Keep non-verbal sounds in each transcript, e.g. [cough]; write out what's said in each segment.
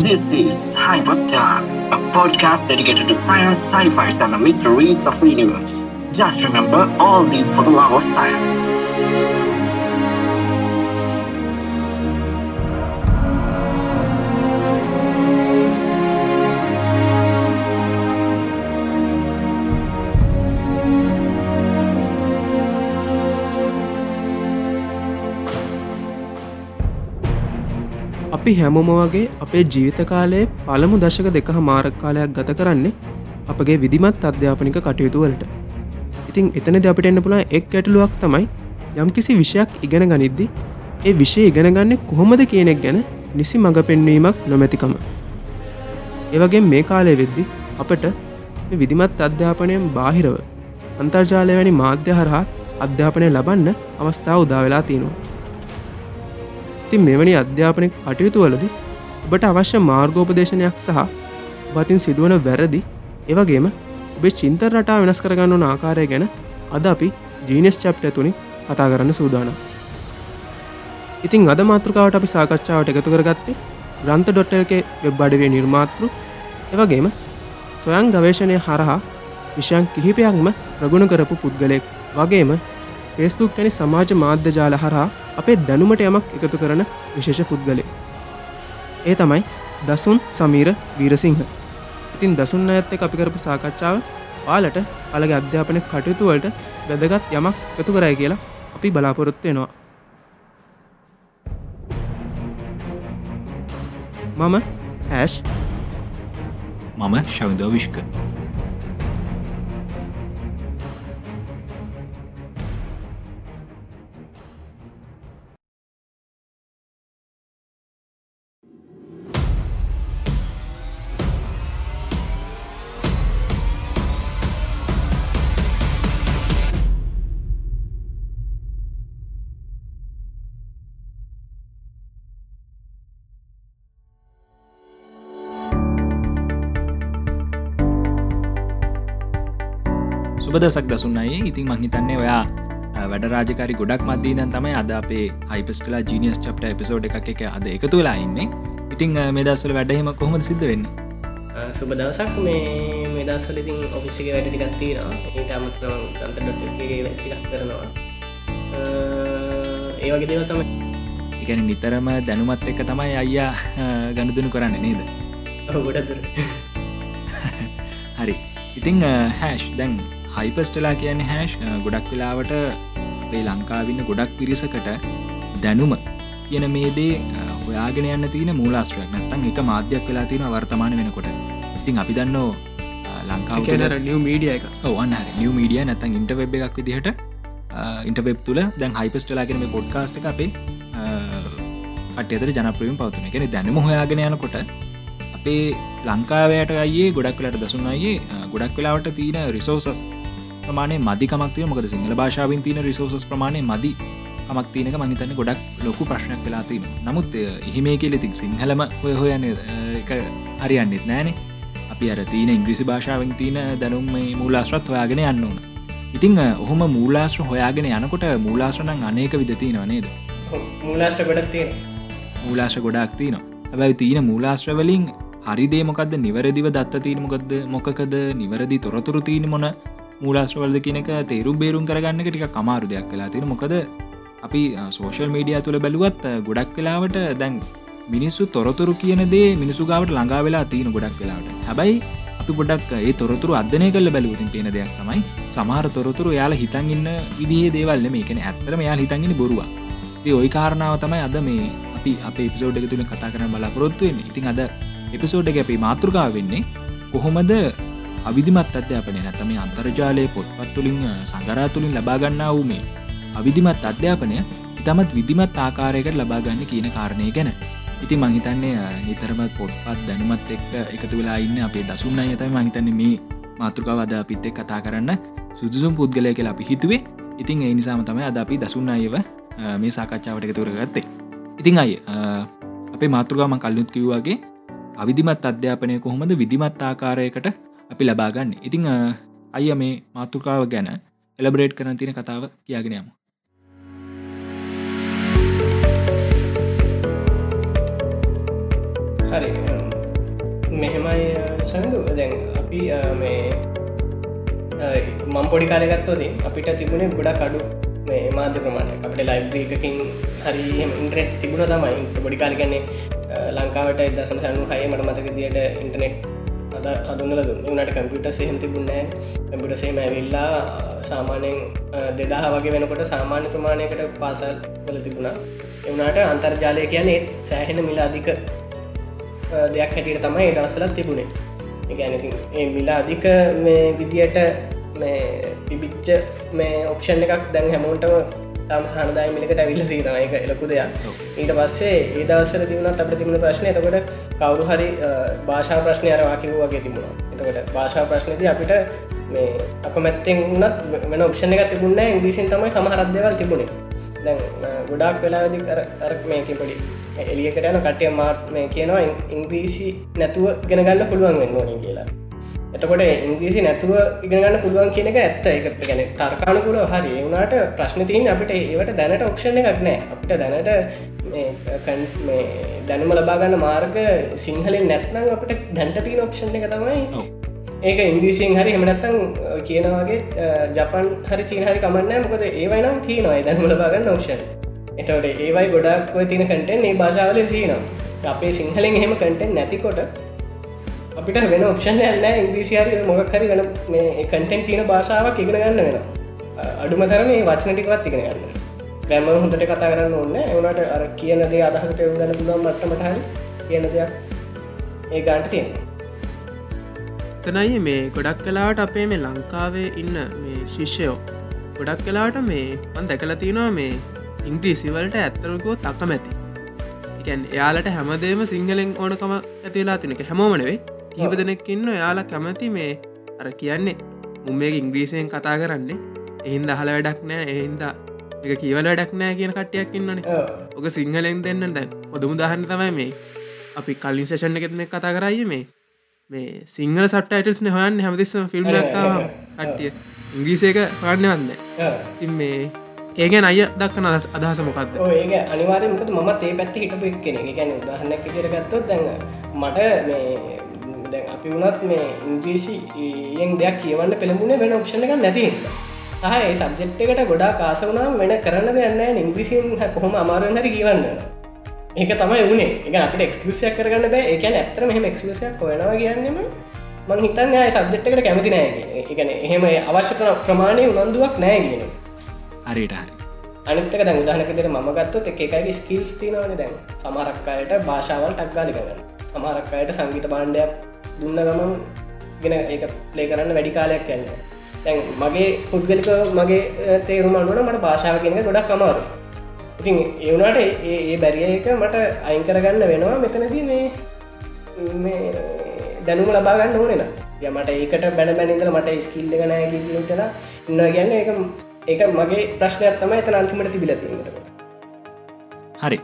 This is Hyperstar, a podcast dedicated to science, sci-fi, and the mysteries of the universe. Just remember all these for the love of science. අපි හැමෝම වගේ අපේ ජීවිත කාලයේ පළමු දශක දෙක මාරක් කාලයක් ගත කරන්නේ අපගේ විදිමත් අධ්‍යාපනික කටයුතු වලට. ඉතින් එතනද අපිට එන්න පුළා එක් ගැටලුවක් තමයි යම්කිසි විෂයක් ඉගෙන ගනිද්දි ඒ විෂය ඉගෙන ගන්න කොහොමද කියනෙක් ගැන නිසි මඟ පෙන්වීමක් නොමැතිකම. ඒවගේ මේ කාලය වෙද්දි අපට විදිමත් අධ්‍යාපනයෙන් බාහිරව අන්තර්ජාලය වැනි මාධ්‍ය හරහා අධ්‍යාපනය ලබන්න අවස්ථාව උදා වෙලා තියෙනවා. ඉතින් මෙවැනි අධ්‍යාපනය කටයුතු වලද ඔබට අවශ්‍ය මාර්ගෝපදේශනයක් සහ බතින් සිදුවන වැරදි ඒවගේම ඔබේ චින්ත රටා වෙනස් කරගන්න ඕන ආකාරය ගැන අද අපි ජීනස් චප්ට තුනි කතා කරන්න සූදානම්. ඉතින් අද මාතෘකාවට අපි සාකච්ඡාවට එකතු කරගත්තේ ග්‍රන්ථ ඩොට්ටල්ගේ වෙබ් අඩවේ නිර්මාතෘ එවගේම සොයන් ගවේශණය හරහා විෂයන් කිහිපයක්ම ප්‍රගුණ කරපු පුද්ගලෙක් වගේම ෆෙස්බුක් වැනි සමාජ මාධ්‍ය ජාල හරහා අපේ දැනුමට යමක් එකතු කරන විශේෂ පුද්ගලේ ඒ තමයි දසුන් සමීර වීරසිංහ. ඉතින් දසුන් ඇත්ත අපි කරපු සාකච්ඡාව පාලට අලගේ අධ්‍යාපන කටයුතු වලට වැදගත් යමක් එකතු කරයි කියලා අපි බලාපොරොත්තු වෙනවා. මම ඇෂ්. මම ශවිදෝ විශ්ක. සුබදසක් දසුන්නයි ඉතින් මහිතන්නේ ඔයා වැඩ රාජකාරි ගොඩක් මදදීන තමයි අද අපේ හයිපස්ටලා ජීනියස් චප්ට එපිසෝඩ් එකක් එක අද එකතු වෙලා ඉන්නේ. ඉතින් මේ දස්සල වැඩහෙම කොහොම සිද්ධ වෙන්න? සුබ දවසක්. මේ මේ දස්සල ඉතින් ඔෆිසික වැඩ ටිකත්තිනවා ඒ අමත ගන්ත ඩොට්ගේ ටිකක් කරනවා. ඒවගේ දේව තමයි. එකන නිතරම දැනුමත් එක තමයි අයියා ගණදුනු කරන්න නේද? ගොඩතුර හරි. ඉතිං හැෂ් දැන් හයිපස්ටලා කියන්නේ හැෂ් ගොඩක් වෙලාවට අපේ ලංකාවින්න ගොඩක් පිරිසකට දැනුම කියන මේදේ හොයාගෙන යන්න තියන මූලාස්ත්‍රයක් නත්තන් එක මාධ්‍යයක් වෙලා තියෙන වර්තමාන වෙනකොට. ඉතින් අපි දන්නෝ ලංකාව නිය මීඩිය එක. ඕන්න නිය මීඩිය නැතන් ඉන්ටවෙබ් එකක් විදිහට ඉන්ටවෙබ් තුළ දැන් හයිපස්ටලාගෙන මේ පොඩ්කාස්ට අපේ අටතර ජනප්‍රියම් පවතුන එකෙන දැනම හොයාගෙන යනකොට අපේ ලංකාවයට අයේ ගොඩක් වෙලට දසුන්නයේ ගොඩක් වෙලාවට තියෙන රිසෝසස් ප්‍රමාණය මදිකමක් තිය මොකද සිංහල භාෂාවෙන් තියන රිසෝසස් ප්‍රමාණය මදි කමක් තියනක මහිතන්න ගොඩක් ලොකු ප්‍රශ්නයක් වෙලා තින නමුත් එහිමේ කියලෙතින් සිංහලම ඔය හොයන්න හරියන්නෙත් නෑනේ. අපි අර තියන ඉංග්‍රිසි භාෂාවෙන් තියන දැනුම් මූලාශ්‍රත් හොයාගෙන යන්න ඕන. ඉතිං ඔහොම මූලාශ්‍ර හොයාගෙන යනකොට මූලාශ්‍රණන් අනේක විදතින නේද? මූලාශ්‍ර ගොඩක් තියෙන මූලාශ්‍ර ගොඩක් තියනවා. හැබැයි තියෙන මූලාශ්‍රවලින් හරිදේ මොකක්ද නිවැරදිව දත්ත තිීන මොකක්ද මොකකද? නිවැරදි තොරතුරු තිීන මොන මූලාශ්‍රවල්ද කියනක තේරුම් බේරුම් කරගන්න ටික කමාරු දෙයක් කලා තියෙන. මොකද අපි සෝෂල් මීඩිය තුළ බැලුවත් ගොඩක් වෙලාවට දැන් මිනිස්සු තොරතුරු කියන දේ මිනිසුගාවට ළඟා වෙලා තියෙන ගොඩක් වෙලාට හැබැයි අපි පොඩක් ඒ තොරතුරු අධනය කල බැලූතින් පේන දෙයක් තමයි සමහර තොරතුරු යාල හිතන් ඉන්න විදිේ දේවල්ල මේකන ඇත්තරම යාල් හිතන්ගෙන බොරුව ඔයි කාරණාව තමයි අද මේ අපි අප එපිසෝඩ් එක තුළ කතා කරන බලාපොරොත්තුවෙන් ඉතින් අද එපිසෝඩ් එක අපි මාතෘකාව වෙන්නේ කොහොමද අවිධිමත් අධ්‍යාපනය නැතම අන්තර්ජාලය පොත්පත් තුළින් සංගරා තුළින් ලබාගන්නා වූ මේ අවිධිමත් අධ්‍යාපනය ඉතමත් විදිමත් ආකාරයකට ලබාගන්න කියන කාරණය ගැන. ඉති මහිතන්නේ නිතරම පොත්පත් දැනුමත් එක්ක එකතු වෙලා ඉන්න අපේ දසුන්න අයතයි මහිතන්නේ මේ මාතෘකාවද අපිත් එක් කතා කරන්න සුදුසුම් පුද්ගලය කියලා අපි හිතුවේ. ඉතින් ඒ නිසාම තමයි අද අපි දසුන්න අයව මේ සාකච්ඡාවට එකතුර ගත්තේ ඉතිං අය අපේ මාතෘකාම කල්ලුත් කිව්වාගේ අවිධිමත් අධ්‍යාපනය කොහොමද විදිමත් ආකාරයකට අපි ලබාගන්න ඉතිං අය මේ මාතෘකාව ගැන එලබරේට් කරන තියෙන කතාව කියගෙනයම හරි. සඳු දැන් අපි අ, මේ අ, මම් පොඩි කාලගත්තෝද අපිට තිබුණේ ගොඩා කඩු මේ මාධ්‍ය ප්‍රමාණය අපට ලයිබ්‍රීකකින් හරි ඉන්ට්‍රෙට් තිබුණ තමයි. පොඩි කාලගන්නේ ලංකාවට දසන සනු හය මට මතක දියට ඉන්ටනෙට් අද අදුන්නල දුන්නට කම්පියුට සහෙම තිබුන්නෑ කම්පිට සේම ඇවිල්ලා සාමානයෙන් දෙදා වගේ වෙනකොට සාමාන්‍ය ප්‍රමාණයකට පාසල් වල තිබුණා. එවනාට අන්තර්ජාලය කියන්නේ සෑහෙන මිලා අධික දෙයක් හැටියට තමයි ඒ දවසලත් තිබුණේ. එකනති ඒ මිලා අධික මේ විදියට මේ තිබිච්ච මේ ඔප්ෂන් එකක් දැන් හැමෝටම තම සහනදාය මිලකට ඇවිල්ල සීරන එක එලකු දෙයක්. ඊට පස්සේ ඒ දවසර දිවුණත් අපට තිබුණ ප්‍රශ්නය එතකොට කවරු හරි භාෂා ප්‍රශ්නය අරවාකිව වගේ තිබුණා. එතකොට භාෂා ප්‍රශ්නති අපිට මේ අකමැත්තෙන් වනත් වෙන ඔප්ෂණ එක තිබුණ ඉංග්‍රීසින් තමයි සමහරත්දවල් තිබුණේ. දැන් ගොඩක් වෙලාදි අර මේක පොඩි එලියකට යන කටය මාර්ත් මේ කියනවා ඉංග්‍රීසි නැතුව ගෙනගන්න පුළුවන් වෙන්න ඕන කියලා. එතකොට ඉංග්‍රීසි නැතුව ඉගෙනගන්න පුළුවන් කියන එක ඇත්ත. එක ගැන තර්කානකුල හරි. ඒවුණට ප්‍රශ්න තියන් අපිට ඒවට දැනට ඔක්ෂණ එකක් නෑ. අපිට දැනට දැනුම ලබාගන්න මාර්ග සිංහලෙන් නැත්නම් අපට දැන්ට තිීන ඔප්ෂණ එක තමයි ඒක ඉංග්‍රීසියෙන් හරි එමනත්තං කියනවාගේ ජපන් හරි චීන හරි කමන්න මොකද ඒවයිනම් තියනවයි දැනුම ලබාගන්න ඔක්ෂණ එතවට ඒවයි ගොඩක් තින කටෙන් ඒ භාෂාවලින් තියෙනවා. අපේ සිංහලෙන් එහෙම කටෙන් නැතිකොට අපිට වෙන ඔප්ෂන් යන්න ඉංග්‍රීසිහරි මොකක්හරි වෙන මේ කටෙන් තියෙන භාෂාවක් ඉගෙන ගන්න වෙන අඩුමතර මේ වචන ටිකවත් ඉගෙන ගන්න ප්‍රැම හොඳට කතා කරන්න ඕන්න එවනට අර කියන දේ අදහසට එවගන්න පුළුවන් මට්ටමට හරි කියන දෙයක් ඒ ගාන්ට තියෙන තනයි මේ ගොඩක් කලාට අපේ මේ ලංකාවේ ඉන්න මේ ශිෂ්‍යයෝ ගොඩක් කලාට මේ පන් දැකල තියෙනවා මේ ඉංග්‍රීසිවලට ඇත්තරකෝ තක්කමැති එකන් එයාලට හැමදේම සිංහලෙන් ඕනකම ඇතිලා තිනක හැමෝමනවේ කීප දෙනෙක් ඉන්න එයාලා කැමති මේ අර කියන්නේ මුම්මේ ඉංග්‍රීසියෙන් කතා කරන්නේ. එහින්ද අහල වැඩක් නෑ එහින්ද එක කියවල වැඩක් නෑ කියන කට්ටයක් ඉන්නනේ ඕක සිංහලෙන් දෙන්න දැන් ඔොදමු දහන්න තමයි මේ. අපි කලින් සේෂණ එකෙත්ම කතා කරයි මේ. මේ සිංහල සට්ටයිටල්ස් හොයන්න හැමතිස්සම ෆිල්ම් කට්ටිය ඉංග්‍රීසේක හන්න වන්න ඉන් මේ ඒගැන අය දක්කන අදස් අදහස මොකක්ද ඒක අනිවාරයමකට මත් ඒ පැත්ති හිටපු එක් කෙනෙ ගැන උදාහන්නක් ඉදිරගත්තොත් දැන් මට මේ දැන් අපි වුණත් මේ ඉංග්‍රීසි ඒයෙන් දෙයක් කියවන්න පෙළඹුණේ වෙන ඔප්ෂණ එක නැති සහ ඒ සබ්ජෙක්්කට ගොඩා කාස වුණා වෙන කරන්න දෙන්න ඉංග්‍රිසින් කොහොම අමාරුවෙන් හරි කියවන්න. ඒක තමයි වනේ. එක අපට එක්ස්කසියක් කරගන්න බෑ. එක ඇත්තර මෙහම එක්ස්කසියක් කොයනවා කියන්නෙම මං හිතන්න අය සබ්ජෙක්්කට කැමති නෑ එකන එහෙම අවශ්‍ය ප්‍රමාණය උනන්දුවක් නෑ කියන හරිට හරි. අනිතක දැන් උදාහනකතර ම ගත්තොත් එකයි ස්කිල්ස් තිනවන දැන්. සමරක්කායට භාෂාවල් ටක්ගාලි කරන්න සමහරක්කායට සංගීත බාණ්ඩයක් දුන්න ගමන් ගෙන ඒ ප්ලේ කරන්න වැඩි කාලයක් යන්න. තැන් මගේ පුද්ගලික මගේ තේරුම අනුවන මට භාෂාව කියෙන ගොඩක් අමාරු ඉතින් ඒවුණට ඒ බැරිය එක මට අයින් කරගන්න වෙනවා මෙතනදී මේ මේ දැනුම ලබාගන්න ඕනෙන යමට ඒකට බැන බැනිදල මට ස්කිල්ල ගනෑ ටලා ඉන්න ගැන්න එක ඒක මගේ ප්‍රශ්නයක් තමයි එතන අන්තිමට තිබිලතිීමතකට හරි.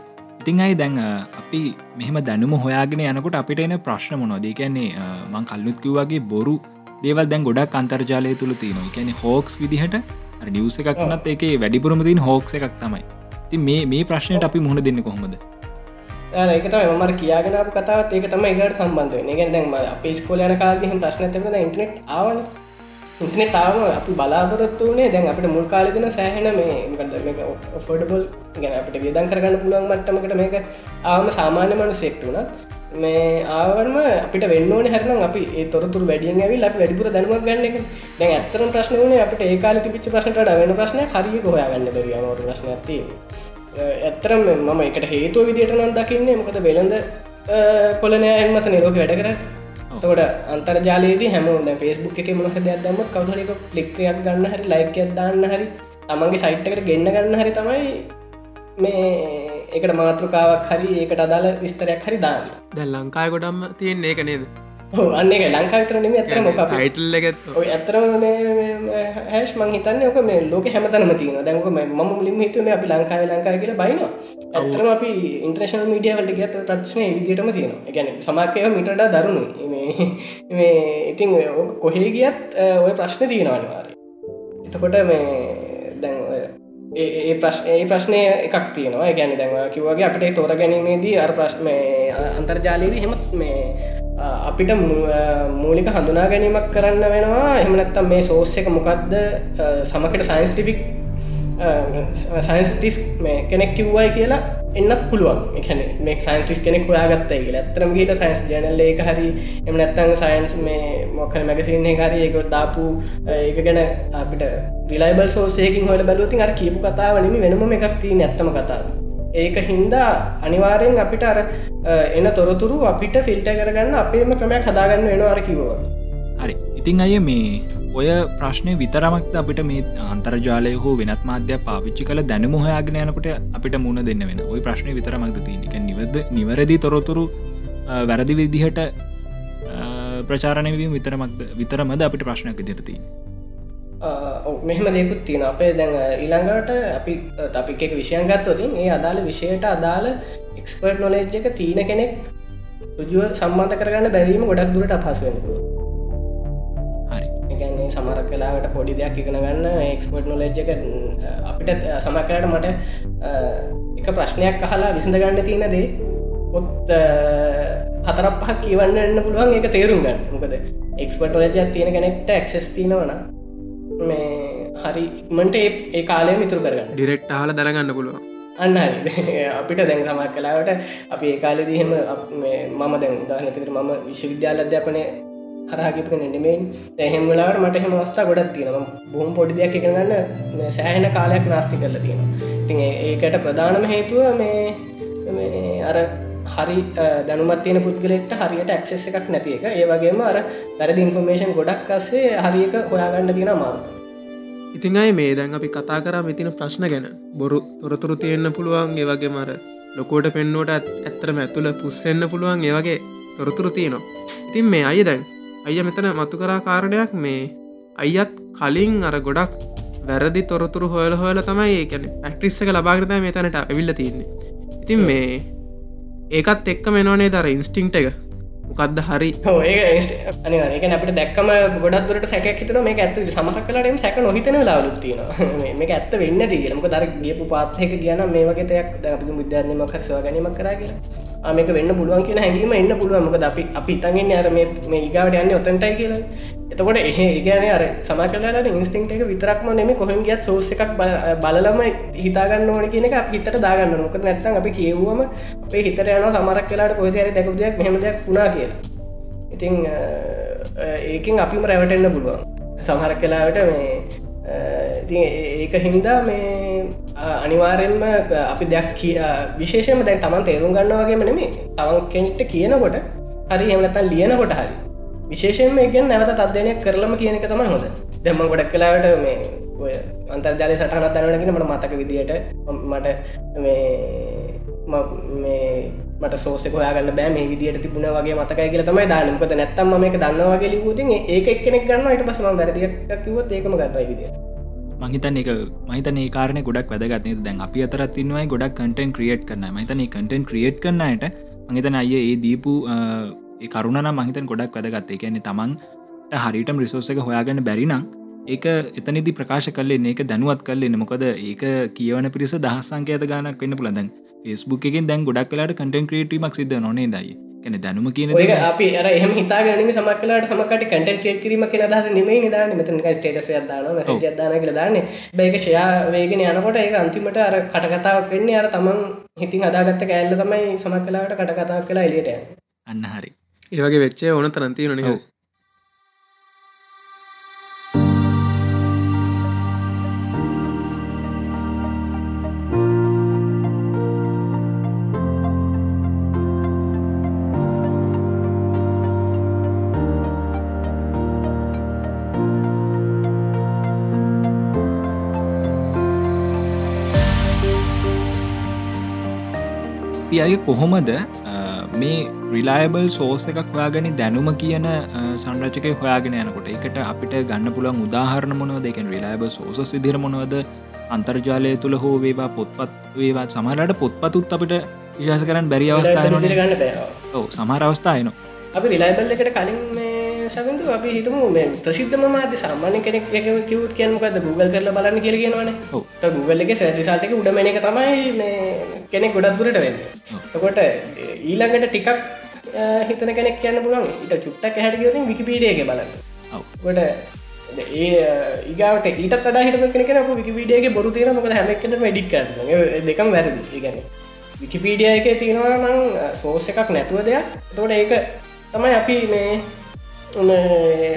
ඉතිං අයි දැන් අපි මෙහම දැනුම හොයාගෙන යනකොට අපිට එන ප්‍රශ්න මොනොද කියන්නේ මං කල්ලුත්කිව්වාගේ බොරු දේවල් දැන් ගොඩක් අන්තර්ජාලය තුළ තියෙනවා. කියන හෝක්ස් විදිහට නිවස එකක් වනත් එක වැඩිපුරම තින් හෝක්ස එකක් තමයි. ති මේ මේ ප්‍රශ්නයට අපි මුහුණ දෙන්න කොහොමද? ඒක තම මර කියගෙන කතාවත් ඒක තම එකට සම්බන්ධය ගැ දැන්ම අප ස්කෝලයන කාල්දිහ ප්‍රශ්න තිබ ඉටනෙට් ආවන ඉන්ටනෙට් ආව අපි බලාපොරොත්තු වනේ දැන් අපට මුල් කාලදින සෑහෙන මේ ෆොඩබල් ගැන අපට වියදන් කරගන්න පුළුවන් මට්ටමකට මේක ආවම සාමාන්‍ය මනු සෙක්ටුන මේ ආවරම අපිට වෙන්නෝන හැරනම් අපි තොරතුර වැඩියෙන් ඇවි ලක් වැඩිපුර දැනුවක් ගන්න එක. දැන් ඇත්තරම් ප්‍රශ්න වනේ අපට ඒකාල තිබිච ප්‍රශ්නට වෙන ප්‍රශ්න හරි හොයාගන්න දරියමට ප්‍රශ්න ඇති ඇත්තරම් මම එකට හේතුව විදිට නම් දකින්නේ මොකද වෙළඳ කොලනය එමත නිරෝග වැඩ කර තොට අන්තර්ජාලයේදී හැමෝම ෆෙස්බුක් එක මොහද දම කවුහරක ලික්කයක් ගන්න හරි ලයිකයක් දාන්න හරි තමන්ගේ සයිට්කට ගෙන්න්න ගන්න හරි තමයි මේ එකට මාතෘකාවක් හරි ඒකට අදාළ විස්තරයක් හරි දාන්න. දැ ලංකාය ගොඩම්ම තියෙන් ඒක නේද? අන්න එක ලංකා විතරනම ඇතර මොක ඔය ඇතරම හැස් මං හිතන්න ඕක මේ ලෝක හැමතනම තියන දැක ම ලින් හිතුම අපි ලංකාව ලංකාය කියල බයින ඇතරම අපි ඉන්ට්‍රේෂන් මීඩිය වලට ගත් ප්‍රශ්නය විදිටම තියෙන ගැන සමක්කය මිටට දරුණු මේ ඉතින් කොහේ ගියත් ඔය ප්‍රශ්න තියෙනවානිවාර එතකොට මේ දැන් ඒ ප්‍රශ්න ඒ ප්‍රශ්නය එකක් තියෙනවා. ගැන දැන්වා කිවගේ අපට තෝර ගැනීමේදී අර ප්‍රශ්ම අන්තර්ජාලයේදී හෙමත් මේ අපිට මූලික හඳුනා ගැනීමක් කරන්න වෙනවා. එහමනත්තම් මේ සෝස් එක මොකක්ද සමකට සයින්ස්ටිෆික් සයින්ස්ටිස් මේ කෙනෙක් කිව්වයි කියලා එන්නත් පුළුවන්. එකන මේ සයින්ස්ටිස් කෙනෙක් හොයාගත්ත කියලා. ඇතරම ගීට සයින්ස් ජනල්ල එක හරි එම නැත්තං සයින්ස් මේ මොකල් මැගසින්නේ හරි ඒකොට දාපු ඒක ගැන අපිට රිලයිබල් සෝසයකින් හොල බැලුවතින් අර කියපු කතාවනම වෙනම එකක් තිී නැත්තම කතාව. ඒක හින්දා අනිවාරයෙන් අපිට අර එන තොරතුරු අපිට ෆිල්ට කරගන්න අපේම ක්‍රමයක් හදාගන්න වෙන අර කිවෝ හරි. ඉතිං අය මේ ඔය ප්‍රශ්නය විතරමක්ද අපිට මේ අන්තර්ජාලය හෝ වෙනත් මාධ්‍ය පාවිච්චි කළ දැනම හොයාගෙන යනකොට අපිට මුණ දෙන්න වෙන? ඔයි ප්‍රශ්නය විතරමක්ද තියනික නිවද නිවැරදි තොරතුරු වැරදි විදිහට ප්‍රචාරණය විතරමක්ද විතරමද අපිට ප්‍රශ්නයක් ඉදිරතිී මෙහම දෙකුත් තියෙන අපේ දැන් ඊළඟට අපි තපික් එක විෂයන් ගත්තවතින් ඒ අදාළ විෂයට අදාළ එක්ස්පර්ට් නොලෙජ් එක තියන කෙනෙක් රුජුව සම්බන්ධ කරගන්න බැරීම ගොඩක් දුරට අපහසුවෙනකුව හරි. සමරක් කලාට පොඩි දෙයක් ඉගෙන ගන්න එක්ස්පර්ට් නොලෙජ් එක අපිට සමකරට මට එක ප්‍රශ්නයක් අහලා විසඳ ගන්න තියෙන දේ පොත් හතරක් පහක් කියවන්න එන්න පුළුවන්. එක තේරුම් ගන්න. මොකද එක්ස්පර්ට් නොලජ තියෙන කෙනෙක්ට ඇක්සස් තිනවන මේ හරි ඉක්මට ඒ කාලය මිතුර කරගන්න. ඩිරෙක්් හල දරගන්න පුළුව අන්න [laughs] අපිට දැන් සමක් කලාවට අපි ඒ කාලෙදීහෙම මම දැන් දානකතර මම විශ්වවිද්‍යාල අධ්‍යාපනය හරහකිපක නෙමෙන් දැහෙම වෙලාවට මට හෙම වස්ථා ගොඩක් තියෙනවා. බොහම් පොඩි දෙයක් එකගන්න සෑහෙන කාලයක් නාස්ති කරලා තියෙන ඉතින් ඒකට ප්‍රධානම හේතුව මේ අර හරි දැනුමත් තියෙන පුද්ගලෙක්ට හරියට ඇක්සෙස් එකක් නැති එක. ඒ වගේම අර වැරදි ඉන්ෆර්මේෂන් ගොඩක් අස්සේ හරික හොයාගන්න තියෙන මාරු ඉතින් අයි මේ දැන් අපි කතා කරා මෙතින ප්‍රශ්න ගැන. බොරු තොරතුරු තියෙන්න්න පුළුවන් ඒ වගේ මර ලොකෝට පෙන්නෝට ඇත්තරම ඇතුළ පුස්සෙන්න්න පුළුවන් ඒ වගේ තොරතුරු තියනවා. ඉතින් මේ අය දැන් අය මෙතන මතු කරා කාරණයක් මේ අයිත් කලින් අර ගොඩක් වැරදි තොරතුරු හොල හොල තමයි ඒකැන පැක්ටිස්සක ලබාගරත මේ තැනට ඇවිල්ල තින්නේ ඉතින් මේ ඒකත් එක්ක මෙනවනේ දර ඉන්ස්ටිංට එක. මොකක්ද හරි? ඒක අපට දැක්කම ගොඩත්දුරට සැක හිතන මේ ඇත්ත සමහ කලටම සැක නොහිතන ලාලුත්තින [laughs] මේ ඇත්ත වෙන්න දීගලමක දර ගියපු පාත්යක කියන මේ වගේ දෙයක් අපි බුද්ධානම කරසවා ගැනීම කරගෙන මේක වෙන්න පුළුවන් කියන හැඟීම එන්න පුළුවන්මක අපි අපි ඉතන්ගෙන් අර මේ ඉගාවට යන්න ඔතන්ටයි කියලා. එතකොට එහ ගැන අර සම කලට ඉන්ස්ටිංට එක විතරක්ම නෙම කොහෙන් ගියත් සෝස එකක් බලලම හිතාගන්න ඕන කියන එක හිතට දාගන්න නොක නැත්තන් අපි කියවුවම අපේ හිතර යන සමරක් කලාට කොහද දැකුදයක් මෙහමදයක් වුණා කියලා. ඉතිං ඒකින් අපිම රැවටෙන්න්න පුළුවන්. සමහරක් කලාවට මේ ඒක හින්දා මේ අනිවාරෙන්ම අපි දෙයක් කිය විශේෂම දැන් තමන් තේරුම් ගන්නවාගේම නෙමේ තවන් කෙනෙක්ට කියනකොට හරි එමනතන් ලියනකොට හරි. විශේෂයෙන්ම එකෙන් නැවත තත්දනයක් කරලම කියනක තමයි හොඳ. දෙම ගොඩක් කලාවට මේ ඔය අන්තර්ජාලය සටහනත් දනගෙන මට මතක විදියට මට මේ මේ මට සෝසක හයාගන්න බෑ. මේ විදිට තිබුණ වගේ මතකයි කියල තමයි දානමකත නැත්තම් මේක දන්නවගේ ලිවූතින් ඒක එක්කෙනෙක් ගන්න ට පසම වැරදික් කිවත් ඒකම ගන්නයි විදිිය මහිතන් එක මහිතන ඒ කාරන ගොඩක් වැදගත්න දැන් අපි අතරත් ඉන්නවයි ගොඩක් කටන් ක්‍රියට් කරන මහිතන කටන් ක්‍රියට් කරන්නට මහිතන අය ඒ දීපු ඒ කරුණ මහිතන් ගොඩක් වැදගත්තේ කියන්නේ තමන්ට හරිටම රිසෝස එක හොයාගන්න බැරිනම් ඒක එතනිදි ප්‍රකාශ කල්ලේ ඒක දැනුවත් කල්ලෙන්න මොකද ඒක කියවන පිරිස දහස්සංකයත ගානක් වෙන්න පුළදන් ෆස්බුක් එකෙන් දැන් ගොඩක් කලාට කටන් ක්‍රේටීමක් සිද නොනේ දයි කැන දැනුම කියන අපි අර එහම හිතා ගැනීම සමක්ලාට සමකට කටන් ක්‍රේට කිරීම කියෙන දහ නෙමේ නිදාන මෙතන ස්ටේටස දාන ජදාන කළ දාන්න. බැක ෂයා වේගෙන යනකොට ඒ අන්තිමට අර කටකතාවක් වෙන්නේ අර තමන් හිතින් අදාගත්ත කෑල්ල තමයි සමක් කලාට කටකතාවක් කලා එලියට අන්න හරි. ඒවගේ වෙච්චේ ඕන තරන්තිය නොන කොහොමද මේ රිලායබල් සෝස එකක් හොයාගනි දැනුම කියන සංරචක හොයාගෙන යනකොට? එකට අපිට ගන්න පුළන් උදාහරණ මොනව දෙකෙන් රිලායබ සෝසස් විදිර මොනවද? අන්තර්ජාලය තුළ හෝ වේවා පොත්පත් වේවා සමහලට පොත්පතුත් අපිට විශාස කරන්න බැරි අවස්ථාය ගන්න බෑ. සමහර අවස්ථායන අපි රිලායිබල් එකට කලින් සබඳු අපි හිතමු මේ ප්‍රසිද්ධම මාධ්‍ය සාමාන්‍ය කෙනෙක් කිවත් කියනමකද Google කරල බලන්න කියල කියනවන. Google එක සැරිසාටක උඩමන එක තමයි මේ කෙනෙක් ගොඩක් දුරට වෙන්න. තකොට ඊළඟට ටිකක් හිතන කෙනෙක් කියන්න පුළන් ඉට චුට්ටක් හැට ගියතින් විකිපීඩියගේ බලන්න. ඔව්. කොට ඒ ඒගට ඊට ට හිට කෙන විකිපීඩියගේ බොරු තියෙන මොක හැමක්කට මඩික් දෙකම් වැරදි. ගැන විකිපීඩිය එක තියෙනවා නම් සෝස එකක් නැතුව දෙයක්. තෝට ඒක තමයි අපි මේ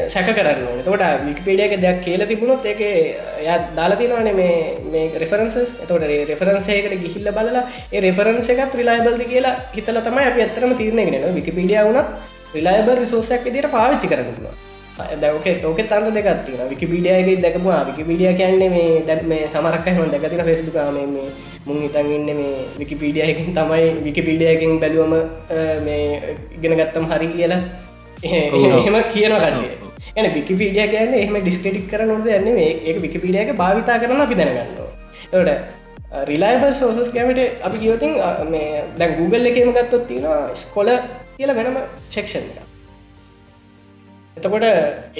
සැක කරන්න තොට විකිපීඩියක දෙයක් කියල තිබුණොත් එක එය දාලතිනවානේ මේ මේ රෙෆරන්සස් තොට රෙෆරන්සයකට ගිහිල්ල බලලා ඒ රෙෆරන්ස එකත් රිලායිබල්ද කියලා හිතල තමයි අප ඇත්තරම තිරණගෙන විකිපීඩිය වුණත් රිලායිබල් රිසෝසයක් දිට පාවිච්චි කරන්න දැක ඕක තන්ත දෙකත්තින විකිපීඩියගේ දැකපුවා විකිපීඩිය කියන්නේ මේ දැත් මේ සමරක්කහම දැකතින ෆෙස්බුකාම මේ මුං හිතන් ඉන්න මේ විකිපීඩියයකින් තමයි විකිපීඩියයකින් බැලුවම මේ ඉගෙන ගත්තම් හරි කියලා [laughs] එහෙම කියන කටිය එන විකිපීඩිය කියන්න එහම ඩිස්කටික් කර නොද යන්න ඒ විකිපීඩියක භාවිතා කරන අපි දැනගන්නවා තොට රිලයිබල් සෝසස් කැමට අපි කියෝතින් මේ දැන් Google එකම ගත්තොත් තියෙන ස්කොල කියල වෙනම චෙක්ෂන් එක එතකොට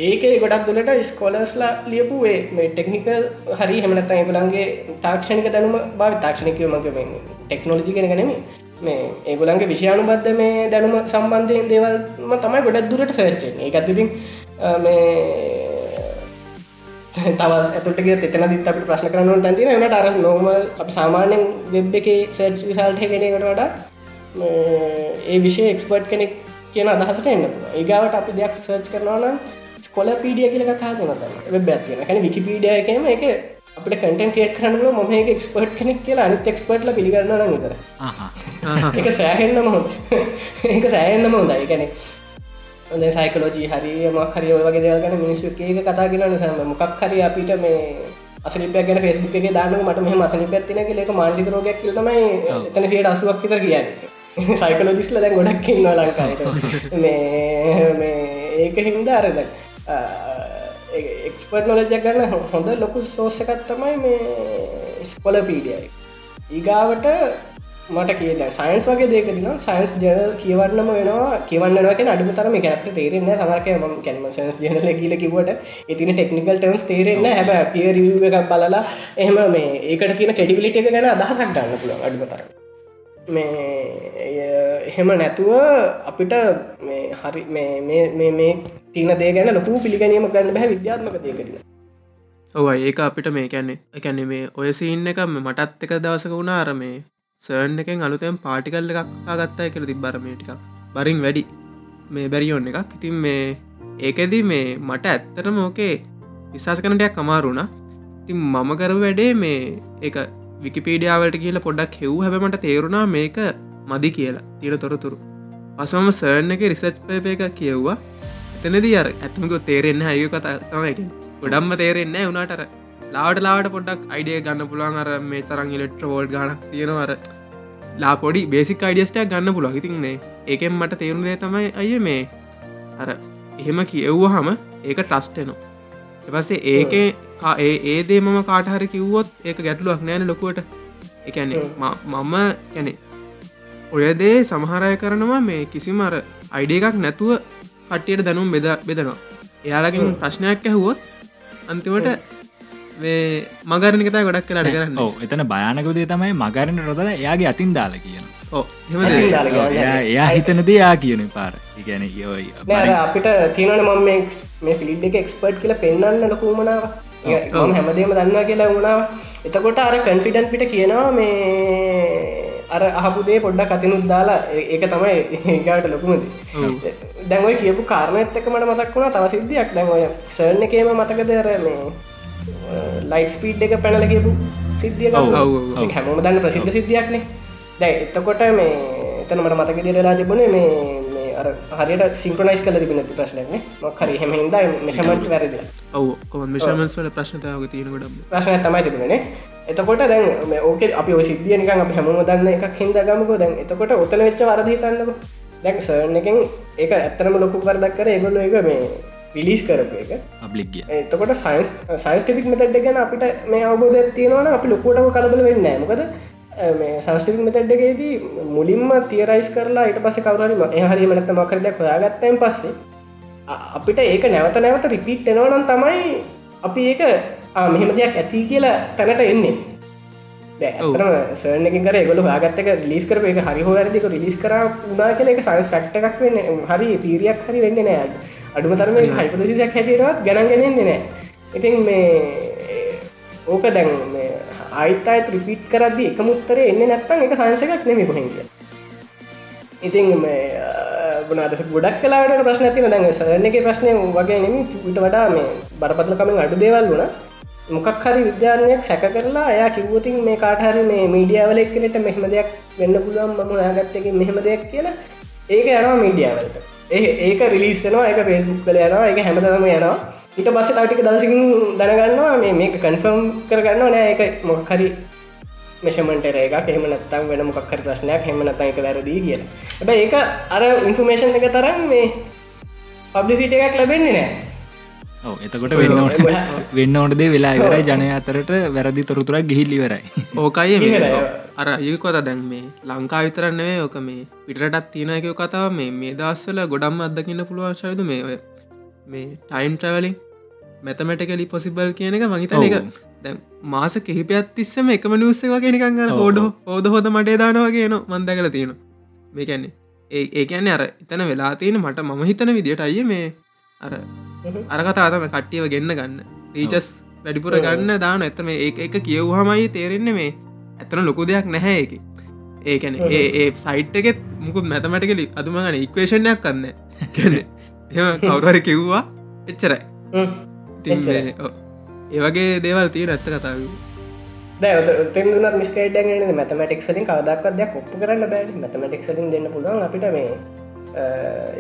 ඒක ගොඩක් දුලට ස්කොලස්ලා ලියපු මේ ටෙක්නිකල් හරි හෙමනත් ඒගුලන්ගේ තාක්ෂණක දැනුම භාව තාක්ෂණකව මගේ ටෙක්නෝලජි කෙන ගැනීම මේ ඒගුලන්ගේ විෂයානු බද්ධ මේ දැනුම සම්බන්ධයෙන් දේවල්ම තමයි ගොඩක් දුරට සර්ච්චෙන් ඒකත්තිතින් මේ තවස් ඇතුටගේ එතන දිත් අපට ප්‍රශ්න කරනුව තන්තින එනට අර නොම අප සාමාන්‍යෙන් වෙබ් එක සර්ච් විසාල්ට කෙනෙකට වඩා ඒ විෂය එක්ස්පර්ට් කෙනෙක් කියන අදහසට එන්න ඒගාවට අපි දෙයක් සර්ච් කරනවනම් ස්කොල පීඩිය කියල කතාගනත වෙබ් ඇත්තියෙන කැන විකිපීඩිය එකම එක අපට කටන් කිය කරන්නල මොම එක එක්ස්පර්ට් කෙනෙක් කියලා අනිත් එක්ස්පර්ට්ල පිළිගන්න විතර එක සෑහෙන්න්න මොහොද ඒක සෑහෙන්න්නම හොඳයි. ගැන ඔද සයිකලෝජී හරි මක් හරි වගේ දෙවගන මිනිස්සු ඒක කතාගෙන නිසාම මොකක් හරි අපිට මේ අසලිපයක් ගැන ෆෙස්බුක් එක දාන්න මට මෙහ මසනි පැත්තින ලෙක මානසික රෝගයක් කියලතමයි එතන සියට අසුවක් විතර කියන්නේ. [laughs] සයිකලෝදිස්ල දැන් ගොඩක් ඉන්නවා ලංකායට මේ ඒක හින්දා අරද එක්ස්පර්ට් නොලජ ගන්න හොඳ ලොකු සෝසකත් තමයි මේ ස්කොල පීඩියයි ඒගාවට මට කිය සයින්ස් වගේ දෙකන සයින්ස් ජනල් කියවන්නම වෙනවා. කියවන්නනක අඩුම තරම කැපට තේරෙන්න සමරක ම කැම සන්ස් ජනල කියල කිවට ඉතින ටෙක්නිකල් ටර්ම්ස් තේරෙන්න හැබ පිය රිව එකක් බලලා එහෙම මේ ඒකට තියෙන කෙඩිවිලිට එක ගැන අදහසක් ගන්න පුළුව අඩුම තරම. මේ එහෙම නැතුව අපිට මේ හරි මේ තින දේ ගැන ලොකු පිළිගැනීම ගන්න බැහ විද්‍යාත්මක දේකරන ඔව ඒක අපිට මේ කැන්නේ එකැනෙ මේ ඔය සීන්න එක මටත් එක දවසක වුණ අර මේ සර්න් එකෙන් අලුතෙන් පාටිකල්ල එකක් ආගත්තා කර තිබ්බරමටිකක් බරින් වැඩි. මේ බැරියෝන්න එකක්. ඉතින් මේ ඒකෙදී මේ මට ඇත්තටම ඕකේ විශවාස කනටයක් කමාරුණ තින් මම කර වැඩේ මේ එක විකිපීඩියාවලට කියල පොඩක් හෙව් හැබමට තේරුණා මේක මදි කියලා. තිර තොරතුරු. පසම සර්න් එක රිසච් පේප එක කියව්වා. එතනද අර ඇතමක තේරෙන්න අය කතා තමයිට ගොඩම්ම තේරෙන්න වනාටර ලාට ලාට පොඩක් අයිඩිය ගන්න පුළුවන් අර මේ තරන් ඉලෙක්ට්‍ර වෝල්ඩ් ගන තියෙනවර ලා පොඩි බේසික් අයිඩියස්ටයක් ගන්න පුළුව හිතින්නේ ඒකෙන් මට තේරුණේ තමයි අය මේ අර එහෙම කියව්ව හම ඒක ට්‍රස්ටනවා එපසේ ඒක ඒ ඒදේ මම කාටහර කිව්වොත් ඒක ගැටලුවක් නෑන ලොකුවට. එකන්නේ මම ගැනෙ ඔයදේ සමහරය කරනවා මේ කිසිම අර අයිඩිය එකක් නැතුව කට්ටියට දැනුම් බෙද බෙදනවා. එයාලකින් ප්‍රශ්නයක් ඇහුවොත් අන්තිමට මේ මගරණකතා ගොඩක් කලාට කරන්න. ඕ එතන භයානකදේ තමයි මගරණ රොදල එයාගේ අතින් දාල කියන. එයා හිතනද යා කියන පාර. ඉගැන අපිට තියෙනන මම මේ ෆිලිඩ් එක එක්ස්පර්ට් කියල පෙන්න්න ලොකුමනාව හැමදේම දන්නවා කියලා වුණාව එතකොට අර කන්ෆිඩන්් පිට කියනවා මේ අර අහපුදේ පොඩ්ඩක් අතිනුත් දාලා ඒක තමයි ඒගාට ලොකුමද දැන්වයි කියපු කාරණයත් එක මට මතක් වුණා තව සිද්ධියක්. දැන් ඔය සර්න එකේම මතකද මේ ලයිට් ස්පීඩ් එක පැනල කියපු සිද්ධිය. හැමෝම දන්න ප්‍රසිද්ධ සිද්ධියක්නේ. දැ එතකොට මේ එතන මට මතක දිරලා තිබුණේ මේ හරියට සිංක්‍රනයිස් කල තිබෙන ප්‍රශ්නයක්නේ මොක්හරි හෙම හිද මෙෂමට වැරදිල. ඔව කො මිශමස් වල ප්‍රශ්නතාවක තියෙන ගොඩම් ප්‍රශ්නය තමයි තිබුණනේ එතකොට දැන් ඕක අපි ඔය සිද්ධිය නිකන් අපි හැමෝම දන්න එකක් හින්ද ගමකෝ. දැන් එතකොට ඔතන වෙච්ච වරද හිතන්නක. දැන් සර්න එකෙන් ඒක ඇත්තරම ලොකු කරදක් කර ඒගොල්ල එක මේ පිලිස් කරපු එක. අබ්ලික්ගිය එතකොට සයින්ස් සයින්ස්ටික් මෙතඩ් ගැන අපිට මේ අවබෝධ තියෙනවන අපි ලොකෝටම කලබල වෙන්න මොකද මේ සංස්ටික් මෙතඩ්ඩගේදී මුලින්ම තියරයිස් කරලා ඊට පස කවරම එහරි මනත මකරදයක් හොයාගත්තයෙන් පස්සේ අපිට ඒක නැවත නැවත රිපිට් එනවනම් තමයි අපි ඒක මෙහෙම දෙයක් ඇති කියලා තැනට එන්නේ. ඇතරම සර්නකින් කර ගොලු හගත්තක ලිස් කර එක හරි හෝ ඇතික රිලිස් කර උනා කෙන එක සයිස් ෆක්ට එකක් වෙන්න. හරි තීරයක් හරි වෙන්න නෑ අඩුම තරම හයිපදසියක් හැටියටත් ගණන්ගෙනෙන්නේ නෑ. ඉතින් මේ ඕක දැන් ආයිත අයත් රිපිට් කරදදි එක මුත්තරේ එන්න නැත්තන් එක සංසකක් නෙමි කොහෙන්ගේ ඉතින් බනාද ගොඩක් කලාට ප්‍රශ්න ඇතින දැන් සරන එක ප්‍රශ්නය වගේ නෙම ට වඩා මේ බරපත්ලකමින් අඩු දේවල් වුණ මොකක් හරි විද්‍යානයක් සැක කරලා එයා කිව්වතින් මේ කාටහරි මේ මීඩියාවල එක්කනට මෙහම දෙයක් වෙන්න පුළුවන් මම යාගත්තක මෙහෙම දෙයක් කියලා ඒක යනවා මීඩියාවලට. ඒ ඒක රිලිස්සනවා එක පේස්බුක් කල යනවා එක හැමතම යනවා. ඊට බස්ස තටික දසිකින් දැනගන්නවා මේ මේක කන්ෆර්ම් කරගන්න නෑ එක මොකහරි මෙෂමට එක හෙම නත්තම් වෙන මොක්කර ප්‍රශ්නයක් හෙම නත එක වැරදී කිය ඇබ ඒක අර ඉන්ෆර්මේෂන් එක තරම් මේ පබ්ලිසිට එකක් ලැබෙන්නේ නෑ. එතකොට වෙන්න වෙන්න ඕටදේ වෙලා ඉවරයි. ජනය අතරට වැරදි තොරතුරක් ගිහිල්ලිවරයි ඕකයි. අර ඒකොත දැන් මේ ලංකා විතරන්නේ ඕක මේ පිටටත් තියෙනක කතාව මේ මේ දස්සල ගොඩම් අදකින්න පුළුවන් ශයුතු මේ ඔය මේ ටයිම් ට්‍රවලින් මැතමැටකලි පොසිබල් කියන එක මහිතන එක. දැ මාස කිහිපත් තිස්සම එකම නිවස්ස වගේ නිකන් අර ඔව්. හෝඩ හෝද හෝද මටේ දානවගේ න මන්දකල තියෙන මේකැන්නේ ඒ ඒකන්නේ අර එතන වෙලා තියෙන මට මම හිතන විදිට අය මේ අර අරකතාතම කට්ටියව ගෙන්න්න ගන්න. රීචස් වැඩිපුර. ගන්න දාන. ඇතම ඒ එක කියව්හමයි තේරෙන්නේ මේ. ඇතන ලොකු දෙයක් නැහැ එක ඒකැන. ඒ ඒ සයිට් එකෙත් මුකුත් මැතමටිකලි අදුමගන ඉක්වේෂණයක් කන්න කවුරහරි කිව්වා එච්චරයි. ඉතින් එච්චරයි. මේ, ඔව්. ඒ වගේ දේවල් තියෙන ඇත්ත කතාව. දැතෙන් දුනත් මිස්කේඩ මැතමටික් සලින් කවදක්වත් දෙයක් ඔප්පු කරන්න බෑ මැතමටික් සලින් දෙන්න පුළුවන් අපිට මේ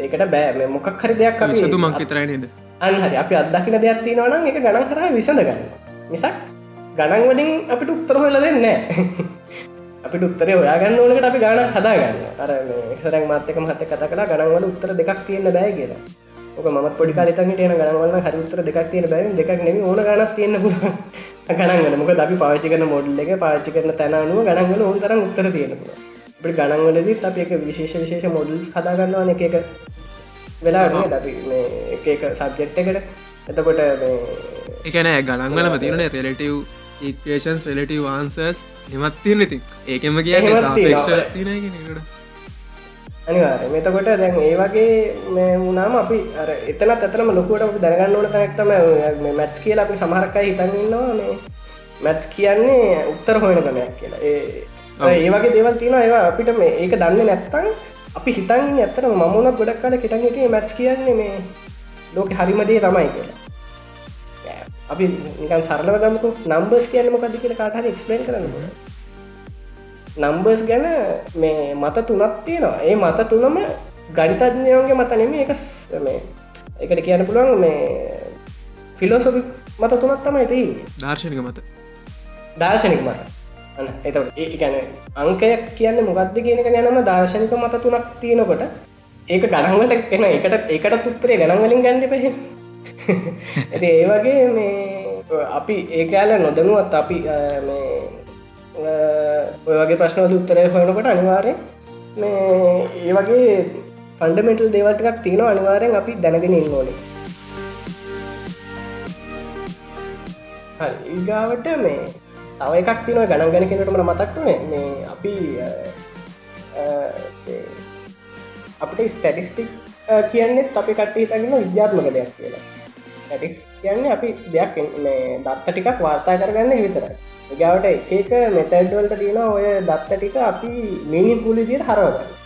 ඒකට බෑ. මොකක් හරි දෙයක් අපි සතු මං විතරයි නේද අන්හරි අපි අදකින දෙයක් තියෙනවනම් එක ගණන් කර විසඳ ගන්න මිසක් ගණන් වලින් අපිට උත්තර හොල දෙන්න [laughs] අපිට උත්තරේ ඔයාගන්න ඕනකට අපි ගානක් හදාගන්න අර එක්සරක් මාතක මහත කත කලා ගණන්වල උත්තර දෙකක් තියෙන බෑ කියලා. ඕක මත් පොඩි කාලිතන් ටයන ගණන්වල හරි උත්තර දෙකක් තියෙන බැ දෙකක් නෙම ඕන ගනක් තියන්න පුළුවන්. [laughs] ගණන්ගල මොක අපි පාචි කරන මොඩල් එක පාචි කරන තැනනුව ගණන්වල ඕන තරම් උත්තර තියෙනකුව අපි ගණන්වලදී අපි එක විශේෂ විශේෂ මොඩල්ස් හදාගන්නවා එක එක වෙලා අපි එක සබ්ජෙක්් එකට. එතකොට එකන ගණන්වලම තියන රෙලටව් ඒකේෂන්ස් රෙලටව ආන්සර්ස් හෙමත් තියන ඉතින්. ඒකෙම කිය අනිවාර මෙතකොට දැන් ඒ වගේ මේ වුණාම අපි අර එතනත් ඇතරම ලොකුවට දැනගන්න ඕන තැනක්තම මැත්ස් කියලා අපි සමහරකයි හිතන්නවා මේ මැත්ස් කියන්නේ උත්තර හොයන තමයක් කියලා. ඒ ඒ වගේ දේවල් තියෙන ඒවා අපිට මේ ඒක දන්න නැත්තං අපි හිතන් ඇත්තට මමුණත් ගොඩක් කාල කෙටන් එක මැත්ස් කියන්නේ මේ ලෝක හරිමදේ තමයි කියලා. අපි නිකන් සරලව ගමක. නම්බස් කියන්න මොකද කියල කාටහර එක්ස්පලන් කරන්න නම්බර්ස් ගැන මේ මත තුනක් තියෙනවා. ඒ මත තුනම ගනිතඥයන්ගේ මත නෙම එක මේ එකට කියන්න පුළුවන් මේ ෆිලෝසොපි මත තුනක් තමයි තියන්නේ. දර්ශනික මත. දර්ශනික මත එතට ඒ ගැන අංකයක් කියන්න මොකක්ද කියනක යනම දර්ශනික මත තුනක් තියෙනකොට ඒක ගණන්වල එන එකට ඒකට තුත්තරේ ගණන්වලින් ගණඩ පහ ඇති [laughs] ඒ වගේ මේ අපි ඒකයාල නොදනුවත් අපි අ, මේ අ, ඔය වගේ ප්‍රශ්නවල උත්තරය හොයනකොට අනිවාරය මේ ඒ වගේ ෆන්ඩමෙන්ටල් දේවල්ටක් තියෙන අනිවාරයෙන් අපි දැනගෙන ඉන්න ඕනේ. හරි, ඊගාවට මේ තව එකක් තිනව ගණන් ගැන කෙනටම මතක්නේ මේ අපි අ, අ, ඒ අපිට ස්ටටිස්ටික් කියන්නෙත් අපි කට හිතගෙන විද්‍යාත්මක දෙයක් කියලා. ස්ටටික්ස් කියන්නේ අපි දෙයක් මේ දත්ත ටිකක් වාර්තා කරගන්න විතරයි. ගාවට එකක මෙතැඩ්වලට තියෙන ඔය දත්ත ටික අපි මිනි පුලිදියට හරවගන්න.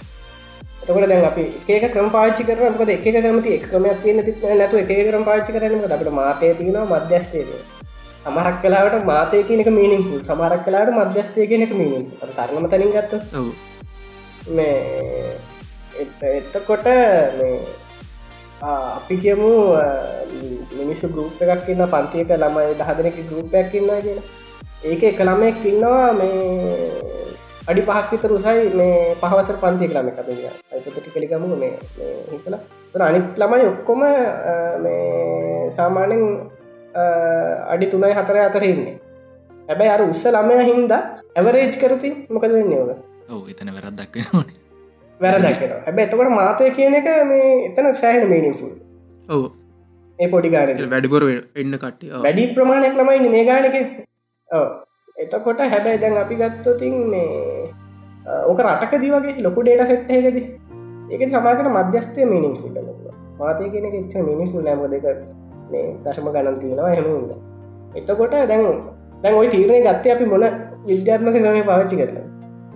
එතකට දැන් අපි ඒක ක්‍රම පාච්චි කරන මොකද එක කරමති එකමයක් තියෙන ති නැතු එක කරම් පාච්චි කරන අපට මාතය තියෙනවා මධ්‍යස්තේද සමරක් කලාවට මාතය කියනක මීනිින්පු සමරක් කලාට මධ්‍යස්තය කියනක මීනිින් තරනම තනින් ගත්ත මේ එත- එතකොට මේ ආ, අපි කියමු මිනිස්සු ගරුප් එකක් ඉන්න පන්තියක ළමයි දහදනක ගරුපයක් ඉන්න කියලා. ඒක එක ළමයෙක් ඉන්නවා මේ අඩි පහක් විතර උසයි මේ පහවසර පන්තිය ක්‍රම එක අයිපතට කලිකමු මේ හිතල. අනිත් ළමයි ඔක්කොම සාමානෙන් අඩි තුනයි හතර අතර ඉන්නේ. හැබැයි අර උස්ස ළමය හින්දා ඇවරේජ් කරති මොකද ඕක ඔව එතන වැරත් දක්ව ඕනේ වැරදක්ෙන හැබ එතකොට මාතය කියන එක මේ එතන සෑහන මීනිින්ෆුල් ඔවු. ඒ පොඩි ගාන වැඩිපුර එන්න ඔව්. වැඩි ප්‍රමාණයක් ළමයි මේ ගානක. එතකොට හැබැයි දැන් අපි ගත්තොතින් මේ ඕක රටක දීවගේ ලොකු ඩේට සෙට්හකද ඒක සමාකට මධ්‍යස්තය මිනිින් ෆුල්ල මාතය කියෙන එච්ච මිනි ෆුල් නෑම දෙක මේ දශම ගණන් තියෙනවා හෙමුද එතකොට දැන් දැන් ඔයි තීරණය ගත්තේ අපි මොන විද්‍යාත්මක ක්‍රමය පාවිච්චි කරලා?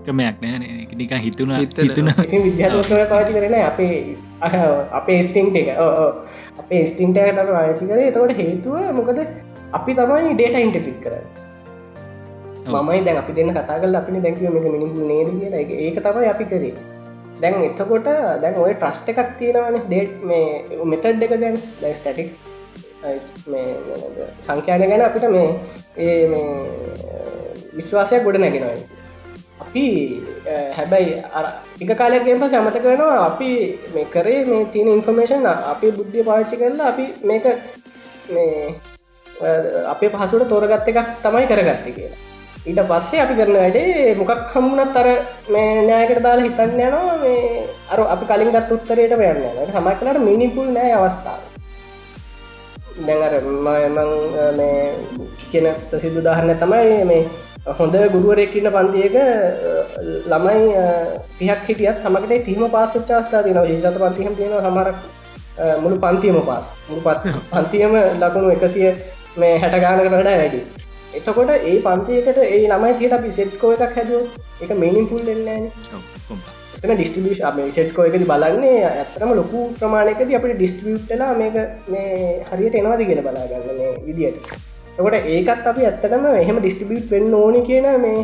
ක්‍රමයක් නෑ නික හිතුන හිතන. හිතුන කිසි විද්‍යාත්මක පාචි කරන අපේ අපේ ස්ටිංට එක. ඕ. අපේ ස්ටිංට එක තම පාචි කර. එතකොට හේතුව මොකද? අපි තමයි ඩේට ඉන්ටපික් කර ඔව්. මමයි දැන් අපි දෙන්න කතා කල අපි දැකිව එක මිනිිපු නේද කියලා. ඒක තමයි අපි කරේ. දැන් එතකොට දැන් ඔය ට්‍රස්ට එකක් තියෙනවන. ඩේට් මේ මෙතඩ් එක දැන්. දැ ස්ටටික් සංඛ්‍යාන ගැන අපිට මේ ඒ මේ විශ්වාසයක් ගොඩ නැගෙනයි අපි අ, හැබැයි අර එක කාලයක්ගේම සමතක වෙනවා අපි මේ කරේ මේ තියෙන ඉන්ෆර්මේෂන් අපි බුද්ධිය පාච්චි කරලා අපි මේක මේ අ, අපේ පහසුට තෝරගත්ත එකක් තමයි කරගත්ත කියලා. ඊට පස්සේ අපි කරන වැඩේ මොකක් හම්මුණත් අර මේ නෑකට දාලා හිතන්න යනවා. මේ අර අපි කලින් ගත් උත්තරයට යන්න සමක්නට මිනිපුල් නෑ අවස්ථාව. දැඟර මං මේ කියන ප්‍රසිදු දාහරන්න තමයි මේ හොඳ ගුරුවරෙක්කින්න පන්තියක ළමයි අ, තිහක් හිටියත් සමකට තිීම පාසච්චාස්ථා තින ශත පන්තිහම තියෙන හමරක් මුළු පන්තියම පාස්. මුළු පත් පන්තියම ලකුණු එකසිය මේ හැටගානකට වඩා වැඩි. එතකොට ඒ පන්තියකට ඒ ළමයි තියට අපි සෙට්ස්කෝ එකක් හැදුව එක මේනිින් පුල් එන්නන එතන ඩිස්ටිබිෂ් අප සෙට්කෝ එකද බලන්නේ ඇතරම ලොකු ප්‍රමාණයකද අපට ඩිස්ටියුට්ලා මේක මේ හරියට එනවාද කියල බලාගන්න මේ විදියට එකොට ඒකත් අපි ඇත්තටම එහෙම ඩිස්ටිබියට් වෙන්න ඕනි කියන මේ.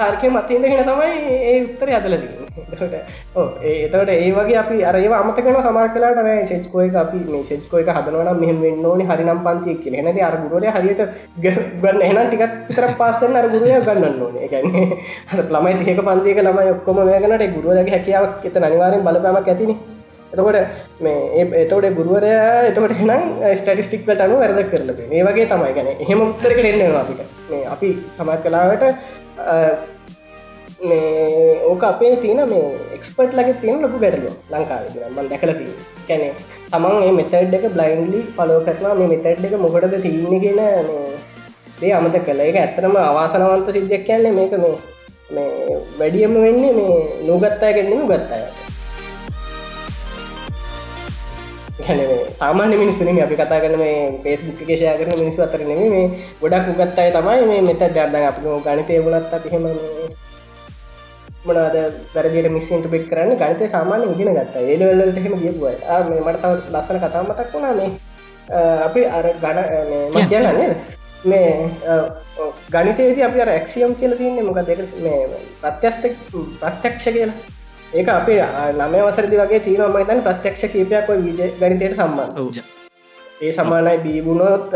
තර්කය මතින්දගෙන තමයි ඒ උත්තර අදලද ඒතට ඒ වගේ අපි අරඒ අමතකන සමර කලාට නෑ සෙච්කෝය අපි මේ සෙච්කෝය හදනවන මෙහම වෙන්න ඕනි හරිනම් පන්තිය කියල. හෙනති අරගුරුවර හරියට ගන්න එන ටිකක් තර පස්සෙන් අරගුරුවය ගන්න ඕන. එකන්නේ [laughs] ළමයි තියක පන්තියක ළමයි ඔක්කොම මේකනට ගුරුවදගේ හැකියාවක් එත අනිවාරෙන් බලපෑමක් ඇතින. එතකොට මේ ඒ- එතකොට ගුරුවරය එතකොට එනම් ස්ටටිස්ටික්ට අනු වැරද කරලද මේ වගේ තමයි. ගැන එහෙම උත්තරක එන්න අපිට. මේ අපි සමත් කලාවට අ, මේ ඕක අපේ තියන මේ එක්ස්පර්ට් ලගේ තියෙන ලොකු ගැටලු ලංකාව මන් දැකල තිය කැනෙ තමන් ඒ මෙතඩ් එක බ්ලයින්ලි ෆලෝ කරනවා. මේ මෙතඩ් එක මොකටද තියන්න කියෙන දේ අමත කළ එක ඇත්තරම අවාසනවන්ත සිද්ධයක් කියන්නේ මේක මේ මේ වැඩියම වෙන්නේ මේ නූගත්තා ගෙන්න්න ගත්තාය සාමාන්‍ය මිනිස්සුන අපි කතා කරන මේ පේස්බුක් කේෂය කරන මිනිස්සු අතර නෙම මේ ගොඩක් උගත්තයි තමයි මේ මෙත දර්දන් අප ගනිතය වුණත් අපිහෙම මනාද වැරදිට මිසින්ට පික් කරන්න ගනිතය සාමාන්‍ය ඉගෙන ගත්ත. ඒලවල්ලට හෙම ගියපුව මේ මට ලස්සන කතාමතක් වුණා. මේ අපි අර ගඩ ම කියන්නන්නේ මේ ගනිතයේදී අපි අර ඇක්සියම් කියල තියන්නේ. මොක දෙක මේ ප්‍රත්‍යස්ත ප්‍රත්‍යක්ෂ කියලා. ඒක අපේ නම වසරදි වගේ තියනම තන් ප්‍රත්‍යක්ෂ කීපයක් විජ ගනිතයට සම්බන්ධ. ඒ සමානයි බීබුණොත්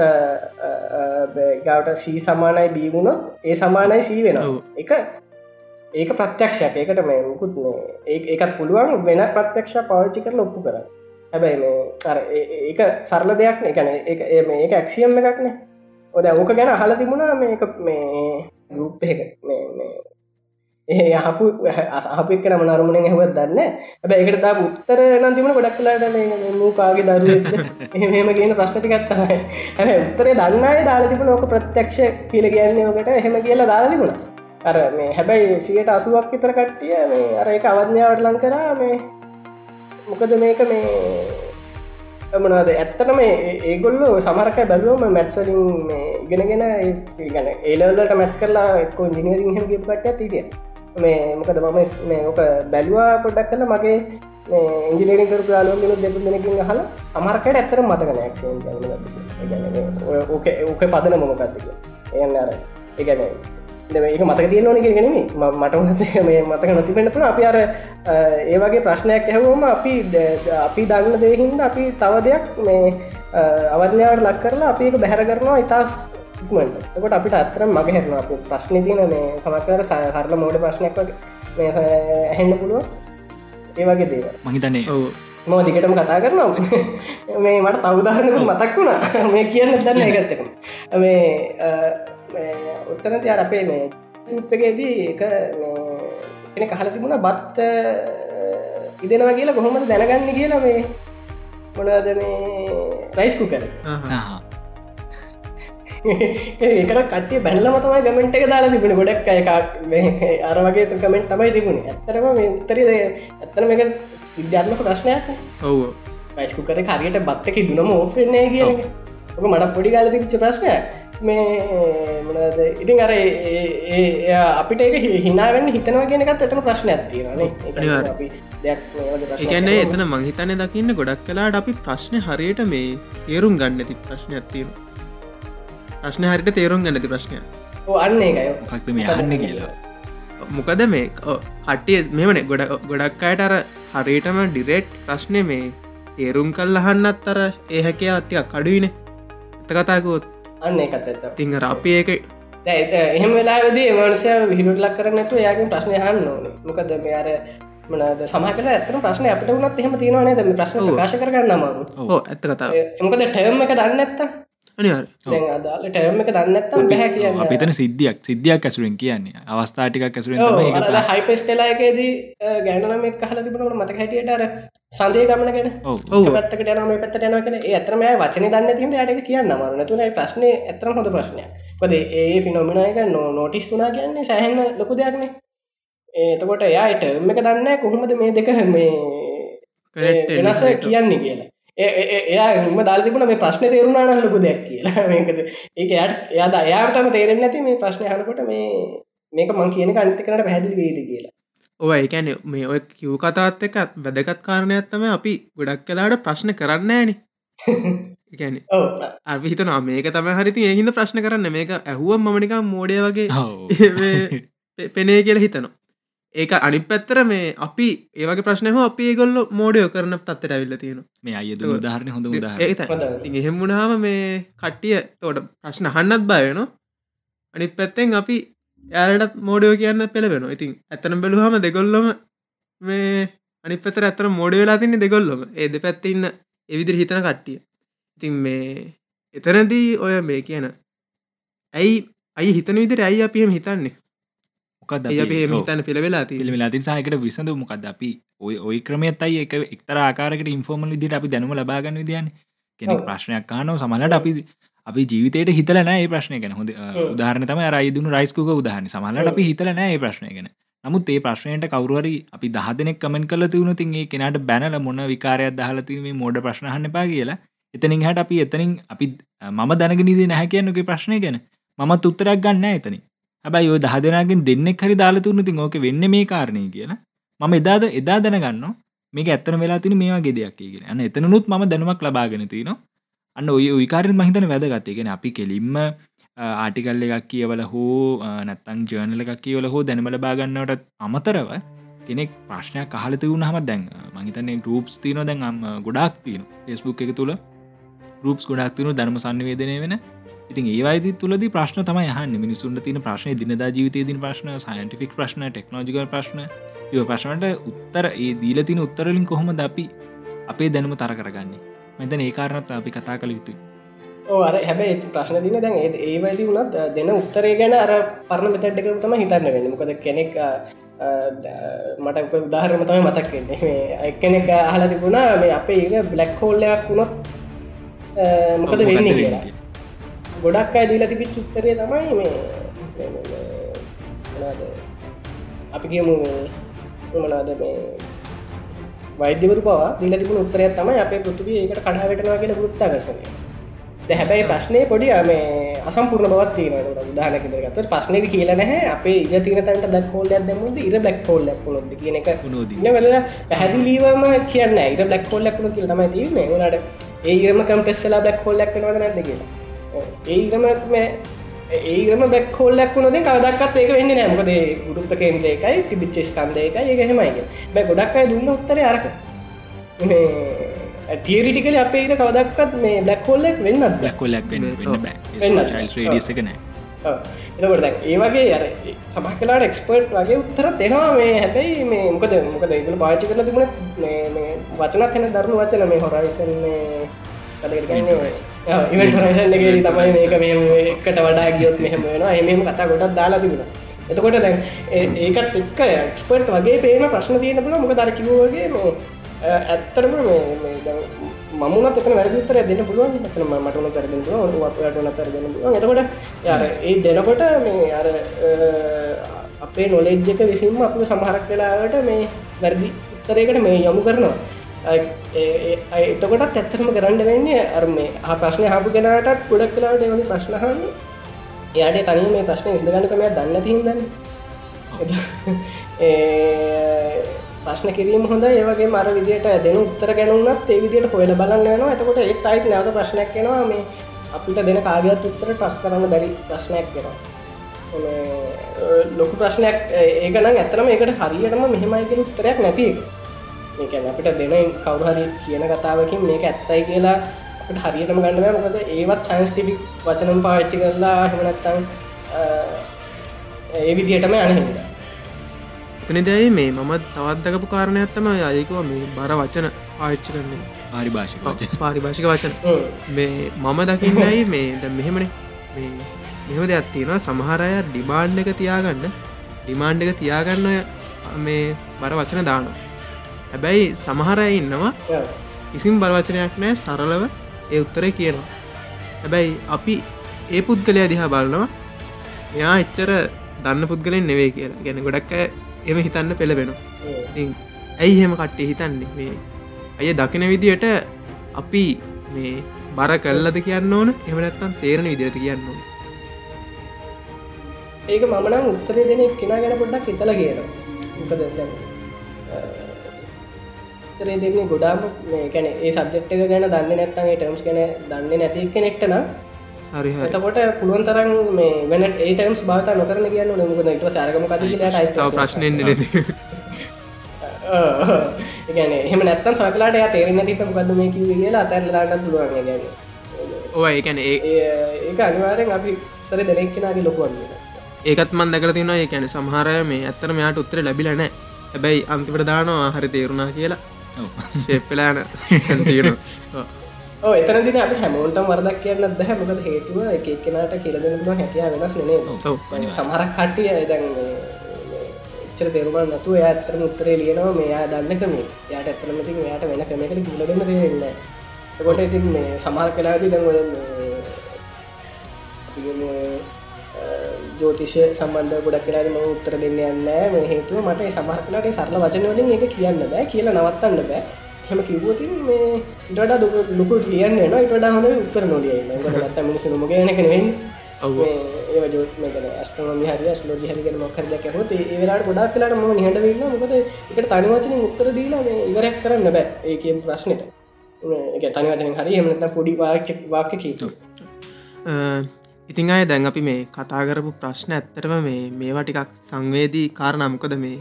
ගවට සී සමානයි බීබුණොත් ඒ සමානයි සී වෙන. එක ඒක ප්‍රත්‍යක්ෂයක්. ඒකට මේ මුකුත් මේ ඒ- ඒකත් පුළුවන් වෙන ප්‍රත්‍යක්ෂ පාවිච්චි කර ඔප්පු කර හැබැයි මේ අර ඒ- ඒ- ඒක සරල දෙයක් එකන ඒක ඇක්සියම් එකක්නේ ඔද ඕක ගැන අහල තිබුණා මේක මේ ගරුප් එක මේ මේ ඒ යහපු අහපක් කන මනරුමන හවත් දන්න ඇබ එකට තා උත්තර නම් තිබුණ ගොඩක් කලාට මේ මූකාගේ දරුව එහෙම කියන ප්‍රශ්නටිකත්තමයි හැම උත්තරේ දන්නය දාලා තිබුණ ඕක ප්‍රත්‍යක්ෂ කියල කියන්නේ ඕකට එහෙම කියලා දාලා තිබුණ. අර මේ හැබැයි සියට අසුවක් විතර කට්ටිය මේ අර එක අවඥාවට ලං කරා මේ මොකද මේක මේ මනද ඇත්තටම ඒ- ඒගොල්ලෝ සමරක බැලුවම මැත්සලින් මේ ඉගෙනගෙන ඒ- ගන ඒලවල්ලට මැච් කරලා එක්ක ඉජිනීරින් හම ගපට තිටිය මේ මොකද මම ස්- මේ ඕක බැලවා පොඩක් කල මගේ ඉජිනීරින් කර යාලෝ ගෙන දෙතු දෙනකින් හල අමරකට ඇත්තර මතක නෑක් ඕක ඕක පදන මොමකත්තික එයන්න අර එකන ඒක මතක තිය ඕන ගෙනීම මට [laughs] මේ මතක නොතිබෙන්න්නපන අපි අර ඒ වගේ ප්‍රශ්නයක් ඇහවෝම අපි අපි දන්න දෙහින්ද අපි තව දෙයක් මේ අවඥාවට ලක් කරලා අපි එක බැහැර කරනවා ඉතාස් ඉක්මට එකොට අපිට අත්තරම් මග හැරන අප ප්‍රශ්න තියන මේ සමක්කර සහරල මෝඩ ප්‍රශ්නයක් වගේ මේ ඇහෙන්න පුළුව ඒ වගේ දේව මහිතන්නේ ඔව්. මෝ දිගටම කතා කරනවා. මේ මට තවදාහනක මතක් වුණා. මේ කියන්න දන්න එකත්තකම මේ අ, මේ උත්තන තිය අපේ මේ ඉප්පගේදී එක කෙන කහල තිබුණ බත් ඉදෙනවා කියලා කොහොමද දැනගන්න කියලා මේ මොනද මේ රයිස්කු කර. ඒකට කටේ බැල්ලම තමයි ගමෙන්ට් එක දාලා තිබුණ. ගොඩක් එකක් අර වගේ කමෙන්ට් තමයි තිබුණ. ඇත්තරම උත්තරද ඇත්තන එක විද්‍යාත්මක ප්‍රශ්නයක් ඔව්. බයිස්කු කර හරියට බත්තක දුනම ඕෆෙන්නේ කිය ඕක මට පොඩි ගල තිච්ච ප්‍රශ්නයක් මේ මනද ඉතින් අර අපිට එක හිනාවෙන් හිතනවා කියෙනකත් එතන ප්‍රශ්නයක් තියෙනනේ එකන්නේ එතන මංහිතනය දකින්න ගොඩක් කලාට අපි ප්‍රශ්නය හරියට මේ ඒරුම් ගන්න ඇති ප්‍රශ්නයක් තියෙන ප්‍රශ්න හරිට තේරුම් ගන්නති ප්‍රශ්නය අන්න එකයි ෆක්ත මේ යන්න කියලා? මොකද මේ කට්ටිය මෙමන ගොඩ ගොඩක් අයට අර හරියටම ඩිරෙට් ප්‍රශ්නය මේ තේරුම් කල් අහන්නත් අර ඒහැකය අත්තියක් කඩුවන එත කතාකුත් අන්න එකත් ඇත්ත තිංහ අපි ඒක එහෙම වෙලාවෙදී මනසය විහිරුට ලක් කරනට යාගේ ප්‍රශ්නය හන්න ඕන. මොකද මේ අර මනද සමහකල ඇතන ප්‍රශ්න අපට වුණත් එහෙම තියෙනවනේ ද ප්‍රශ්න ප්‍රකාශ කරගන්න අමාරු ඕ ඇත්ත කතා මොකද ටර්ම එක දන්න ඇත්තා අදාල ටර්ම එක දන්නත්තම් බැහැ කියන්න. අපිතන සිද්ධියක් සිද්ධියක් ඇසුරෙන් කියන්නේ. අවස්ථාටිකක් ඇසුරෙන් හයිපස්ටලායකේදී ගැනනම කහල තිබුණට මතක හැටියට අර සන්දේ ගමන ගැන ඔව්. පැත්තකට යන මේ පැත්තට යන කෙන ඇතරම වචන දන්න තින් යට කියන්න මරන තුන ප්‍රශ්නය ඇතරම හොඳ ප්‍රශ්නය පද ඒ ෆිනොමිනයක නෝ නෝටිස් තුනා කියන්නේ සැහන්න ලොකු දෙයක්නේ ඒතකොට එයායට එක දන්න කොහොමද මේ දෙක මේ වෙනස කියන්නේ කියලා එයා ම දාල තිබුණ මේ ප්‍රශ්න තේරුණාන ලොකු දෙයක් කියලා. [laughs] මේකද? ඒක යට එයාද එයාටම තේරෙන් නැති මේ ප්‍රශ්නය හනකොට මේ මේක මං කියන අනිත කරට පැදිලි වේද කියලා. ඔව ඒකැන මේ ඔය කිව් කතාත් එක වැදගත් කාරණයක්ත්තම අපි ගොඩක් කලාට ප්‍රශ්න කරන්න ෑන එකැන [laughs] ඔව. අවිහිතන මේක තම හරිති ඒහිද ප්‍රශ්න කරන්න. මේක ඇහුවම් මමනිකා මෝඩය වගේ [laughs] පෙනේ කියල හිතනවා ඒක අනි පැත්තර මේ අපි ඒවගේ ප්‍රශ්නය හෝ අපි ඒගොල්ල මෝඩයෝ කරන තත්තට ඇවිල්ල තියෙන මේ අයද උදාහරණ හොඳ එහෙම වුණාම මේ කට්ටිය තෝට ප්‍රශ්න හන්නත් බයන අනිත් පැත්තෙන් අපි යාලටත් මෝඩයෝ කියන්න පෙළබෙන ඉතින් ඇතනම් බැලුහම දෙගොල්ලොම මේ අනි පතර ඇතර මෝඩ වෙලා තින්නේ දෙගොල්ලොම. ඒ දෙ පැත්ත ඉන්න එවිදිරි හිතන කට්ටිය. ඉතින් මේ එතනදී ඔය මේ කියන ඇයි අයි හිතන විදිර ඇයි අපිහම හිතන්නේ මොකද අපි? හිතන්න පෙළවෙලා ති පිළිවෙලාතින් සහකට විසඳ මොකද අපි? ඔය ඔය ක්‍රමයත් අයි එක එක්තර ආකාරකට ඉන්ෆෝර්මල් විදිට අපි දැනුම ලබාගන්න විදියන් කෙනෙක්. ප්‍රශ්නයක් කානව සමලට අපි අපි ජීවිතයට හිතලන ඒ ප්‍රශ්නය ගැන. හොඳ උදාහරන තම රයිදුන රයිස්කුක උදාහරන සමහලට අපි හිතලන ඒ ප්‍රශ්නය ගැන. නමුත් ඒ ප්‍රශ්නයට කවරුවරි අපි දහදනෙක් කමෙන් කල තිවුණු තින් ඒ කෙනට බැනල මොන විකාරයක් දහලතිීම මෝඩ ප්‍රශ්නහන්න පා කියලා. එතනින් හට අපි එතනින් අපි මම දැනගෙනදී නැහැ කියන්නගේ ප්‍රශ්නය ගැන. මත් උත්තරයක් ගන්න එතනින් හැබයි ඔය දහදනගෙන් දෙන්නෙක් හරි දාලතුරන තින් ඕක වෙන්න මේ කාරණය කියලා. මම එදාද එදා දැනගන්න මේක ඇත්තන වෙලා තින මේවා ගෙදයක් කියලා අන්න එතනුත් ම දැනුමක් ලබාගෙන තිනවා. අන්න ඔය විකාරෙන් මහිතන වැදගත්තයගෙන අපි කෙලින්ම ආටිකල් එකක් කියවල හෝ නැත්තං ජර්නල එකක් කියවල හෝ දැනමල බාගන්නවට අමතරව කෙනෙක් ප්‍රශ්නයක් කහලත වුණ හම දැන් මහිතන්නේ ගරුප්ස් තියන දැන් අම් ගොඩක් තියන ෙස්බුක් එක තුළ ගරුප්ස් ගොඩක් තියනු ධර්ම සන්නිවේදනය වෙන ඉතින් ඒවයිද තුලද ප්‍රශ්න තමයි හන්න මිනිසුන්ට තින ප්‍රශ්න දිනදා ජීවිතය දින ප්‍රශ්න සයින්ටිෆික් ප්‍රශ්න ටෙක්නෝජික ප්‍රශ්න. තිව ප්‍රශ්නට උත්තර ඒ දීල තින උත්තරලින් කොහොම ද අපි අපේ දැනුම තර කරගන්නේ? මෙතන ඒ කාරණත් අපි කතා කළ යුතුයි. අර හැබැයි ප්‍රශ්න දින දැන් ඒ ඒවයිදි වුණත් දෙන උත්තරේ ගැන අර පරණ මෙතැට්ක තම හිතන්න වෙන්න. මොකද කෙනෙක් මට උදාහරම තමයි මතක් වෙන්නේ. මේ එක්කෙනෙක් අහලා තිබුණා මේ අපේ ඒක බ්ලක් හෝල්ලයක් වුණොත් මොකද වෙන්නේ කියලා ගොඩක් අය දීලා තිබිත් උත්තරය තමයි මේ? අපි කියමු මනාද මේ වෛද්‍යවරු පවා දිල තිබුණ උත්තරයක් තමයි අපේ පෘතුවී ඒකට කඩාවටනවා කියෙන ගෘත්තාකර්ශනය ද හැබැයි ප්‍රශ්නය පොඩි මේ අසම්පූර්ණ බවත් තියනට උදාහනකරගත් ප්‍රශ්නය කියල නැහැ. අපේ ඉර තින තන්ට බ්ලක් හෝල්ලයක් දැමුද ඉර බ්ලක් හෝල්ල ොද කියන එක වෙලා පැහැදිලීවම කියන්න ඉට බ්ලක් හොල්ලක් ුණු කිය තමයි තිීම නට ඒ ඉරම කම්පෙස්සලා බැක් හොල්ලක් වෙනවද නැද කියලා ඒ ඉරම ඒගම බැක් හොල්ලක් වුණද කවදක්ත් ඒක වෙන්න නෑමකද ගුරුත්ත කේන්ද්‍ර එකයි ටිබිච්ච ස්කන්ද එක ඒහෙමයි බැ ගොඩක් අයි දුන්න උත්තර අරක. තිරිටිකල අපේ ඉර කවදක්ත් මේ ලැක්කොලක් වෙන්න වෙන්න වෙන්න. බෑ. ඩියස් එක නෑ. එතකොට ඒ වගේ අර සමක් කලාට එක්ස්පර්ට් වගේ උත්තර දෙනවා මේ. හැබැයි මේ මොකද මොකද ඉගල පාචි කරල තිබුණ වචනත් එන දරුණු වචන මේ හොරයිසන් ඉවට රයිසන්ගේ තමයි මේක මෙ එකට වඩා ගියොත් මෙහම වෙනවා. එමම කතා ගොඩක් දාලා තිබුණ. එතකොට දැන් ඒ- ඒකත් එක්ක එක්ස්පර්ට් වගේ පේන ප්‍රශ්න තියෙන පුල මොක දර කිවෝගේ මේ ඇත්තරම මමුණත් එතන වැරදිතර දෙන්න පුළුවන්. එතන මටන තර දෙන්න වටන තර දෙන්න පුළුවන්. එතකොට යාර ඒ දෙනකොට මේ අර අපේ නොලෙජ්ජක විසින්ම අප සමහරක් වෙලාවට මේ වැරදි උත්තරයකට මේ යොමු කරනවා. එතකොටත් ඇත්තරම කරන්න වෙන්නේ අර මේ ප්‍රශ්නය හපු කෙනටත් ගොඩක් කලාට වගේ ප්‍රශ්නහන්න එයාට තනි මේ ප්‍රශ්න ඉස්දගන්නකමයක් දන්න තිහිදන්න [laughs] ප්‍රශ්න කිරීම හොඳ ඒවගේ මර විදියට දෙන උත්තර ගැනුනත් ඒ විදියට හොයල බලන්න යනවා. එතකොට එක් අයිත් නැවත ප්‍රශ්නයක් කෙනවා මේ අපිට දෙන කාගත් උත්තර ටස් කරන්න බැරි ප්‍රශ්නයක් කෙනවා ලොකු ප්‍රශ්නයක්. ඒකනම් ඇතරම ඒකට හරියටම මෙහෙමයිකෙන උත්තරයක් නැති මේකැන අපිට දෙන කවුරහරි කියන කතාවකින් මේක ඇත්තයි කියලා අපට හරියටම ගන්නව මොකද ඒවත් සයින්ස්ටිපික් වචනම් පාච්චි කරලා හෙමනත්තං ඒ විදිහටම අනහිද එතන දැයි මේ මමත් තවත් දකපු කාරණයක්ත්තම අයකුව මේ බර වචන පාච්චි කරන්නේ. පාරිභාෂික වචන. පාරිභාෂික වචන. මේ මම දකින්නයි මේ ද මෙහෙමනේ. මේ මෙහම දෙයක් තියෙනවා. සමහරය ඩිමාන්්ඩ එක තියාගන්න ඩිමාන්්ඩ එක තියාගන්න මේ බර වචන දාන හැබැයි සමහරය ඉන්නවා. ඉසිම් බලවචනයක් නෑ සරලව ඒ උත්තරය කියනවා. හැබැයි අපි ඒ පුද්ගලය දිහා බලනවා. එයා එච්චර දන්න පුද්ගලෙන් නෙවේ කියලා. ගැන ගොඩක් එම හිතන්න පෙළබෙනවා ඇයි හෙම කට්ටේ හිතන්නේ? මේ අය දකින විදියට අපි මේ බර කල්ලද කියන්න ඕන? එමනත්තම් තේරණ විදිරති කියන්න ඕන? ඒක මමනම් උත්තරේ දෙනෙක් කෙනා ගැන පොඩ්ඩක් හිතල කියන මොකද තරේ දෙන්නේ ගොඩාම කැන ඒ සබ්ෙක්්ක ගැන දන්න නැත්තන්ගේ ටම්ස් ගැන දන්න නැති කෙනෙක්ටන හරි එතකොට පුළුවන් තරන් මේ වෙන ඒටම්ස් භාත නොකරන කියන්න නමුද ට සෑරගම කතිලට ප්‍රශ්නය ගැන එහම නැත්තන් සකලාට තේරෙන තිත මොකද [laughs] මේ කිව කියලා අතැරලාට පුළුවන් ගැන ඕ ඒකැන ඒක අනිවාරෙන් අපි තර දෙනෙක්කෙනගේ ලොකුවන් ඒකත් මන් දැකර තින ඒ කැන සමහරය මේ ඇත්තර මෙයාට උත්තර ලැබිලනෑ හැබැයි අන්තිපට දානවා. හරි තේරුණා කියලා ශේප්පලාන තියෙනවා. එතනදින අප හැමෝන්ටම් වරදක් කියන්න දැහ මොකද හේතුව එක කෙනට කියලදෙනම හැකියා වෙනස් නේ සමහරක් කට්ටිය දැන් එච්චර තේරුම නතු ඇත්තර උත්තරේ ලියනවා මෙයා දන්නකම යායට ඇතරමති යායට වෙන කමකට ගිලදම දෙන්න කොට ඉතින් මේ සමහර කලාදී දැන් ජෝතිෂය සම්බන්ධ ගොඩක් කියලාද ම උත්තර දෙන්න යන්න හේතුව මට සමහරලාට සරල වචනවලින් එක කියන්න බෑ කියලා නවත්තන්න බෑ. හෙම කිව්වතින් මේ ඉටඩ දුක ලොකු ලියන්න න ඉට හොඳ උත්තර නොලිය ත් මිනිසුම ගනකනෙවෙන් ඒ ජෝත්මකන ස්ට්‍රෝමි හරි ස්ලෝ හරිගෙන මොකර දැක හොත ඒලාට ගොඩක් කලාට ම හට වෙන්න මොකද එකට තනිවචන උත්තර දීලා මේ ඉවරක් කරන්න බෑ ඒකම් ප්‍රශ්නයට තනිවචන හරි එමනත පොඩි වාක්ෂ වාක්‍ය කීතු ඉතිං අය දැන් අපි මේ කතා කරපු ප්‍රශ්න ඇත්තරම මේ මේවා ටිකක් සංවේදී කාරණමකද මේ?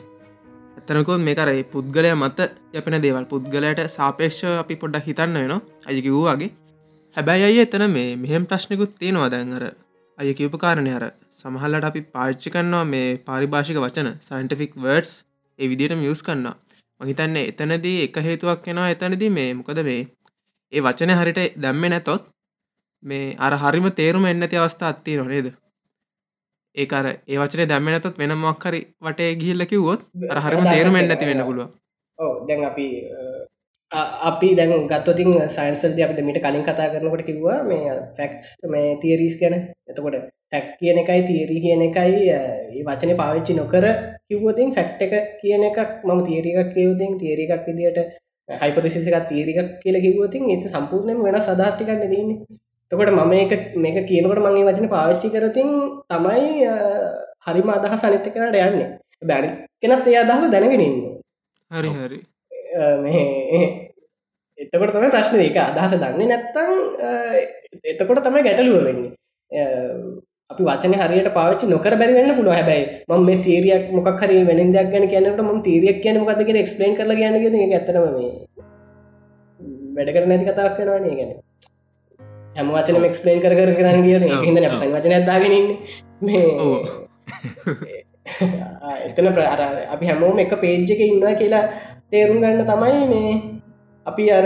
එතනකොත් මේකරයි පුද්ගලය මත යපෙන දේවල්. පුද්ගලයට සාපේක්ෂ අපි පොඩ්ඩක් හිතන්න වෙන අයකි වූ වගේ. හැබැයි අය එතන මේ මෙහෙම ප්‍රශ්නකුත් තියෙනවා දැන්अර අය කියපු කාරණය අර. සමහල්ලට අපි පාච්චි කන්නවා මේ පාරිභාෂික වචන සයින්ටිෆික් වර්ඩස් ඒ විදියට මියස් කන්නවා මහිතන්නේ එතනදී එක හේතුවක් කෙනවා එතනදී මේ මොකද මේ? ඒ වචන හරිට දැම්ම නැතොත් මේ අර හරිම තේරුම එන්නති අවස්ථා අත්තිය නොනේද ඒකර ඒ වචනේ දැම්ම නැතත් වෙන මොක්කරි වටේ ගිහිල්ල කිව්වොත් හරිම තේරුමෙන් නැති වෙන්න පුළුව ඕ දැන් අපි අපි දැන් ගත්තතින් සයින්සල්ද අපට මිට කලින් කතා කරනකොට කිව්වා මේ ෆැක්ස් මේ තීරීස් ගැන. එතකොට ෆැක්් කියන එකයි තීරී කියන එකයි ඒ වචන පාවිච්චි නොකර කිව්වතින් ෆැක්් එක කියන එකක් මම තීරිකක් කියවතින් තීරිකක් විදිට හයිපතිසික තීරිකක් කියල කිවතින් ඒ සම්පූර්ණයම වෙන සදස්ටිකන්න දන්නේ තකොට මම මේක කියනකට මගේ වචන පාවිච්චි කරතින් තමයි හරිම අදහ සනිත්ත කරට යන්නේ. බැරි කෙනත් ඒ අදහස දැනගෙනන්න හරි හරි. එතකොට තම ප්‍රශ්න. එක අදහස දන්නේ නැත්තං එතකොට තමයි ගැටලුව වෙන්නේ. අපි වචන හරියට පාච්චි නොකර බැරිවෙන්න පුළුව හැබයි ම මේ තීරයක් මොක් හරි වෙන දෙයක් ගැන කියනට ම තීරයක් කියන මොකදගෙන එක්ස්පලේන් කරල ගැන ඇතරම මේ වැඩ කර නැති කතාවක් වෙනවානේ ගැන හැම වචන එක්ස්පලේන් කර කර කරන්න කිය හිද නැ වචන ඇදාගෙනන්න මේ [laughs] එතන ප්‍රාර අපි හැමෝම එක පේජ්ජක ඉන්නවා කියලා තේරුම් ගන්න තමයි මේ අපි අර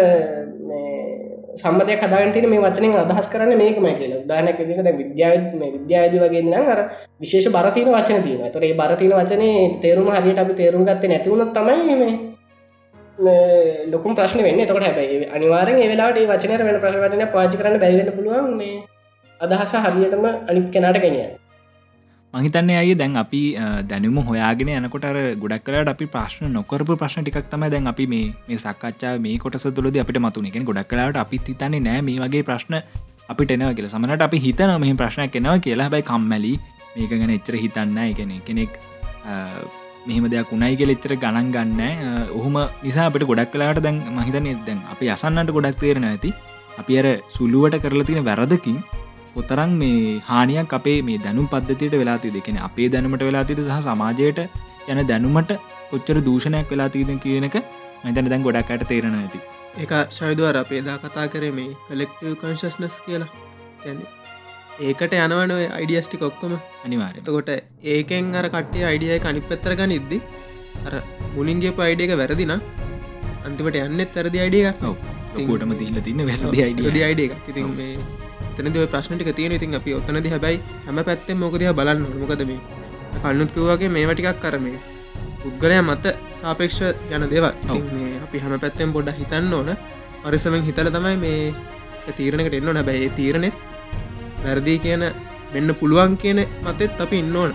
සම්මතය කදාගතින මේ වචනින් අදහස් කරන්න මේකම කියලා. දානක දික විද්‍යාව විද්‍යාද වගේ නම් අර විශේෂ බරතින වචන තියන තොරේ බරතින වචනේ තේරුම හරියට අපි තේරුම් ගත්ත නැතිවුණත් තමයි මේ ලොකුම් ප්‍රශ්න වෙන්න. තකොට හැබයි අනිවාරෙන් ඒවෙලාට වචනයට වෙන ප්‍රශ වචන පාචි කරන්න බැරිවෙන්න පුළුවන් මේ අදහස හරියටම අනික් කෙනාට ගෙනිය මහිතන්න අය දැන් අපි දැනුම හොයාගෙන යනකොට ගොඩක් කරට අපි ප්‍රශ්න නොකරපු ප්‍රශ්න ටිකක් තම දැන් අපි මේ මේ සක්කච්චා මේ කොටස තුළද අපිට මතුන එකෙන ගොඩක් කලාට අපි හිතන්නේ නෑ මේ වගේ ප්‍රශ්න අපිට එනවා කියලා. සමනට අපි හිතන මෙහි ප්‍රශ්නයක් කෙනවා කියලා. හැබයි කම්මැලි. මේක ගැන එච්චර හිතන්න එකන කෙනෙක් මෙහම දෙයක් උනයි කියල එච්චර ගණන් ගන්න. ඔහුම නිසා අපට ගොඩක් කලාට දැන් මහිතන දැන් අපි අසන්නට ගොඩක් තේරෙන ඇති. අපි අර සුල්ලුවට කරලා තියෙන වැරදකින් කොතරම් මේ හානියක් අපේ මේ දැනුම් පද්ධතියට වෙලාති දෙකෙන අපේ දැනුමට වෙලාතිට සහ සමාජයට යන දැනුමට කොච්චර දූෂණයක් වෙලාතිීද කියනක මතන දැන් ගොඩක්කට තේරෙන ඇති. එක ශයදවර අපේදා කතා කරේ මේ කලෙක්ටව කංශස්නස් කියලා. ඒකට යනවන අයිඩියස්ටි කොක්කොම අනිවාරය එතකොට ඒකෙන් අර කට්ටේ අයිඩියය කනි පෙත්තර ගනිද්දි අර මුලින්ගේ පයිඩියක වැරදින අන්තිමට යන්නෙත් තරදි අයිඩිය ලොකෝටම දීල තින්න වැරදි අයිඩිය අයිඩිය ඉතින් මේ තනද ප්‍රශ්නටික තියෙන ඉතින් අපි ඔත්තනද හැබයි හැම පැත්තෙන් මොකදය බලන්න මොකද මේ කල්නුත්කවගේ මේවටිකක් කරමේ පුද්ගලය මත සාපේක්ෂ යන දේවල්. මේ අපි හැම පැත්තෙන් පොඩ්ඩ හිතන්න ඕන. පරිසමෙන් හිතල තමයි මේ තීරණකට එන්න නැබැයි තීරණෙත් වැරදිී කියන වෙන්න පුළුවන් කියන මතෙත් අපි ඉන්න ඕන.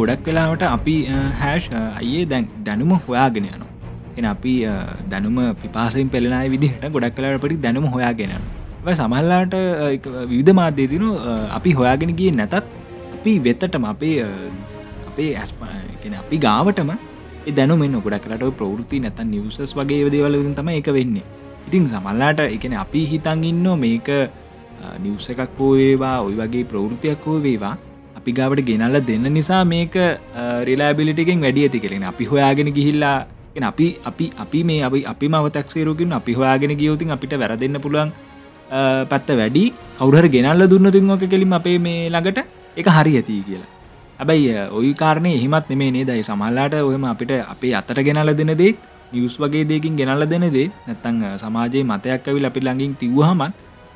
ගොඩක් වෙලාවට අපි හැෂ් අයේ දැන් දැනුම හොයාගෙන යනවා. එන අපි දැනුම පිපාසෙන් පෙළෙනයි විදිහට ගොඩක් කලාට පටි දැනුම හොයාගෙන සමල්ලාට විවිධ මාධ්‍ය තිනු අපි හොයාගෙන ගිය නැතත් අපි වෙත්තටම අපේ අපේ ඇස්පන අපි ගාවටම දැනුම ගොඩ කරට ප්‍රවෘති නැත නිවසස් වගේ දේවලින් තම එක වෙන්නේ. ඉතින් සමල්ලාට එකන අපි හිතන් ඉන්න මේක නිවස එකක් හෝ වේවා ඔයි වගේ ප්‍රවෘතියක් හෝ වේවා. අපි ගාවට ගෙනල්ල දෙන්න නිසා මේක රිලාබිලිටිකෙන් වැඩිය ඇති කෙරෙන අපි හොයාගෙන ගිහිල්ලා අපි අපි අපි මේ අපි අපි මවතක්සේරුකින් අපි හොයාගෙන ගියවතින් අපිට වැරදන්න පුළුවන් පැත්ත වැඩි. කවුහර ගෙනල්ල දුන්න තුන්වක කෙලින් අපේ මේ ළඟට එක හරි ඇති කියලා. ඇබැයි ඔයි කාරණය එහෙමත් නෙමේ නේදයි සමල්ලාට ඔයම අපිට අපේ අතට ගෙනල දෙන දේ නිවස් වගේ දෙකින් ගෙනල්ල දෙන දේ නැත්තං සමාජයේ මතයක් ඇවිල් අපි ළඟින් තිව්හමත්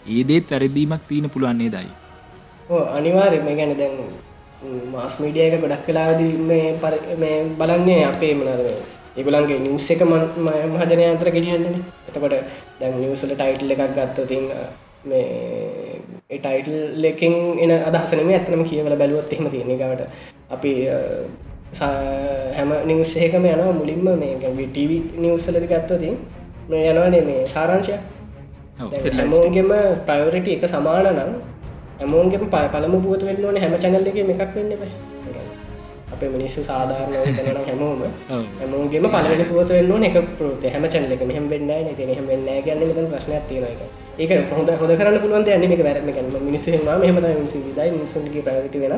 ඒදේත් වැරදීමක් තියෙන පුළුවන්නේ දයි අනිවාර්ය මේ ගැන දැන් මාස් මීඩියක ගොඩක් කලාද මේ බලන්නේ අපේ මනද ඒගුලන්ගේ නිවස් එක මහජනය අතර ගෙඩියන්නන එතකොට දැන් නිවසල ටයිටල් එකක් ගත්තතින් මේ ටයිටල් ලෙකින් එන අදහසනම ඇතනම කියවල බැලුවත් එහෙම තියෙන ගවට අපි හැම නිවස්සේකම යනවා. මුලින්ම මේ ටව නිවස්සලද ගත්තතින් මේ යනවානේ මේ සාරංශය හැමෝගෙම ප්‍රයෝරිටි එක සමාන නම් හැමෝන්ගේ ප පළම පුවත වෙන්න ඕන හැම චැනල්ල එක එකක් වෙන්න බයි අප මිනිස්සු සාධාරණ තනන හැමෝම හැමෝගේම පලවෙනි පුවත වෙන්න එක පෘත හැම චැනල එක මෙහම වෙන්න න. හෙම වෙන්න ගන්න මෙත ප්‍රශ්නයක් තියෙන එක ඒක හොඳ හොද කරන්න පුළුවන් යන්න එක වැරම මිනිස්සම මෙහම මිසි දයි මිනිසුන්ගේ ප්‍රයෝට වෙන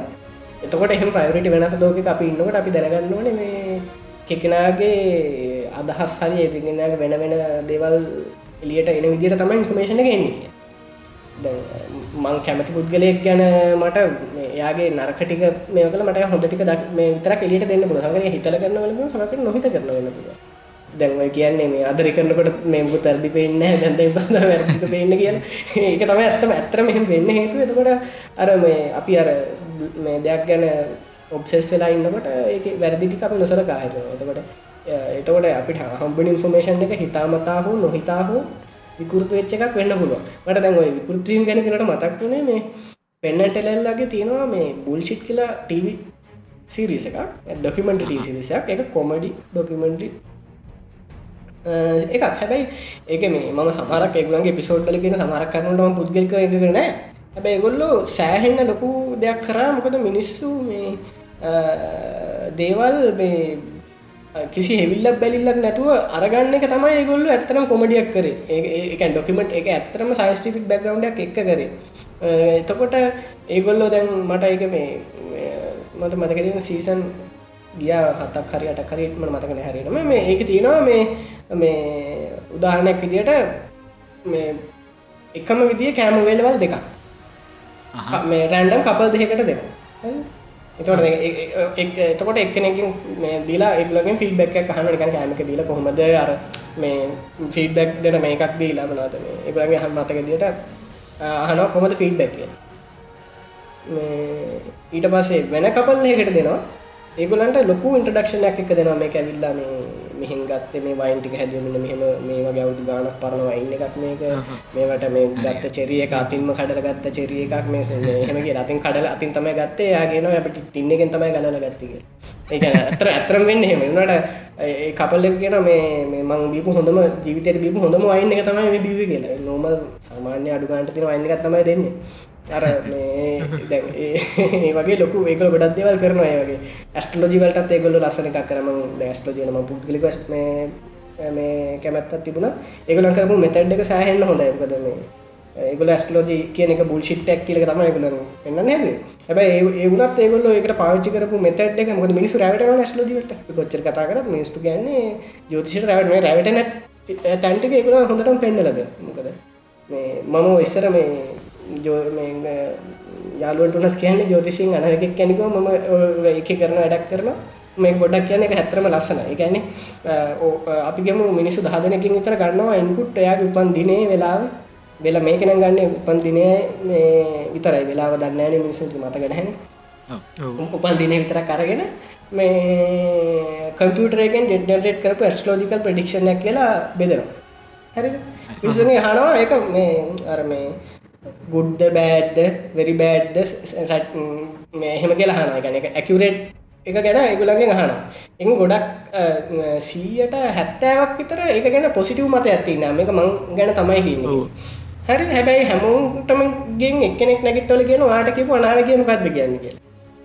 එතකොට එහෙම ප්‍රයෝට වෙනස් ලෝක අපි ඉන්නකට අපි දැනගන්න ඕන මේ කෙකෙනගේ අදහස් හරි ඒතිගෙනගේ වෙන වෙන දේවල් එලියට එන විදිට තමයි ඉන්ෆර්මේෂණ එක එන්නේ කිය මං කැමති පුද්ගලයෙක් ගැන මට යාගේ නරකටික මේ කල මට හොඳටික මේ විතර එලියට දෙන්න පුළ සගේ හිතල කරන්න වල සමට නොහිත කරන වෙන්න පුළ දැන්ව කියන්නේ මේ අදරි කරන්නකොට මේමු තැරදි පෙන්න්න දැන්ද බඳ වැරදික පෙන්න්න කියන ඒක තම ඇත්තම ඇත්තර මෙහම වෙන්න හේතු එතකොට අර මේ අපි අර මේ දෙයක් ගැන ඔබ්සෙස් වෙලා ඉන්නකොට ඒක වැරදිටි අප නොසර කාහිර එතකොට එතකොට අපිට හම්බනි ඉන්ෆර්මේෂන් එක හිතාමතා හෝ නොහිතා හෝ විකෘතු වෙච්ච එකක් වෙන්න පුළුවන්. මට දැන් ඔය විකෘතියන් ගැන කියනට මතක් වුණේ මේ පෙන්නටෙලල්ලගේ තියෙනවා මේ බුල්ෂිට් කියලා ටීව සිරිස එකක්. ඩොකිමෙන්ට ටීසිරිසයක් එක කොමඩි ඩොකිමෙන්ටි එකක්. හැබැයි ඒක මේ මම සමරක් එගුලන්ගේ පිසෝඩ්ඩල කියෙන සමරක් කරනටම පුද්ගලික එකකරන හැබැයි ගොල්ලෝ සෑහෙන්න ලොකු දෙයක් කරා. මොකද මිනිස්සු මේ දේවල් මේ කිසි හෙවිල්ලක් බැලිල්ලක් නැතුව අරගන්න එක තමයි ගොල්ලු ඇත්තරම් කොමඩියක් කරේ. ඒ ඩොකිමට එක ඇත්තරම සයිස්ටිෆික් බැග්‍රවන්්ඩක් එක් කරේ. එතකොට ඒගොල්ලෝ දැන් මට එක මේ මට මතකදීම සීසන් ගිය හතක් හරියට කරීටම මතකන හැරටම මේ ඒක තියෙනවා මේ මේ උදාහරණයක් විදියට මේ එකම විදිිය කෑම වේලවල් දෙකක්. මේ රැන්ඩම් කපල් දෙකට දෙක එතකොට එතකොට එක්කනකින් මේ දීලා එක්ලගෙන් ෆිල්බැක් හන නිකන් කෑමක දීලා කොහොමද අර මේ ෆීඩ්බැක් දෙන මේ එකක් දීලා මනවද මේ? එකලගේ හම මතක දිට අහනවා කොමද ෆීඩ්බැක් ඊට පස්සේ වෙන කපල් එකට දෙනවා. ඒගොලන්ට ලොකු ඉන්ටඩක්ෂණයක් එක දෙනවා. මේ ඇවිල්ලා මේ මෙහින් ගත්ත මේ වයින්ටික හැදමන මෙහම මේ වගේ අවුදු ගානක් පරණ වයින්න එකක් මේක. මේවට මේ ගත්ත චෙරිය එක අතින්ම කඩල ගත්ත චෙරිය එකක් මේ හෙමගේ අතින් කඩල අතින් තමයි ගත්තේ. යාගෙන අපට ටින්නගෙන් තමයි ගලල ගත්තික ඒක ඇතර ඇතරම් වෙන්න හෙම නට කපල්ල කියන මේ මං බීපු හොඳම ජීවිතයට බීපු හොඳම වයින්න එක තමයි මේ බිවි කියලා. නොම සාමාන්‍ය අඩුගන්ට තින වයින්න එක තමයි දෙන්නේ අර [laughs] ඒ වගේ ලොකු ඒක ගොඩක් දෙවල් කරනවා ඒගේ ඇස්ටලෝජිවලටත් ඒගොල්ල ලස්සන එකක් කරම ඇස්ටලෝජනම පුද්ගලික මේ මේ කැමැත්තත් තිබුණ. ඒගොල කරපු මෙතැඩ් එක සෑහෙන්න්න හොඳ එකද මේ ඒගොල ස්ටලෝජි කියන එක බුල්ෂිට්ටක් කියල තම ගල එන්න නැද? හැබයි ඒගුලත් ඒගොල එකට පාච්චි කරපු මෙතැඩ් එක මොද මිනිසු රැවට ස්ලෝජිට කොච්චර කතා කරත් මිනිස්තු ගන්නේ ජෝතිෂට රැවට රැවටන තැන්ටික ඒගුල හොඳටම පෙන්න්නලද මොකද? මේ මම ඉස්සර මේ යාලුවට උනත් කියන්නේ ජෝතිසින් අනරකෙක් කැනික ම එක කරන වැඩක් කරන මේ ගොඩක් කියන එක හැත්‍රම ලස්සන එකන අපිගම මිනිස්සු දහදනකින් විතර ගන්නවා ඉන්පුට් එයාගේ උපන් දිනේ වෙලාව. වෙල මේකන ගන්න උපන් දිනය මේ විතරයි. වෙලාව දන්නෑන මිනිසුන්ට මත ගැනහැන උපන් දිනය විතර කරගෙන මේ කම්පියටරගෙන් ජෙඩ්නට් කරපු ඇස්ලෝජිකල් ප්‍රඩික්ෂණයක් කියලා බෙදනවා. හැරි. විසුගේ හනවා ඒක මේ අර මේ ගුඩ්ද බෑඩ්ද වෙරි බෑඩ්ද එහෙම කියලා හන ගැන එක ඇකිවරේට් එක ගැන ඒගුලගේ අහන එ ගොඩක් සීයට හැත්තෑවක් විතර ඒක ගැන පොසිටව් මත ඇතින්න මේක මං ගැන තමයි හින්න හරි හැබැයි හැමෝටම ගෙන් එක්නෙක් නැගිට්ටල කියෙන වාට කිපු අනාවගේ මොකක්ද කියන්න කිය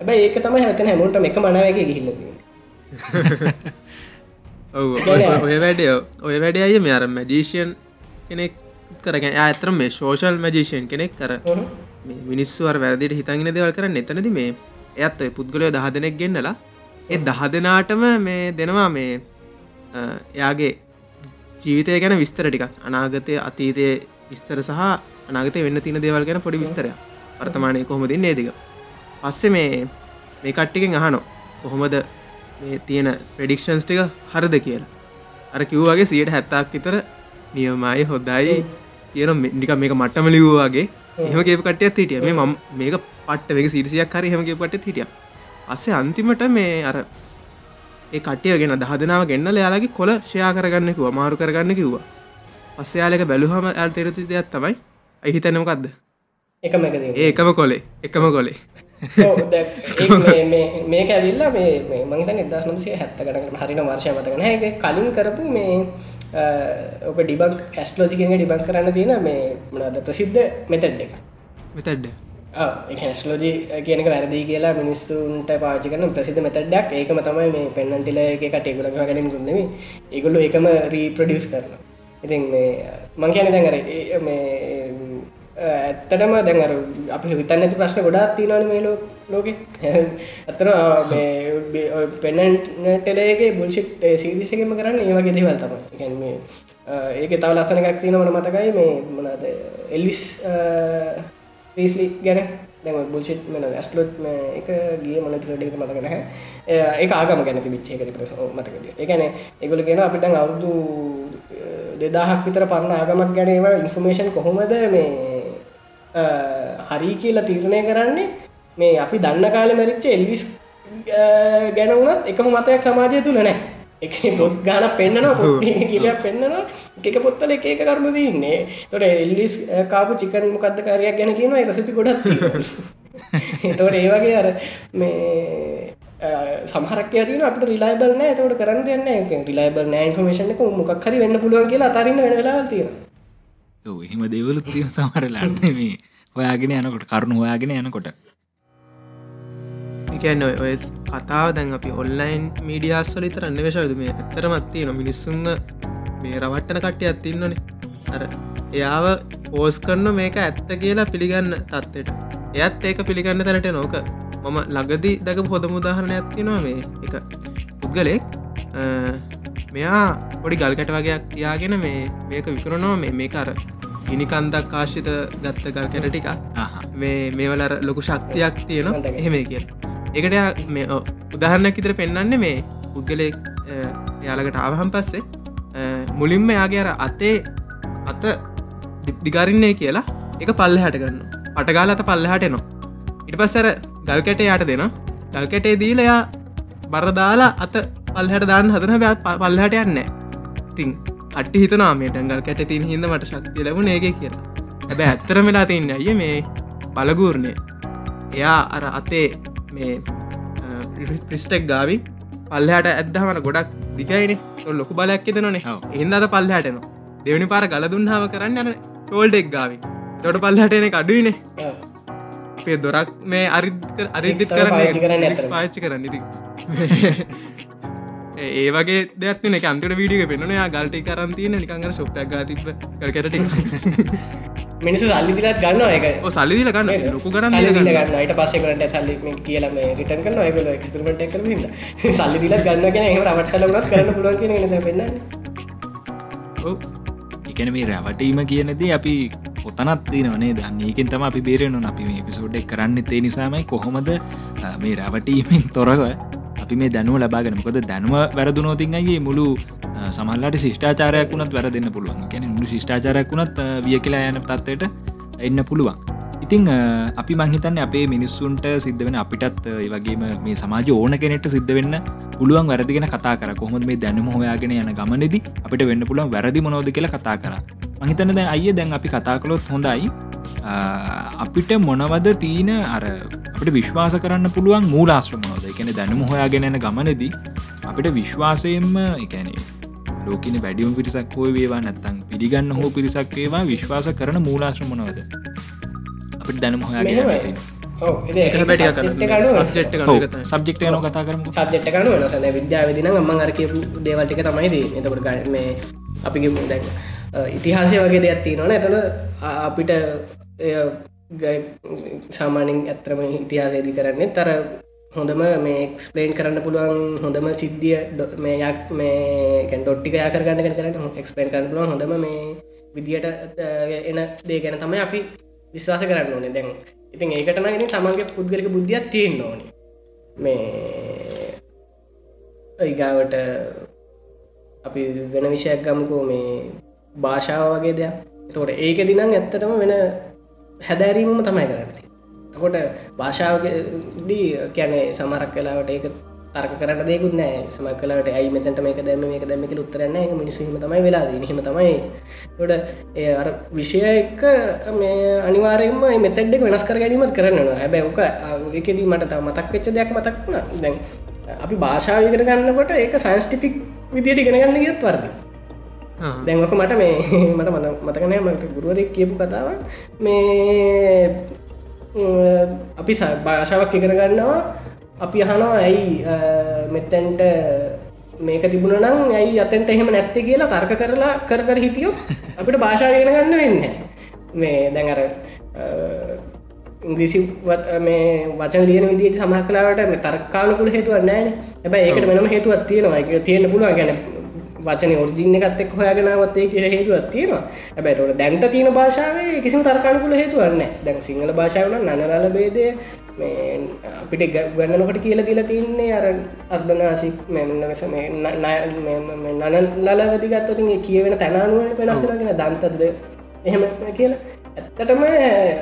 හැබයි ඒක තමයි හැතන හැමෝට එක මනාවගේ ගිහිල්ල [laughs] ඔය වැඩ ඔය වැඩ අය මෙයාර මැජීෂයන් කෙනෙක් කරගෙන ඇතරම් මේ ශෝෂල් මජේෂන් කෙනෙක් කර මිනිස්සුවර වැරදිට හිතගෙන දෙවල් කර එතනද මේ ඇත් ඔය පුද්ගලයෝ දහ දෙනෙක් ගෙන්න්නලා ඒ දහ දෙනාටම මේ දෙනවා මේ එයාගේ ජීවිතය ගැන විස්තර ටිකක්. අනාගතය අතීතය විස්තර සහ අනාගත වෙන්න තින දේවල් ගැන පොඩි විස්තරය වර්තමානය කොහොම දින්නේ දික පස්සෙ මේ මේ කට්ටිකෙන් අහනො කොහොමද මේ තියෙන ප්‍රඩික්ෂන්ස් ටික හරද කියලා. අර කිව්වාගේ සියට හැත්තාක් විතර නියමයි හොදයි කියන නික මේක මට්ටම ලිව්වාගේ එහම ගේ කටය හිටිය. මේ ම මේක පට්ට වක සිරිසියක් හරි හමගේ පට හිටිය. අස්සේ අන්තිමට මේ අර ඒ කටිය ගෙන දහදනාව ගෙන්න්නල යාලගේ කොල ෂයා කරගන්න කිව මාරු කරගන්න කිව්වා. පස්සයාලක බැලුහම ඇල් තෙරති දෙයක් තමයි. අහිතනමකක්ද ඒකම කොලේ. එකම කොලේ. මේක ඇවිල්ලා මේ මංතන් එදස් නමසේ හැත්තකට හරින වර්ෂය මතකන හැ කලින් කරපු මේ ඕක ඩිබක් ඇස්ලෝජිකෙන් ඩිබක් කරන්න තියෙන මේ මනද ප්‍රසිද්ධ මෙතැඩ් එක. මෙතැඩ්ඩ ඒස්ලෝජි කියනක වැරදි කියලා මිනිස්සුන්ට පාචි කරන ප්‍රසිද්ධ මෙතැඩ්ඩක් ඒකම තමයි මේ පෙන්නන්ටිල එක ටෙකුල ගැනීම ගුන්නම ඒගොල්ලු එකම රීප්‍රඩියස් කරන ඉතින් මේ මං කියන දැන්ගර මේ ඇත්තටම දැන් අපි හිතන්න ඇති ප්‍රශ්න ගොඩාත් තිනවන මේ ලෝ ලෝක. ඇතර පෙන්නටලේගේ බුල්ෂිට් සීදිසකම කරන්න ඒවගේ දේවල් තම ගැන්ම ඒක තව ලස්සන එකක් තිනවන මතකයි මේ මොනද එල්ලිස් පේස්ලි ගැන. දැම බුල්ෂිට් මෙන ඇස්ලොට් එක ගිය මන පිසඩක මතක නැහැ. ඒ ආගම ගැන විච්චේක මතකද එකන එගොල කියෙන අපිට අවුදු දෙදාහක් විතර පරණ ආගමක් ගැනීම ඉන්ෆර්මේෂන් කොහොමද මේ හරි කියලා තීරණය කරන්නේ මේ අපි දන්න කාල මැරිච්ච එල්විස් ගැන වුණත් එකම මතයක් සමාජය තුළ නෑ. එක පොත් ගාන පෙන්න්නන කියලයක් පෙන්න්නනවා එක පොත්තල එක එක කරුණු දන්නේ තොට එල්ලිස් කාපු චිකන් මොකක්ද කාරයක් ගැන කියන රසිපි ගොඩත් තොට ඒවගේ අර මේ සමහරක් තින අපට රිලයිබල් නෑ. තකට කරන්න දෙන්න රිලයිබල් නෑ ඉන්ෆර්මේෂන එක මොකක් හරි වෙන්න පුළුවන් කියලා අතරන්න වෙන වෙලා තියෙන එහෙම දෙවලු තිය සමරලාන්න මේ හොයාගෙන යනකොට කරුණු හොයාගෙන යනකොට. එකන්න ඔය කතාව දැන් අපි ඔල්ලයින් මීඩියස්වල තරන්න වේශයද මේ ඇතරමත්තිය නො මිනිස්සුන්ග මේ රවට්ටන කට්ටිය අත්තින්නනේ අර එයාව පෝස් කරන්න මේක ඇත්ත කියලා පිළිගන්න තත්වට එයත් ඒක පිළිගන්න තැනට නෝක මම ලගදී දැක හොද මුදාහරණ ඇත්තිනවා මේ එක. පුද්ගලෙක් මෙයා පොඩි ගල්කට වගේයක් තියාගෙන මේ මේක විකරනවා මේ මේ කර ඉනිකන්දක් කාශිත ගත්ත ගල් කැට ටික මේ මේවලර ලොකු ශක්තියක් තියෙනවා. එහෙම කිය එකට මේ උදාහරණයක් ඉතර පෙන්න්නන්නේ මේ පුද්ගලෙක් යාලකට ආවහම් පස්සේ මුලින්ම යාගේ අර අතේ අත දිගරින්නේ කියලා එක පල්ල හැට ගන්න පටගාල අත පල්ල හටනවා ඉට පස්සර ගල්කැට යට දෙන ගල්කැටේ දීලයා බරදාලා අත පල්හට දාන්න හදන පල්ලහට යන්න තින් අට්ටි හිතනා මේ ටැඟල් කැට තින් හිද මට ශක්තිය ලැබුණ ඒක කියලා. හැබ ඇත්තර මෙලා තින්න අය මේ බලගූර්ණය එයා අර අතේ මේ ප්‍රිස්ටෙක් ගාවි පල්ලහට ඇදහමන ගොඩක් දිගයින. ලොකු බලයක් එතනනේ එහින්ද අද පල්ලහටනවා දෙවනි පාර ගල දුන්නාව කරන්න යන ටෝල්ඩෙක් ගාවි. තොට පල්ලහටන අඩුවනේ අපේ දොරක් මේ අරිත් අරිදිත් කරන්න පාච්චි කරන්න ඉති ඒ වගේ දෙයක් එක අන්තට වීඩිය පෙන්න්න යා ගල්ටි කරන්තියන නිකංගර ශොප්යක් තිබ කරට මිනිස සල්ලි පිලත් ගන්න එක සල්ලිදිල ගන්න ලොකු කරන්න ගන්න ට පස කරට සල්ලි කියලම රිටන් කන්න ඔයකල එක්ස්පිරමට කර සල්ලි දිල ගන්න කියෙන එහ රවට්ටලගත් කරන්න පුළුවන් කියන පෙන්න්න එකන මේ රැවටීම කියනදී අපි පොතනත් තිනවනේ දන්න ඒකෙන් තම අපි බේරෙනු අපි මේ පිසෝඩ්ඩක් කරන්න. තේ නිසාමයි කොහොමද මේ රැවටීමෙන් තොරව අපි මේ දැනුව ලබාගෙන මොකද දැනුව වැරදුනෝතින්ගේ මුළු සමල්ලට ශිෂ්ඨාචාරයක් වුණත් වැරදින්න පුළුවන්. කැන මුළු ශිෂ්ඨාචාරයක් වුණත් විය කියලා යන තත්වයට එන්න පුළුවන්. ඉතිං අපි මංහිතන්න අපේ මිනිස්සුන්ට සිද්ධ වෙන අපිටත් වගේම මේ සමාජ ඕන කෙනෙට සිද්ධ වෙන්න පුළුවන් වැරදිගෙන කතා කර. කොහොම මේ දැනුම හොයාගෙන යන ගමනෙද අපිට වෙන්න පුළුවන් වැරදි මොනෝද කියලා කතා කර. මහිතන දැ අය දැන් අපි කතා කළොත් හොඳයි. අපිට මොනවද තියන අර අපට විශ්වාස කරන්න පුළුවන් මූලාශ්‍රමනෝද එකන දැනුම හොයාගෙනන ගමනදී අපිට විශ්වාසයෙන්ම එකනේ ලෝකන වැඩියුම් පිරිසක් හෝ වේවා නැත්තං පිළිගන්න හෝ පිරිසක් ඒවා විශ්වාස කරන මූලාශ්‍රමනවද අපිට දැනුම හොයාගෙන සබ්ජෙක්ට යන කතා කරම සබ්ජෙක්ට කනු විද්‍යාවදින ම අරකපු දේවල්ටික තමයිද එතකට ගන්න මේ අපි දැන් ඉතිහාසය වගේ දෙයක් තියෙනවන ඇතන අපිට සාමානින් ඇත්‍රම ඉතිහාසේදි කරන්නේ තර හොඳම මේ එක්ස්පලේන් කරන්න පුළුවන් හොඳම සිද්ධිය මේයක් මේ ඩොට්ටික යාකරගන්න කරන්න එක්ස්පලේන් කරන්න පුළුවන් හොඳම මේ විදියට එන දේ ගැන තමයි අපි විශ්වාස කරන්න ඕනේ. දැන් ඉතින් ඒකටන ඉනි තමන්ගේ පුද්ගලික බුද්ධියක් තියෙන්න්න ඕනි. මේ ඒගාවට අපි වෙන විෂයක් ගමකෝ මේ භාෂාව වගේ දෙයක්. තොට ඒක දිනම් ඇත්තටම වෙන හැදැරීමම තමයි කරන්නති කොට භාෂාවදී කියැනේ සමරක් කලාවට ඒක තර්ක කරට දෙකුත් නෑ සම කලට ඇයි මෙතැට මේක දැම මේක දැමක උත්තරන්න මිනිසීම තමයි වෙලා දීම තමයි. ොට ඒ අර විෂය එක්ක මේ අනිවාරෙන්ම මෙතැඩ්ඩෙක් වෙනස් කර ගැනීමත් කරන්නවා හැබැ ඕක එකදී මට මතක් වෙච්ච දෙයක් මතක් වුණ. දැන් අපි භාෂාවිකට ගන්නකොට ඒක සයින්ස්ටිෆික් විදියට ඉගෙනගන්න ගත් වර්දි දැන්වක මට මේ [laughs] මට මත මතකනෑ මට ගුරුවරෙක් කියපු කතාව මේ අපි භාෂාවක් ඉගෙන ගන්නවා. අපි අහනවා ඇයි මෙත්තැන්ට මේක තිබුණ නම් ඇයි අතන්ට එහෙම නැත්ති කියලා තර්ක කරලා කර කර හිටියෝ අපිට භාෂාව ඉගෙන ගන්න වෙන්න මේ දැඟර ඉංග්‍රීසි මේ වචන ලියන විදිට සමහ කලාවට මේ තර්කාලකුල හේතුව නෑන. හැබයි ඒකට වෙනම හේතුවත් තියෙනවා. තියෙන පුළුවන්. ගැන වචන ඔර්ජින එකත් එක් හොයාගෙනවත්තේ කිය හේතුවත් තියෙනවා. ඇබැයි තොට දැන්ට තියෙන භාෂාවේ කිසිම තර්කානකුල හේතුවන්න දැන් සිංහල භාෂාවන නනරල බේදය අපිට ගන්නනකට කියල දිල තින්නේ අර අර්ධනාසික් මෙමස නන ලලවදිගත්වතින් කියවෙන තැනානුව පෙනස්සරගෙන දන්තද? එහෙම කියලා. ඇත්තටම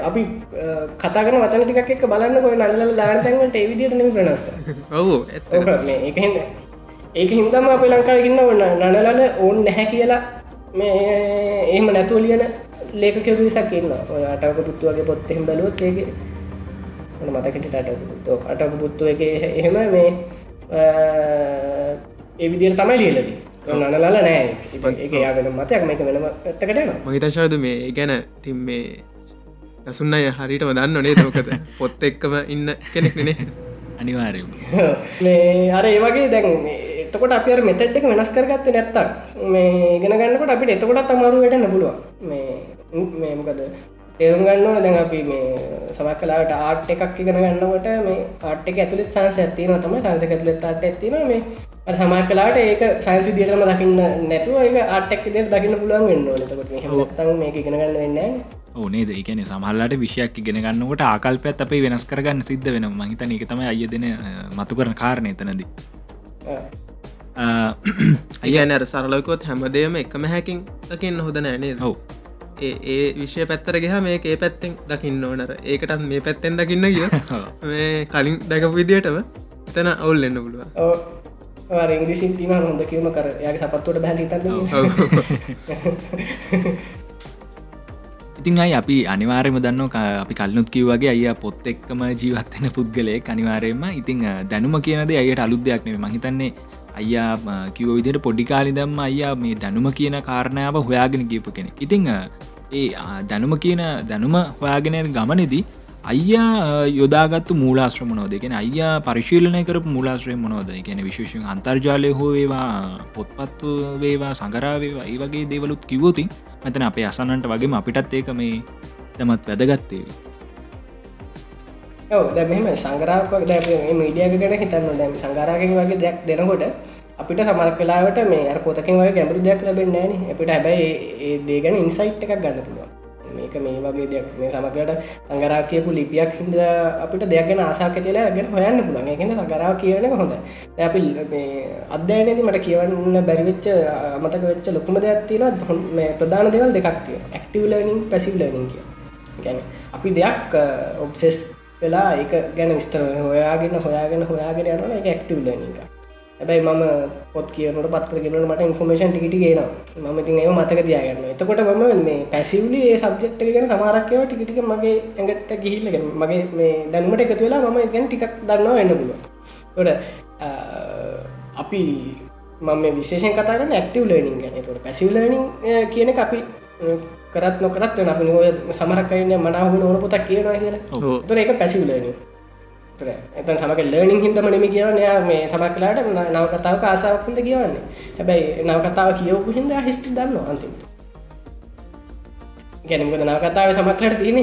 අපි කතාගන වචන ටිකක් බලන්න කොයි නල්ල දානතැන්ට ඒවිදිට නම ප්‍රනස්ක ඔවු ඒක ඒක හින්දම අප ලංකාවගන්න ඔන්න නනලල ඕන් නැහැ කියලා මේ එහෙම නැතුව ලියන ලේක විසක් ඉන්න ඔය අටක පුත්තුවගේ පොත්තෙම බැලුවත් ඒක මතකට අටපුත්තු අටපුත්තු එක එහෙම මේ ඒ විදිර තමයි ලියලදී. නනලල නෑ එක යාගෙන මතයක් මේක වෙනම ඇත්තකට මහිතශාද මේ ගැන තින් මේ නසුන්නය හරිටම දන්න නේ තෝකද පොත් එක්කම ඉන්න කෙනෙක් නේ අනිවාරය [laughs] මේ අර ඒවගේ දැන් එතකොට අප මෙතට්ක වෙනස් කරගත්ත නැත්තක් මේ ගෙන ගන්නකොට අපිට එතකොටත් අමාරු වැටන්න පුළුව මේ මේමකද තේරුම් ගන්න දැන් අපි මේ සමක් කලාට ආට් එකක් ඉගෙන ගන්නකොට මේ ආට් එක ඇතුළෙත් සංස ඇතින තම සංස ඇතුළෙත් ආට ඇතින මේ සමක් කලාට ඒක සයින්සි දියටම දකින්න නැතුව ඒක ආටක් දෙර දකින්න පුළුවන් වෙන්න නතකොට තන් මේක ඉගෙන ගන්න වෙන්න ඕනේ දෙකන සමහල්ලට විෂයක් ඉගෙන ගන්නකට ආකල්පත් අපේ වෙනස් කරගන්න සිද්ධ වෙන මහිතන එක තම අය දෙන මතු කරන කාරණය එතනද අයන සරලකොත් හැමදේම එකම හැකින් දකින්න හොද නෑනේ හෝ ඒ ඒ විෂය පැත්තර ගහ මේ ඒ පැත්තෙන් දකින්න ඕනර ඒකටත් මේ පැත්තෙන් දකින්න කිය [laughs] මේ කලින් දැකපු විදිටම එතන අවුල් එන්න පුළුව ඉංග්‍රිසින් තිීම හොඳ කිවම කර යාගේ සපත්තුවට බැලි [laughs] ඉතින් අයි අපි අනිවාරයම දන්න අපි කල්නුත් කිව්වගේ අය පොත් එක්කම ජීවත්වෙන පුද්ගලය අනිවාරයම ඉතිං දැනුම කියනද අයට අලුත් දෙයක් නෙේ මහිතන්නේ අයියා කිව විදිට පොඩිකාලි දම්ම අයියා මේ දැනුම කියන කාරණාව හොයාගෙන ගීපු කෙනෙ ඉතිං ඒ දැනුම කියන දැනුම හොයාගෙන ගමනෙදී අයියා යොදාගත්තු මූලාශ්‍ර මොනෝද කියෙන අයියා පරිශීලනය කරපු මූලාශ්‍රය මොනෝද කියන විශේෂෙන් අන්තර්ජාලය හෝ වේවා පොත්පත්තු වේවා සංගරාවේවා ඒ වගේ දේවලුත් කිවෝතින් මෙතන අපේ අසන්නන්ට වගේම අපිටත් ඒක මේ තමත් වැදගත්තේ ඔව දැම සංගරාවක් දැ මීඩියක ගැන හිතන්න දැම සංගරාගෙන් වගේ දෙයක් දෙනකොට අපිට සමල් කලාවට මේ අර පොතකින් වගේ ගැඹරු දෙයක් ලැබෙන්නේ න. අපිට හැබැයි ඒ දේගැන ඉන්සයිට් එකක් ගන්න පුළුවන්. මේක මේ වගේ දෙයක් මේ සමකට සංගරා කියපු ලිපියක් හිද අපිට දෙයක්ගෙන ආසාක තියලා ගෙන හොයන්න පුළන් එකද සංගරාව කියනක හොඳ අපි අධ්‍යයනද මට කියවන්න බැරිවෙච්ච අමතක වෙච්ච ලොකුම දෙයක් තියෙන මේ ප්‍රධාන දෙවල් දෙකක් තිය ඇක්ටව ලනිින් පැසිව ලනිින් කිය ගැන අපි දෙයක් ඔබ්සෙස් වෙලා ඒක ගැන විස්තර හොයාගෙන හොයාගෙන හොයාගෙන යන එක ඇක්ටව ලනික හැබැයි මම පොත් කියනට පත්තරගෙනට මට ඉන්ෆර්මේෂන් ටිකිටි ගෙන ම ති ඒ මතක තියාගන්න එතකොට මම මේ පැසිවලි ඒ සබ්ජෙක්්ට ගැන සමාරක්කව ටිකිටික මගේ ඇඟට ගිහිල්ලගෙන මගේ මේ දැනුමට එකතු වෙලා මම ගැන් ටිකක් දන්නවා එන්න පුළුව ොට අපි මම විශේෂෙන් කතාරන්න ඇක්ටව ලනිින් ගැන. තොට පැසිව ලනිින් කියන අපි කරත් නොකරත් වෙන අපි ඔය සමරක්කයින්න මනාහුණ ඕන පොතක් කියනවා කියලා. තොර එක පැසිව ලනිින් එත සමක ලර්නිින් හිදම නෙම කියවන මේ සමක්ලාට නවකතාව ආසාවක්ද කියවන්නේ. හැබැයි නවකතාව කියවපු හිද හිස්ටි දන්න අන්තිමට. ගැනක නවකතාව සමක්ලට තියන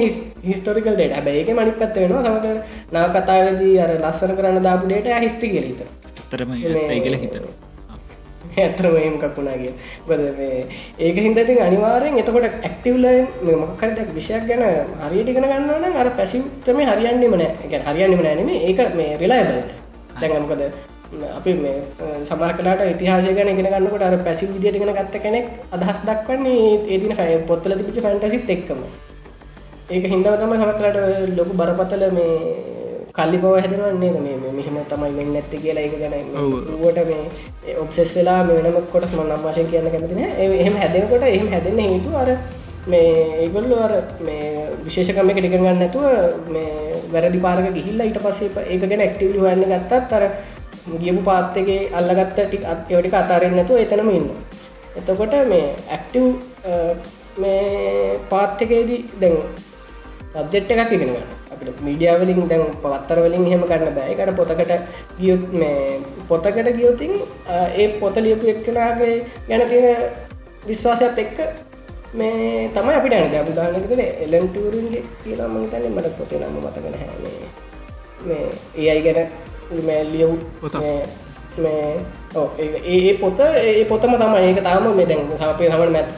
හිස්ටෝරිකල් ඩේට හැබැයික මනික් පත්ත වෙනවා සමක නවකතාවදී අර ලස්සන කරන්න දාපු ඩේට හිස්ටි කියලීත තරම ඒගල හිතනවා ඇතරම එම කක්ුණාගේ බද ඒක හිදති අනිවාරෙන් එතකොට ඇක්ටවල මොකරදක් විෂයක් ගැන හරියට ඉගෙන ගන්නවන අර පැසිටම හරියන්නේම නෑ. එක හරියන්නම නෑනම ඒක මේ රෙලාබල දැඟමකද අපි මේ සමර කලාට ඉතිහාසය ගැන ඉගෙන ගන්නකොට අර පැසි විදියට ගෙන ගත්ත කෙනෙක් අදහස් දක්වන්නේ ඒතින ෆැ පොත්තල තිබිච ෆැන්ටසිත් එක්කම. ඒක හින්දව තම සමක්ලට ලොකු බරපතල මේ කල්ලි පව හැදෙනවන්නේ මේ මෙහම තමයි මෙ නැත්ති කියලා එක ගැන ුවට මේ ඔබ්සෙස් වෙලා වෙනම කොට ම නම් වශයෙන් කියන්න කැමතින එහෙම හැදෙනකොට එහෙම හැදෙන හේතු අර මේ ඒගොල්ලු අර මේ විශේෂකම එක ටික ගන්න නැතුව මේ වැරදි පාරක ගිහිල්ලා ඊට පස්සේ ඒක ගැන ඇක්ටිවලි හොයන්න ගත්තත් අර ගියපු පාත්තගේ අල්ලගත්ත ටික් ඒටික අතාරෙන් නැතුව එතනම ඉන්න එතකොට මේ ඇක්ටව් මේ පාත්තකේදී දැන් සබ්ජෙට් එකක් ඉගෙන ගන්න අපිට මීඩියාවලින් දැන් පවත්තර වලින් හෙම කරන්න බෑකට පොතකට ගියොත් මේ පොතකට ගියොතින් ඒ පොත ලියපු එක්කනාගේ ගැන තියෙන විශ්වාසයක් එක්ක මේ තමයි අපිට ඇන අපදානකතන එලන්ටරුන්ගේ කියලාම තන මට පොතේ නම මතකන හැ මේ ඒ අයි ගැන මේ ලියව් පොත මේ ඒ පොත ඒ පොතම තම ඒක තාම මේ දැන් සපේ හම මැත්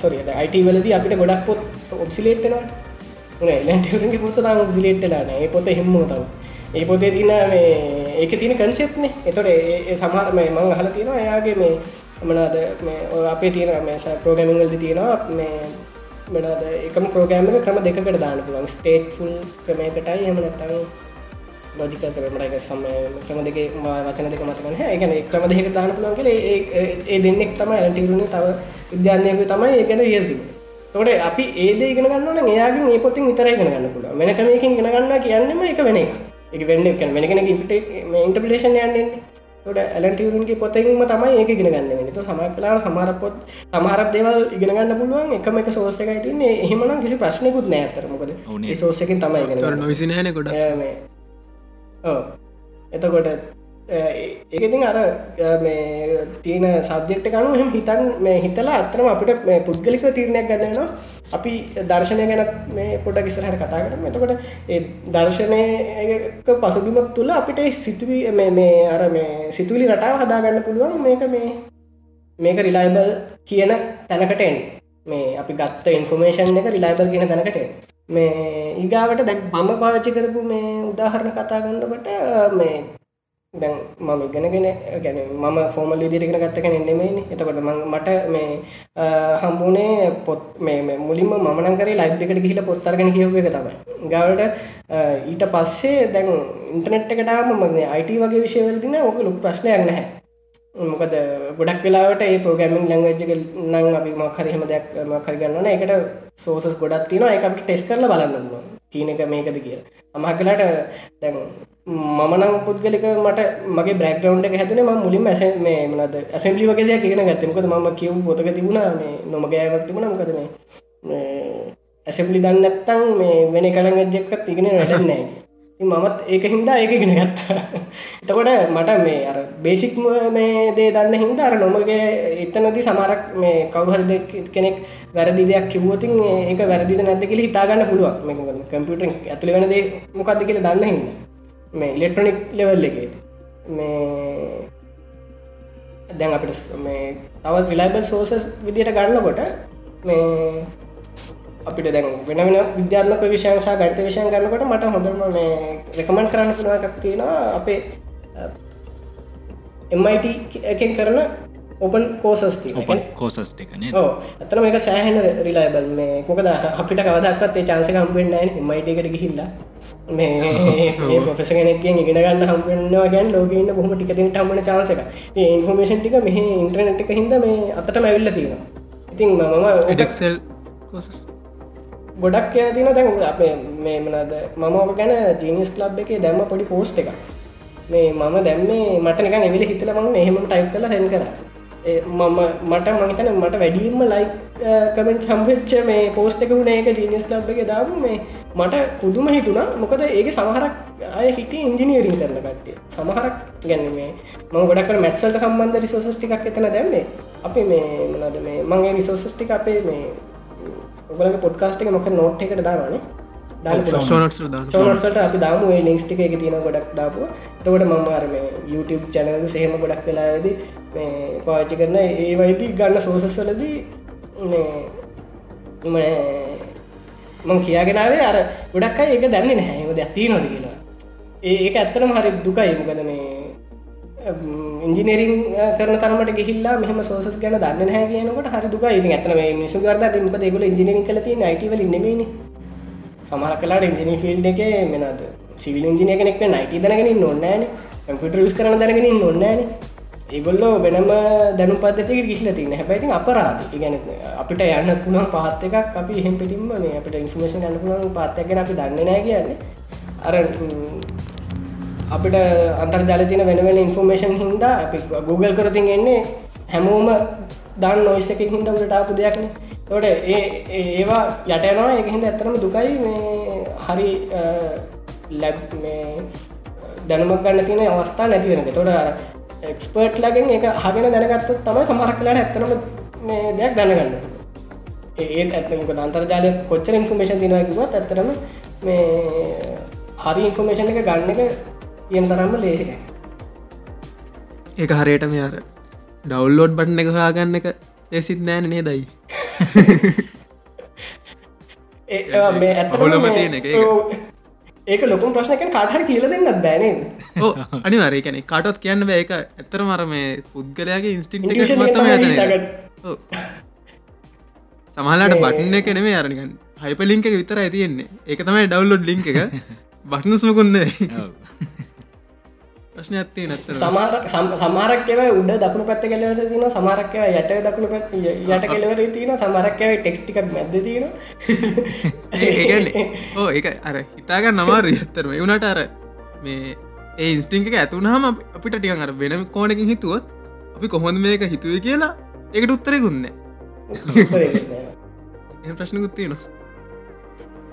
සොරියට අයිට වලද අපිට ගොඩක් පොත් ඔබ්සිලේට්නවා ලැන්ටගේ පොත තාම සිලෙට්ටලාන ඒ පොත හෙම්ම තව ඒ පොතේ තින මේ ඒක තින කන්සෙප්නේ එතොට ඒ සමහර මේ මං හල තියෙනවා එයාගේ මේ මනාද අපේ තියෙන මේ ප්‍රෝගමිංගල්ද තියෙනවා මේ මනාද එකම ප්‍රෝගෑම ක්‍රම දෙකට දාන පුලන් ස්ටේට් ෆුල් ක්‍රමයකටයි එම නැත්තං ලෝජික කරමටක සම ක්‍රම දෙක වචන දෙක මතකන එකන ක්‍රම දෙක දාන පුලන්ගේ ඒ දෙන්නෙක් තමයි ඇටිරුණ තව විද්‍යානයක තමයි ඒ ගැන ියල්තිබ තොට අපි ඒද ඉගෙන ගන්නන එයාගේ ඒ පොතින් විතර ඉගෙන ගන්න පුල වෙනකමකින් ගෙන ගන්න කියන්නම එක වෙන එක වෙන්න එක වෙන කෙන ඉන්ටපිලේෂන් යන්නේ ට ඇලටරුන්ගේ පොතෙන්ම තමයි ඒක ගෙන ගන්න තු සමක් කලා සමහරපොත් සමහරත් දේවල් ඉගෙන ගන්න පුළුවන් එකම එක සෝසකයි තින්නේ එහෙමනම් කිසි ප්‍රශ්නකුත් නෑ. අතරමකද සෝසකින් තමයි ඉගෙන නොවිසිනහන කොට එතකොට ඒකතින් අර මේ තියෙන සබ්ජෙක්්ට කනු හම හිතන් මේ හිතලා අත්තරම අපිට මේ පුද්ගලික තීරණයක් ගන්නනවා අපි දර්ශනය ගැන මේ පොඩ කිසරහට කතා කරම. එතකොට ඒ දර්ශනයක පසුබිමක් තුළ අපිට සිතුවී මේ අර මේ සිතුවිලි රටාව හදාගන්න පුළුවන් මේක මේ මේක රිලයිබල් කියන තැනකටෙන් මේ අපි ගත්ත ඉන්ෆර්මේෂන් එක රිලයිබල් කියන තැනකට මේ ඉගාවට දැන් මම පාචි කරපු මේ උදාහරණ කතා ගන්නකට මේ දැන් මම ඉගෙනගෙන ගැන මම ෆෝමල් ඉදිරිගෙන ගත්තකන නෙමේනි එතකොට මට මේ හම්බුනේ පොත් මේ මුලින්ම මනකර ලයිබ්ලිකට ගහිල පොත්තරගෙන කියව එක තමයි. ගවට ඊට පස්සේ දැන් ඉන්ටනෙට් එකටාම මගේ අයිට වගේ විශයවලදින ඕක ලොක් ප්‍රශ්නයක් නැහැ. මොකද ගොඩක් වෙලාවට ඒ පෝගමින් ලංවජ්ක නං අපි මක්හරහෙම දෙයක් මකරගන්නන එකට සෝසස් ගොඩක් තින එකට ටෙස් කරල බලන්න තියනක මේකද කිය අමහ කලාට දැන් මමනම් පුද්ගලික මට මගේ බ්‍රක්්‍රවන්් එක හැතුන ම මුලින් ඇස මේ මනද ඇසම්ලි වගේ දෙයක් ඉගෙන ගත්තමකද ම කියව පොතක තිබුණා මේ නොමගෑවක් තිබුණ. මොකද මේ ඇසම්ලි දන්නත්තං මේ වෙන කළගජක්කත් ඉගෙන වැඩන්නෑ මමත් ඒක හින්දා ඒක ගෙන ගත්තා. එතකොට මට මේ අර බේසික් මේ දේ දන්න හින්දා අර නොමගේ එතනති සමරක් මේ කවුහරි කෙනෙක් වැරදි දෙයක් කිව්වතින් ඒක වැරදිද නැද කියල හිතාගන්න පුළුවන්. මේ කම්පියුටරෙන් ඇතුළ වෙන දේ මොකක්ද කියල දන්න හින්දා. මේ ඉලෙක්ට්‍රොනික් ලෙවල් එකේද මේ දැන් අපිට මේ තවත් රිලයිබල් සෝසස් විදියට ගන්නකොට මේ අපිට දැන් වෙන වෙන විද්‍යාත්මක විශංසා ගත විෂයන් ගන්නකොට මට හොඳම මේ රෙකමන්් කරන්න පුළුවන්ක් තියෙනවා අපේ MIT එකෙන් කරන ඔපන් කෝසස් කෝසස් එකන ඕ ඇතන මේක සෑහෙන රිලයිබල් මේ කොකද අපිට කවදක්ත් ඒ චාන්සක හම්පෙන්න්න මයිටකට ගිහිල්ලා මේ [laughs] පොෆෙස කෙනෙක්ෙන් ඉගෙන ගන්න හම්පෙන්න්නවා ගැන් ලෝකන්න බොහම ටිකතින් හම්බන චාසක ඉන්ෆෝමේෂන් ටික මෙහ ඉන්ට්‍රනට් එක හිද මේ අතට මැවිල්ල තියෙන ඉතින් මම ඩක්සෙල් ගොඩක් කිය තින දැන් අපේ මේ මනද මම ඔක ගැන ජීනිස් ලබ් එක දැම්ම පොඩි පෝස්ට් එක මේ මම දැම්මේ මට නික එවිලි හිතල මම එහෙම ටයි් කල හැන් කර මම මට මනිතන මට වැඩීම ලයි කමෙන්ට් සම්පච්ච මේ පෝස්ට එක වුණ එක ජීනිස් ලබ් එක දාපු මේ මට පුදුම හිතුනා මොකද ඒක සමහරක් අය හිටි ඉංජිනීරින් කරන කට්ටිය. සමහරක් ගැනීමේ ම ගොඩක් මැත්සල්ට සම්බන්ධ රිසෝසස් ටිකක් එතන දැම්මේ. අපි මේ මනද මේ මගේ රිසෝසස් ටික අපේ මේ ඔගලගේ පොඩ්කාස්ට එක මොක නෝට් එකට දාවානේ ට අපි දාම. ලින්ස්ටික එක තියෙන ගොඩක් දාපුව තකොට මම අර මේ YouTube චැනල සහෙම ගොඩක් වෙලාද මේ පාච්චි කරන ඒ වයිති ගන්න සෝසස්වලදී මේ මං කියාගෙනාවේ අර ගොඩක් ඒක දැන්නේ නැහැ. ද ඇති නොද කියලා. ඒක ඇත්තරම හරි දුකයි. මොකද මේ ඉංජිනරින් කරන තරමට ගිහිල්ලා මෙහම සෝසස් ගැන දන්න හැ කියනකට හරි දුක ඉති ඇතන මිසු ගරද ම දෙගල ඉජිනරින් කලති නයිටවල නෙමේනේ සමහ කලාට ඉදිනි ෆිල්ඩ එක මෙනද සිවිල් ඉජිනය කෙනෙක් නයිට දනගෙන නොන්නෑන කම්පිට ස් කරන දරගෙන නොන්නෑන ඒගොල්ලෝ වෙනම දැනු පද්ධතික ගිහිල තින්න හැබැයිති අපරාධ. ගැන අපිට යන්න පුළුවන් පාත් එකක් අපි එහෙම පිටින්ම මේ අපිට ඉන්ෆර්මේෂන් ගන්න පුළුවන් පාත්තගෙන අපි දන්න නෑ කියන්නේ. අර අපිට අන්තර්ජාල තින වෙන වෙන ඉන්ෆර්මේෂන් හින්දා අපි Google කරතින් එන්නේ හැමෝම දන්න නොයිස් එක හින්ද උට ටාපු දෙයක්නේ. තොට ඒ ඒවා යටයනවා එකහිද ඇත්තරම දුකයි. මේ හරි ලැබ් මේ දැනුමක් ගන්න තියෙන අවස්ථා නැති වෙන තොට එක්ස්පර්ට් ලගෙන් එක හගෙන දැනගත්තුත් තමයි සමහක් කලාට ඇත්තනම මේ දෙයක් දැනගන්න ඒත් ඇත්මක අන්තර්ජාලය කොච්චර ඉන්ෆර්මේෂන් තිනකිවත් ඇත්තරම මේ හරි ඉන්ෆර්මේෂන් එක ගන්න එක තියෙන තරම්ම ලේසික ඒක හරියට මෙයාර ඩවල්ලෝඩ් බටන එක හාගන්න එක ලෙසිත් නෑන නේ දයි මේ ඇහොලම තියෙන එක ඒක. ලොකුම් ප්‍රශ්නක කාටහර කියල දෙන්නත් බෑනේද අනිවරේ කැනෙ කාටත් කියන්න බෑ. එක ඇත්තර මර මේ පුද්ගලයාගේ ඉන්ස්ටින් මතම සමහලාට බටන්න එක. නෙමේ අරනිකන් හයිපලිංක එක විතර ඇතියෙන්නේ ඒක තමයි ඩවල්ලොඩ් ලිංක එක. [laughs] බටනුස්මකුන්ද ප්‍රශ්න ඇත්තේ නැත්තර සමහර සම- සමහරක්කව උඩ දකුණු පැත්ත කෙලවර තින සමහරක්කව යට දකුණු පැත් යට කෙලවර තින සමරක්කව ටෙක්ස්ටිකක් මැද තින ඕ ඒ අර හිතාගන්න නමාර ඇත්තරම එවුණට අර මේ ඒ ඉන්ස්ටිංක ඇතුනහම අපිට ටිකන් අර වෙනම කෝනකින් හිතුවත් අපි කොහොඳ මේක හිතුව කියලා ඒකට උත්තරෙකුන්න එ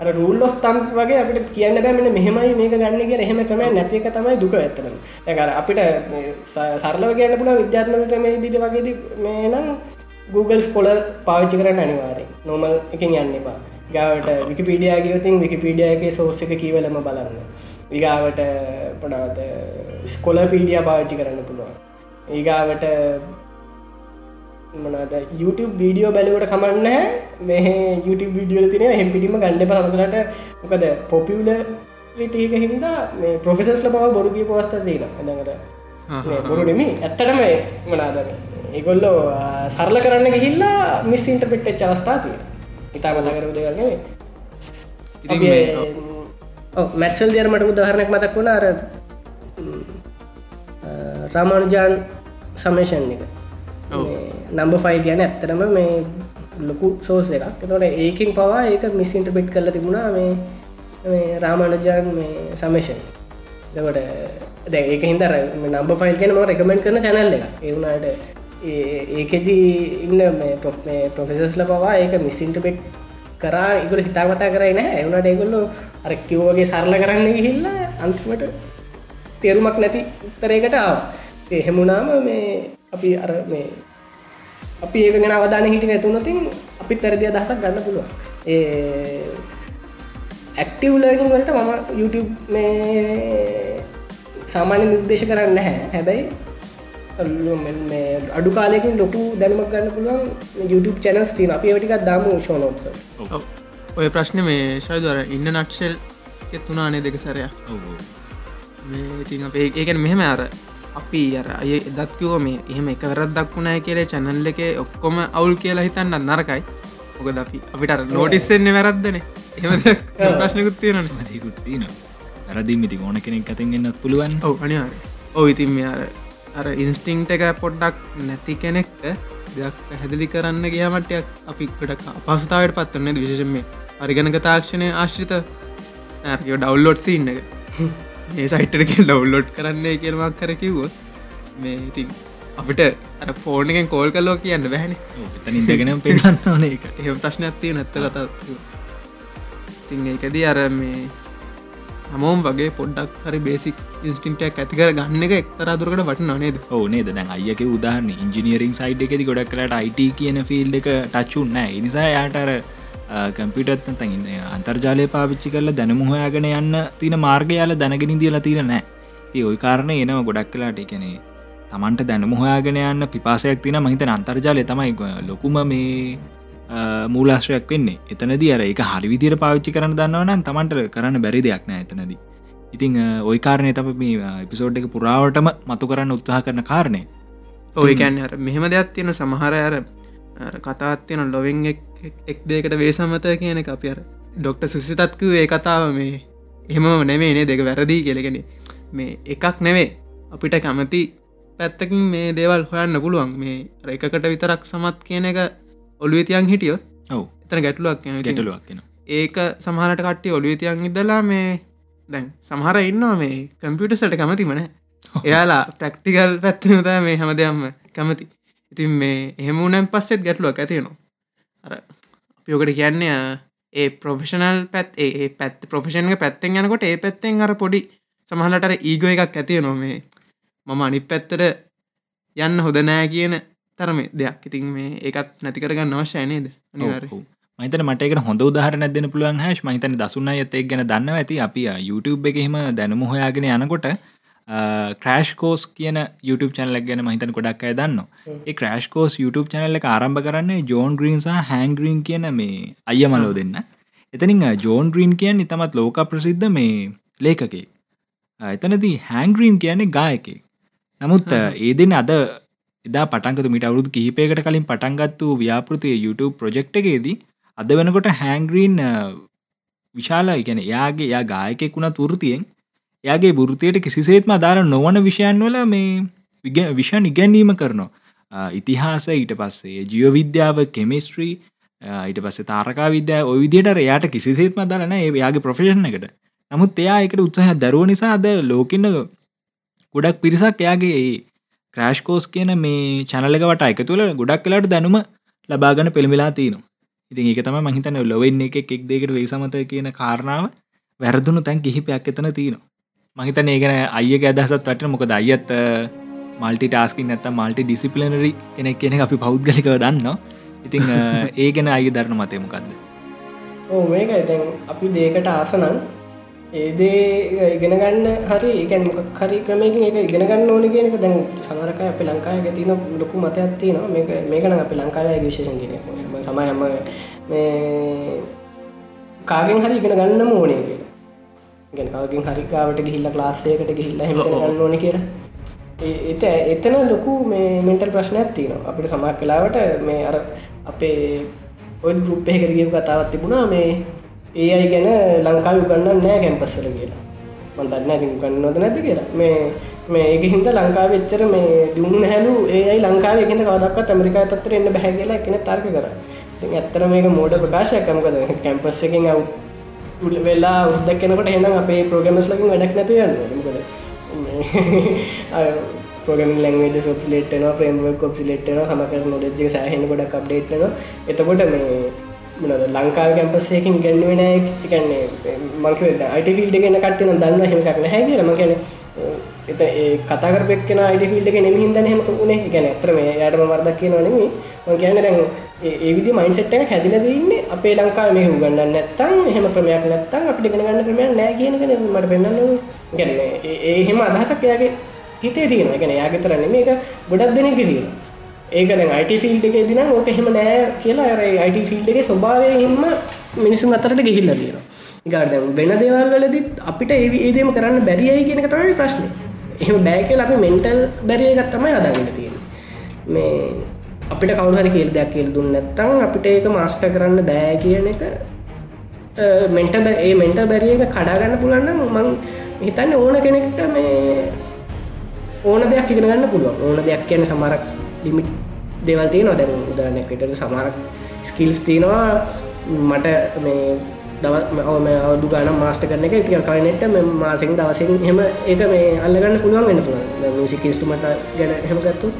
ප්‍රශ්නකුත් තියෙනවා අර රූල් ෝ් තම් වගේ අපිට කියන්න බෑමෙන මෙහෙමයි මේක ගන්න කිය එහෙම ක්‍රමය නැතික තමයි දුක ඇතරන ඇකර අපිට මේ ස- සරලව කියන්න පුළ විද්‍යාත්මක ක්‍රමේ දිට වගේද මේ නම් Google ස්කොල පාවිච්චි කරන්න අනිවාරය නොමල් එකින් යන්න එපා. ගාවට විකිපීඩිය ගියවතින් විකිපීඩියගේ සෝස්සක කීවලම බලන්න. විගාවට පොඩාත ස්කොල පීඩිය පාවිච්චි කරන්න පුළුවන්. ඒගාවට මනද YouTube වීඩියෝ බැලුවට කමන්න මේ YouTube වීඩියෝ තින හෙම පිටිම ගණඩ පරමලට මොකද පොපියුල ටික හින්දා මේ ප්‍රොෆෙසස්ල පව බොරුගී පවස්ථ තියෙන එදකට බොරු නෙමි ඇත්තටම මනාද ඒගොල්ලෝ සරල කරන්න ගිහිල්ලා මිස් ඉන්ට පෙට්ට චවස්ථා තිය ඉතා මතකරු දෙවගේ ඉතින් මේ- මැත්සල් දියර මට උදාහරණයක් මතක් වුණ. අර රාමානුජාන් සමේෂන් එක නම්බ ෆයිල් ගැන ඇත්තරම මේ ලොකු සෝස එකක්. තොට ඒකින් පවා ඒක මිසින්ට බෙට් කරල තිබුණා මේ මේ රාමානුජාන් මේ සමේෂන් දකට දැ ඒක හින්දර නම්බ ෆයිල් ගැන ම රකමෙන්ට් කරන චැනල්ල එක ඒවුණට ඒකෙදී ඉන්න ප්‍රොෆෙසස්ල පවා ඒක මිසින්ට බෙට් කරා ඉගල හිතාමතා කරයි නෑ එවුණට ඒගොල්ලු අර කිව්වගේ සරල කරන්න ගිහිල්ලා අන්තිමට තේරුමක් නැති උත්තරයකට ආව. එහෙමුණාම මේ අපි අර මේ අපි ඒක ගෙන අවධාන හිටි නැතුනතින් අපි පැරදිය දහසක් ගන්න පුළුව ඒ ඇක්ටව් ලර්නිින් වලට මම YouTube මේ සාමාන්‍ය නිර්දේශ කරන්න හැ හැබැයි මේ අඩු කාලයකින් ලොකු දැනමක් ගන්න පුළුවන් YouTube චැනස් තින අපි වැටිකක් දාම ෂෝනොත්ස ඔව්. ඔය ප්‍රශ්න මේ ශයදර ඉන්න නක්ෂල් එත්තුනානේ දෙක සැරයක්? මේ ඉතින් අප ඒකන මෙහෙම අර අපි අර අය දත්කිවෝ මේ එහෙම එක වැරත් දක්වුණෑ කියලේ චැනල්ල එක ඔක්කොම අවුල් කියලා හිතන්න නරකයි. මොකද අපි අපිට නෝටිස්සෙන්නේ වැරද්දන. එම ප්‍රශ්නකුත් තියෙනන මතිකුත් තියන වැරදිම ඉති ඕන කෙනෙක් අතින් එන්නත් පුළුවන්. ඔව අනිවාර ඔව ඉතින් අර අර ඉන්ස්ටිංට එක පොඩ්ඩක් නැති කෙනෙක්ට දෙයක් පැහැදිලි කරන්න ගියමටයක් අපි කට අපසතාවට පත්වන්නේ විශෂම මේ පරිගණක තාක්ෂණය ආශ්‍රිත ඇයෝ ඩවල්ලොඩ්සි ඉන්න එක ඒ සයිටක ඩවල්ලොඩ් කරන්නේ කියලමක් කර කිව්වොත් මේ ඉතින් අපිට අර ෆෝර්ණකෙන් කෝල් කල්ලෝ කියන්න බැහැනි ඉදගෙන [laughs] පෙන්න්න ඕන එක එහම ප්‍රශ්නයක් තිය නැත්ත කතා තින් එකදී අර මේ හමෝම් වගේ පොඩ්ඩක් හරි බේසික් ඉන්ස්ටින්ටක් ඇතිකර ගන්න එක එක්තරාදුරකට වට නොනේද ඕනේ දැන් අයක උදාහරන ඉංජිනියරින් සයිඩ් එකෙති ගොඩක් කලට අයිට කියන ෆිල් එක ටච්චුන් නෑ. නිසා යාටර කම්පිටත් තැන්න අන්තර්ජාලය පාවිච්චි කරල දැනමුහයාගෙන යන්න තින මාර්ගයාල දැනගෙන දියල තිර නෑ. ඒ ඔයි කාරණ එනව ගොඩක් කලාට එකනේ තමන්ට දැනමුහයාගෙන යන්න පිපාසයක් තින මහිතන අන්තර්ජාලය තමයි ලොකුම මේ මූලාශ්‍රයක් වෙන්නේ. එතනද අර එක හරි විදිර පාවිච්චි කරන දන්නවන තමන්ට කරන්න බැරි දෙයක් නෑ එතනදී. ඉතිං ඔයි කාරණය තම මේ එපිසෝඩ් එක පුරාවටම මතු කරන්න උත්සාහ කරන කාරණය ඔය කැන් අර මෙහෙම දෙයක් තියෙන සමහර අර අර කතාත් තියෙන ලොවෙන් එක් දේකට වේසමත කියන එක අපි අර ඩොක්ට සුසිතත්කව ඒ කතාව මේ. එහෙම නෙමේ නේ දෙක වැරදිී කෙලගෙන මේ එකක් නෙවේ අපිට කැමති පැත්තකින් මේ දේවල් හොයන්න පුළුවන්. මේ අර එකකට විතරක් සමත් කියන එක ඔලුවතියන් හිටියොත් ඔව්. එතන ගැටලුවක් කියන ගැටලුවක් කෙන ඒක සමහරට කට්ටි ඔලුවතියන් ඉදලා මේ දැන් සමහර ඉන්නවා මේ කම්පියුටසට කැමතිමන එයාලා ප්‍රක්ටිකල් පැත්තිනත මේ හැම දෙයක්ම කැමති. ඉතින් මේ එහෙමුණම් පස්සෙත් ගැටලුවක් ඇතියනවා අර අපියෝකට කියන්නේ ඒ ප්‍රොෆෙෂනල් පැත් ඒ පැත් ප්‍රොෆෙෂන්ක පැත්තෙන් යනකොට ඒ පැත්තෙන් අර පොඩි සමහලට ඒගෝ එකක් ඇතිය නොමේ මම අනිත් පැත්තට යන්න හොද නෑ කියන තරම දෙයක්. ඉතින් මේ ඒකත් නැතිකරගන්න අවශ්‍යය නේද? අනිවාර්ය මතන මටක හොඳ උදාහර නැදන පුළුවන් හැස් මහිතන දසුන්න ඇතෙක් ගැන දන්න ඇති. අපි YouTube එකහෙම දැනම හොයාගෙන යනකොට ක්‍රෑශ් කෝස් කියන YouTube චැනලක් ගැන මහිතන ගොඩක් අය දන්න ඒ ක්‍රෑශ් කෝස් YouTube චැනල්ල එක ආරම්භ කරන්නේ ජෝන් ග්‍රීන්සා හැන්ග්‍රීන් කියන මේ අය මලෝ දෙන්න. එතනින් ජෝන් ග්‍රීන් කියන් ඉතමත් ලෝක ප්‍රසිද්ධ මේ ලේකකේ එතනදී හැන්ග්‍රීන් කියන්නේ ගායකේ නමුත් ඒ දෙන අද එදා පටන්කතු මිට අවුරුදු කිහිපයකට කලින් පටන්ගත්තු ව්‍යාපෘතිය YouTube ප්‍රජෙක්් එකේදී අද වෙනකොට හැන්ග්‍රීන් විශාල ඉගැන යාගේ යා ගායකෙක් වුණ තුෘතියෙන් එයාගේ වෘතියට කිසිසේත්ම අදාර නොවන විෂයන් වල මේ විෂන් ඉගැන්වීම කරනවා. ඉතිහාස ඊට පස්සේ ජියෝ විද්‍යාව කෙමිස්ට්‍රී ඊට පස්සේ තාරකා විද්‍යා ඔය විදියට එයාට කිසිසේත්ම අදාරන එයාගේ ප්‍රොෆෙෂන් එකට. නමුත් එයා එකට උත්සාහ දරුව නිසා අද ලෝකන්න ගොඩක් පිරිසක් එයාගේ ක්‍රෑශ් කෝස් කියන මේ චනලකට එක තුළ ගොඩක් කලාට දැනුම ලබාගන පෙළමිලා තියනවා ඉතින් ඒක තම මහිතන ලොවෙන්න එක එක් දෙකට වේ සමත කියන කාරණාව වැරදුණු තැන් කිහිපයක් එතන තියෙනවා මහිතන ඒගෙන අයක අදහසත් වැට මොකද අයත් මල්ටි ටාස්කින් නැත මල්ටි ඩිසිපලනරි කෙනෙක් කෙනෙ අපි පෞද්ගලිකව දන්න ඉතිං [laughs] ඒ ගැන අය දරන මතය මොකක්ද ඕ මේක ඇතැන් අපි දේකට ආසනන් ඒදේ ඉගෙන ගන්න හරි ඒකැන් මොක හරි ක්‍රමයකින් ඒක ඉගෙන ගන්න ඕන කියනක දැන් සමරක අප ලංකාය තින ලොකු මතයක් තියන මේක මේකන අප ලංකාවය විශෂන් ගෙන සමයම මේ කාගෙන් හරි ඉගෙන ගන්න ඕනේ කියලා ගැන කාගෙන් හරිකාවට ගිහිල්ල ලාස්සයකට ගිහිල්ල හෙම ගන්න ඕන කියලා. එත එතන ලොකු මේ මෙන්ටල් ප්‍රශ්නයක් තියනවා. අපිට සමක් කලාවට මේ අර අපේ ඔය ගරුප්පය කරගිය කතාවත් තිබුණා මේ ඒ අයි ගැන ලංකාව ගන්න නෑ කැම්පස්සල කියලා. මන්තන්න ඇති ගන්නවද නැති කියලා. මේ මේ ඒක හින්ද ලංකාව එච්චර මේ දුන්න හැලු ඒයි ලංකාව එකද කවදක්වත් ඇමරිකා තත්තර එන්න බැහැ කියලා එකන තර්ක කර. ඇත්තර මේක මෝඩ ප්‍රකාශයකමකද කැම්පස් එකින් අව් තුළ වෙලා උද්දක් කෙනකට හෙනම් අපේ ප්‍රෝගමස් ලකින් වැඩක් නැතු යන්න ප්‍රගම ලංවේද සොප්සිලේට්න ්‍රේම්ව කොප්සිලේට්න හමකර නොඩජ සහහන ගොඩක් අප්ඩේට්න එතකොට මේ මොනද ලංකාව කැම්පස්සයකින් ගැන්නුවෙන එකන්නේ මංක අයිට ෆිල්ඩ ගෙන කට්ටන දන්න හෙමකක් නැහැ කියලම කැන එත ඒ කතාකරපෙක්න අයිට ෆිල්ඩ එක නෙම හිද හෙම උනේ. ගැන ඇතරම යාටම වර්දක් කියනවනෙම මං කියන්න දැන් ඒවිදි මයින්සෙට් එක හැදිල දන්නේ අපේ ලංකා මේ ගන්න නැත්තම් එහෙම ක්‍රමයක් නැත්තම් අපිට ගෙන ගන්න ක්‍රමයක් නෑ කියනක මට පෙන්න්න ගැන ඒහෙම අදහසක් යාගේ හිතේ තියෙන ගැන යාගේ තරන්න මේක ගොඩක් දෙනෙක් තියෙන ඒක දැන් අයිට ෆිල්ඩ් එක දින ඕක එහෙම නෑ කියලා අර අයිට ෆිල්ඩ් එක ස්වභාවය හිම මිනිසුන් අතරට ගිහිල්ල තියෙන ගාර්ද වෙන දේවල් වලදත් අපිට ඒ ඒදම කරන්න බැරියයි කියනක තමයි ප්‍රශ්නය එහෙම බෑකල් අපි මෙන්ටල් බැරිය එකත් තමයි අදාගන්න තියෙන මේ අපිට කවුහරි කියල් දෙයක් කියල් දුන්න නැත්තං අපිට ඒක මාස්ට කරන්න බෑ කියන එක මෙන්ට ඒ මෙන්ට බැරිය එක කඩාගන්න පුළන්න මං හිතන්න ඕන කෙනෙක්ට මේ ඕන දෙයක් ඉගෙන ගන්න පුළුවන්. ඕන දෙයක් කියන සමරක් ලිමිට් දෙවල් තියෙනවා. දැන් උදානැකට සමහරක් ස්කිල්ස් තියෙනවා. මට මේ දවම අවදු ගන මාස්ට කරන එක. ති කනට මාසෙන් දවසෙන් හෙම ඒක මේ අල්ලගන්න පුළුවන් වෙන පුළුවන්. සිකිස්තුමට ගැන හෙමගත්තු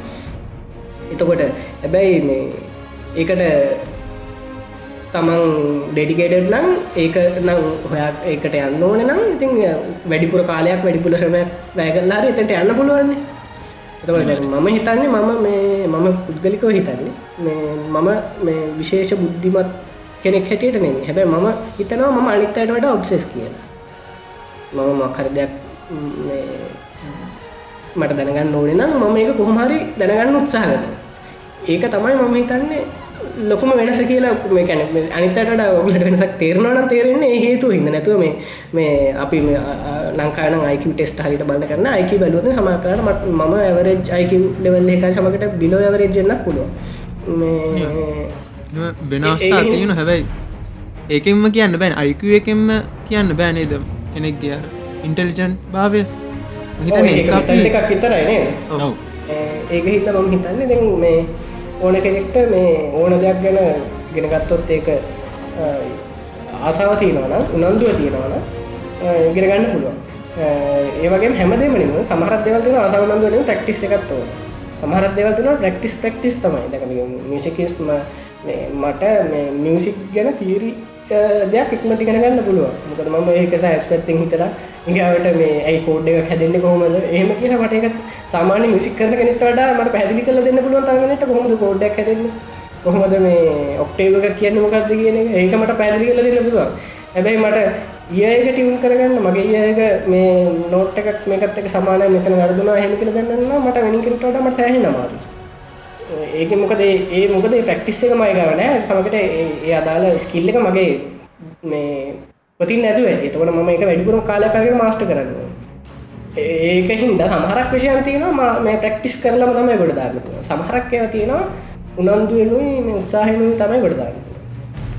එතකොට හැබැයි මේ ඒකට තමන් ඩෙඩිකේටඩ් නම් ඒක නම් හොයක් ඒකට යන්න ඕන නම් ඉතින් වැඩිපුර කාලයක් වැඩිපුල ශ්‍රමයක් වැෑගල්ලාර එතට යන්න පුළුවන්නේ. එතකොට මම හිතන්නේ මම මේ මම පුද්ගලිකව හිතන්නේ මේ මම මේ විශේෂ බුද්ධිමත් කෙනෙක් හැටියට නෙමේ හැබැයි මම හිතනවා මම අනිත්තයට වඩා ඔබ්සෙස් කියලා. මම මක්හර දෙයක් මට දැනගන්න ඕනේ නම් මම ඒක කොහොමහරි දැනගන්න උත්සාහ කරන ඒක තමයි මම හිතන්නේ ලොකුම වෙනස කියලා මේ කැන අනිතට ඔගලට වෙනසක් තේරනවන තේරෙන්නේ හේතු හිද නැතුව මේ මේ අපි ලංකාන අයික ටෙස්ට හරිට බල කරන්න අයික බලුවන සමකරට මම ඇවරජ් අයික ලෙවල් එක සමකට බිලෝ ඇවරජන්න පුළුව වෙනස්ථා තියෙන හැබැයි ඒකෙන්ම කියන්න බෑන්. අයිකු එකෙන්ම කියන්න බෑනේද කෙනෙක් ගිය ඉන්ටලිජන් භාවය? හිත එකක් විතරයිනේ ඒක හිත මම හිතන්නේ දැන් මේ ඕන කෙනෙක්ට මේ ඕන දෙයක් ගැන ගෙනගත්තොත් ඒක ආසාව තියෙනවන උනන්දුව තියෙනවන ගෙන ගන්න පුළුවන්. ඒවගේ හැමදේමනිම සමහරත් දෙවල්තින අසවනන්දුවලින් ප්‍රක්ටිස් එකත්තෝ සමහරත් දෙවල්තින ප්‍රක්ටිස් ප්‍රක්ටිස් තමයි. දැක මිසිකස්ම මට මියසික් ගැන තීරි දෙයක් ඉක්මටි කරගන්න පුළුව මොකද මම ඒකස ඇස්පැත්තිෙන් හිතලා ඉගවට මේ ඇයි කෝඩ් එක හැදෙන්න්න කොහොමද? එහෙම කියලා මට එක සාමාන්‍ය මිසික් කරන කෙනෙට වඩා මට පැදිලි කල දෙන්න පුළුවන් තරගනට කොහොමද කෝඩ්ඩක් හැදෙන්න? කොහොමද මේ ඔක්ටේවක කියන්න මොකක්ද කියන ඒක මට පැදිලි කල දෙන්න පුළුවන්. හැබැයි මට ඒයක ටියවුන් කරගන්න මගේ ඒක මේ නෝට් එකක් මේකත් එක සමානය මෙතන ගරදුනා හෙම කළ දන්න මට වෙනිකරටට මට සෑහි නමාරු ඒක මොකද ඒ මොකද ප්‍රක්ටිස් එක මයගවනෑ සමකට ඒ අදාළ ස්කිල්ල එක මගේ මේ පතින් නැතු ඇති. තකට ම එක වැඩිපුරම කාලකරට මාස්ට කරන්න ඒක හින්ද සමහරක් විෂයන් තියෙනවා මේ ප්‍රක්ටිස් කරලම තමයි ගොඩ දාන්න සමහරක් ඒව තියෙනවා උනන්දුවනුයි මේ උත්සාහනුයි තමයි ගොඩ දාන්න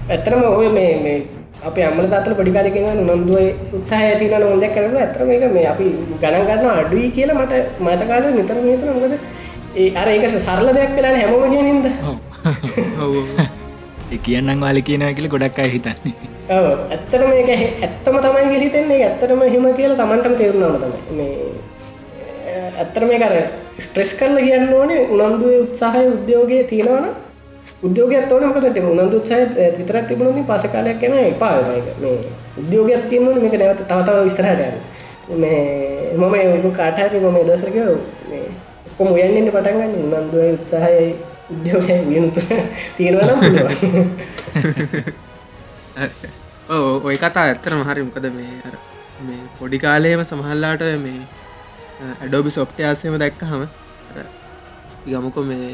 ඇත්තරම ඔය මේ අප අම්මල තාතල පඩිකාරගෙන නොන්දුව උත්සාහ ඇතින නොදැක් කරන ඇතරම එක මේ අපි ගණන් ගන්න අඩුයි කියලා මට මතකාල නිතර නතු නොකද ඒ අර ඒක සරල දෙයක් කලා හැමෝම කියනින්ද [laughs] කියන්නම් වාල කියන කියල ගොඩක් අය හිතන්නේ. ඇත්තට මේක ඇත්තම තමයි ගිලිතෙන්නේ ඇත්තටම හිම කියලා තමන්ටම තේරුණාම තමයි. මේ ඇත්තර මේ කර ස්ට්‍රෙස් කරල කියන්න ඕනේ උනන්දුව උත්සාහය උද්‍යෝගය තියෙනවන උද්‍යෝගයක් ඕන මකතට උනන්දු උත්සාහ විතරක් තිබුණති පසකාලයක් කෙන එපා මේ උද්‍යෝගයක් තියන්න මේක නැවත තවතාව විස්තරහට මේ මම ඒ කාටහරි මම දසරක ඔක්කොම උයන්න්න පටන්ගන්න උනන්දුව උත්සාහයයි උද්‍යෝගය වියනුතු [laughs] තියෙනවනම් [laughs] ඔය කතා ඇත්තරම හරි මොකද මේ මේ පොඩි කාලයම සමහල්ලාට මේ ඇඩෝබි සොෆ්ටයාසයම දැක්ක හම ගමකො මේ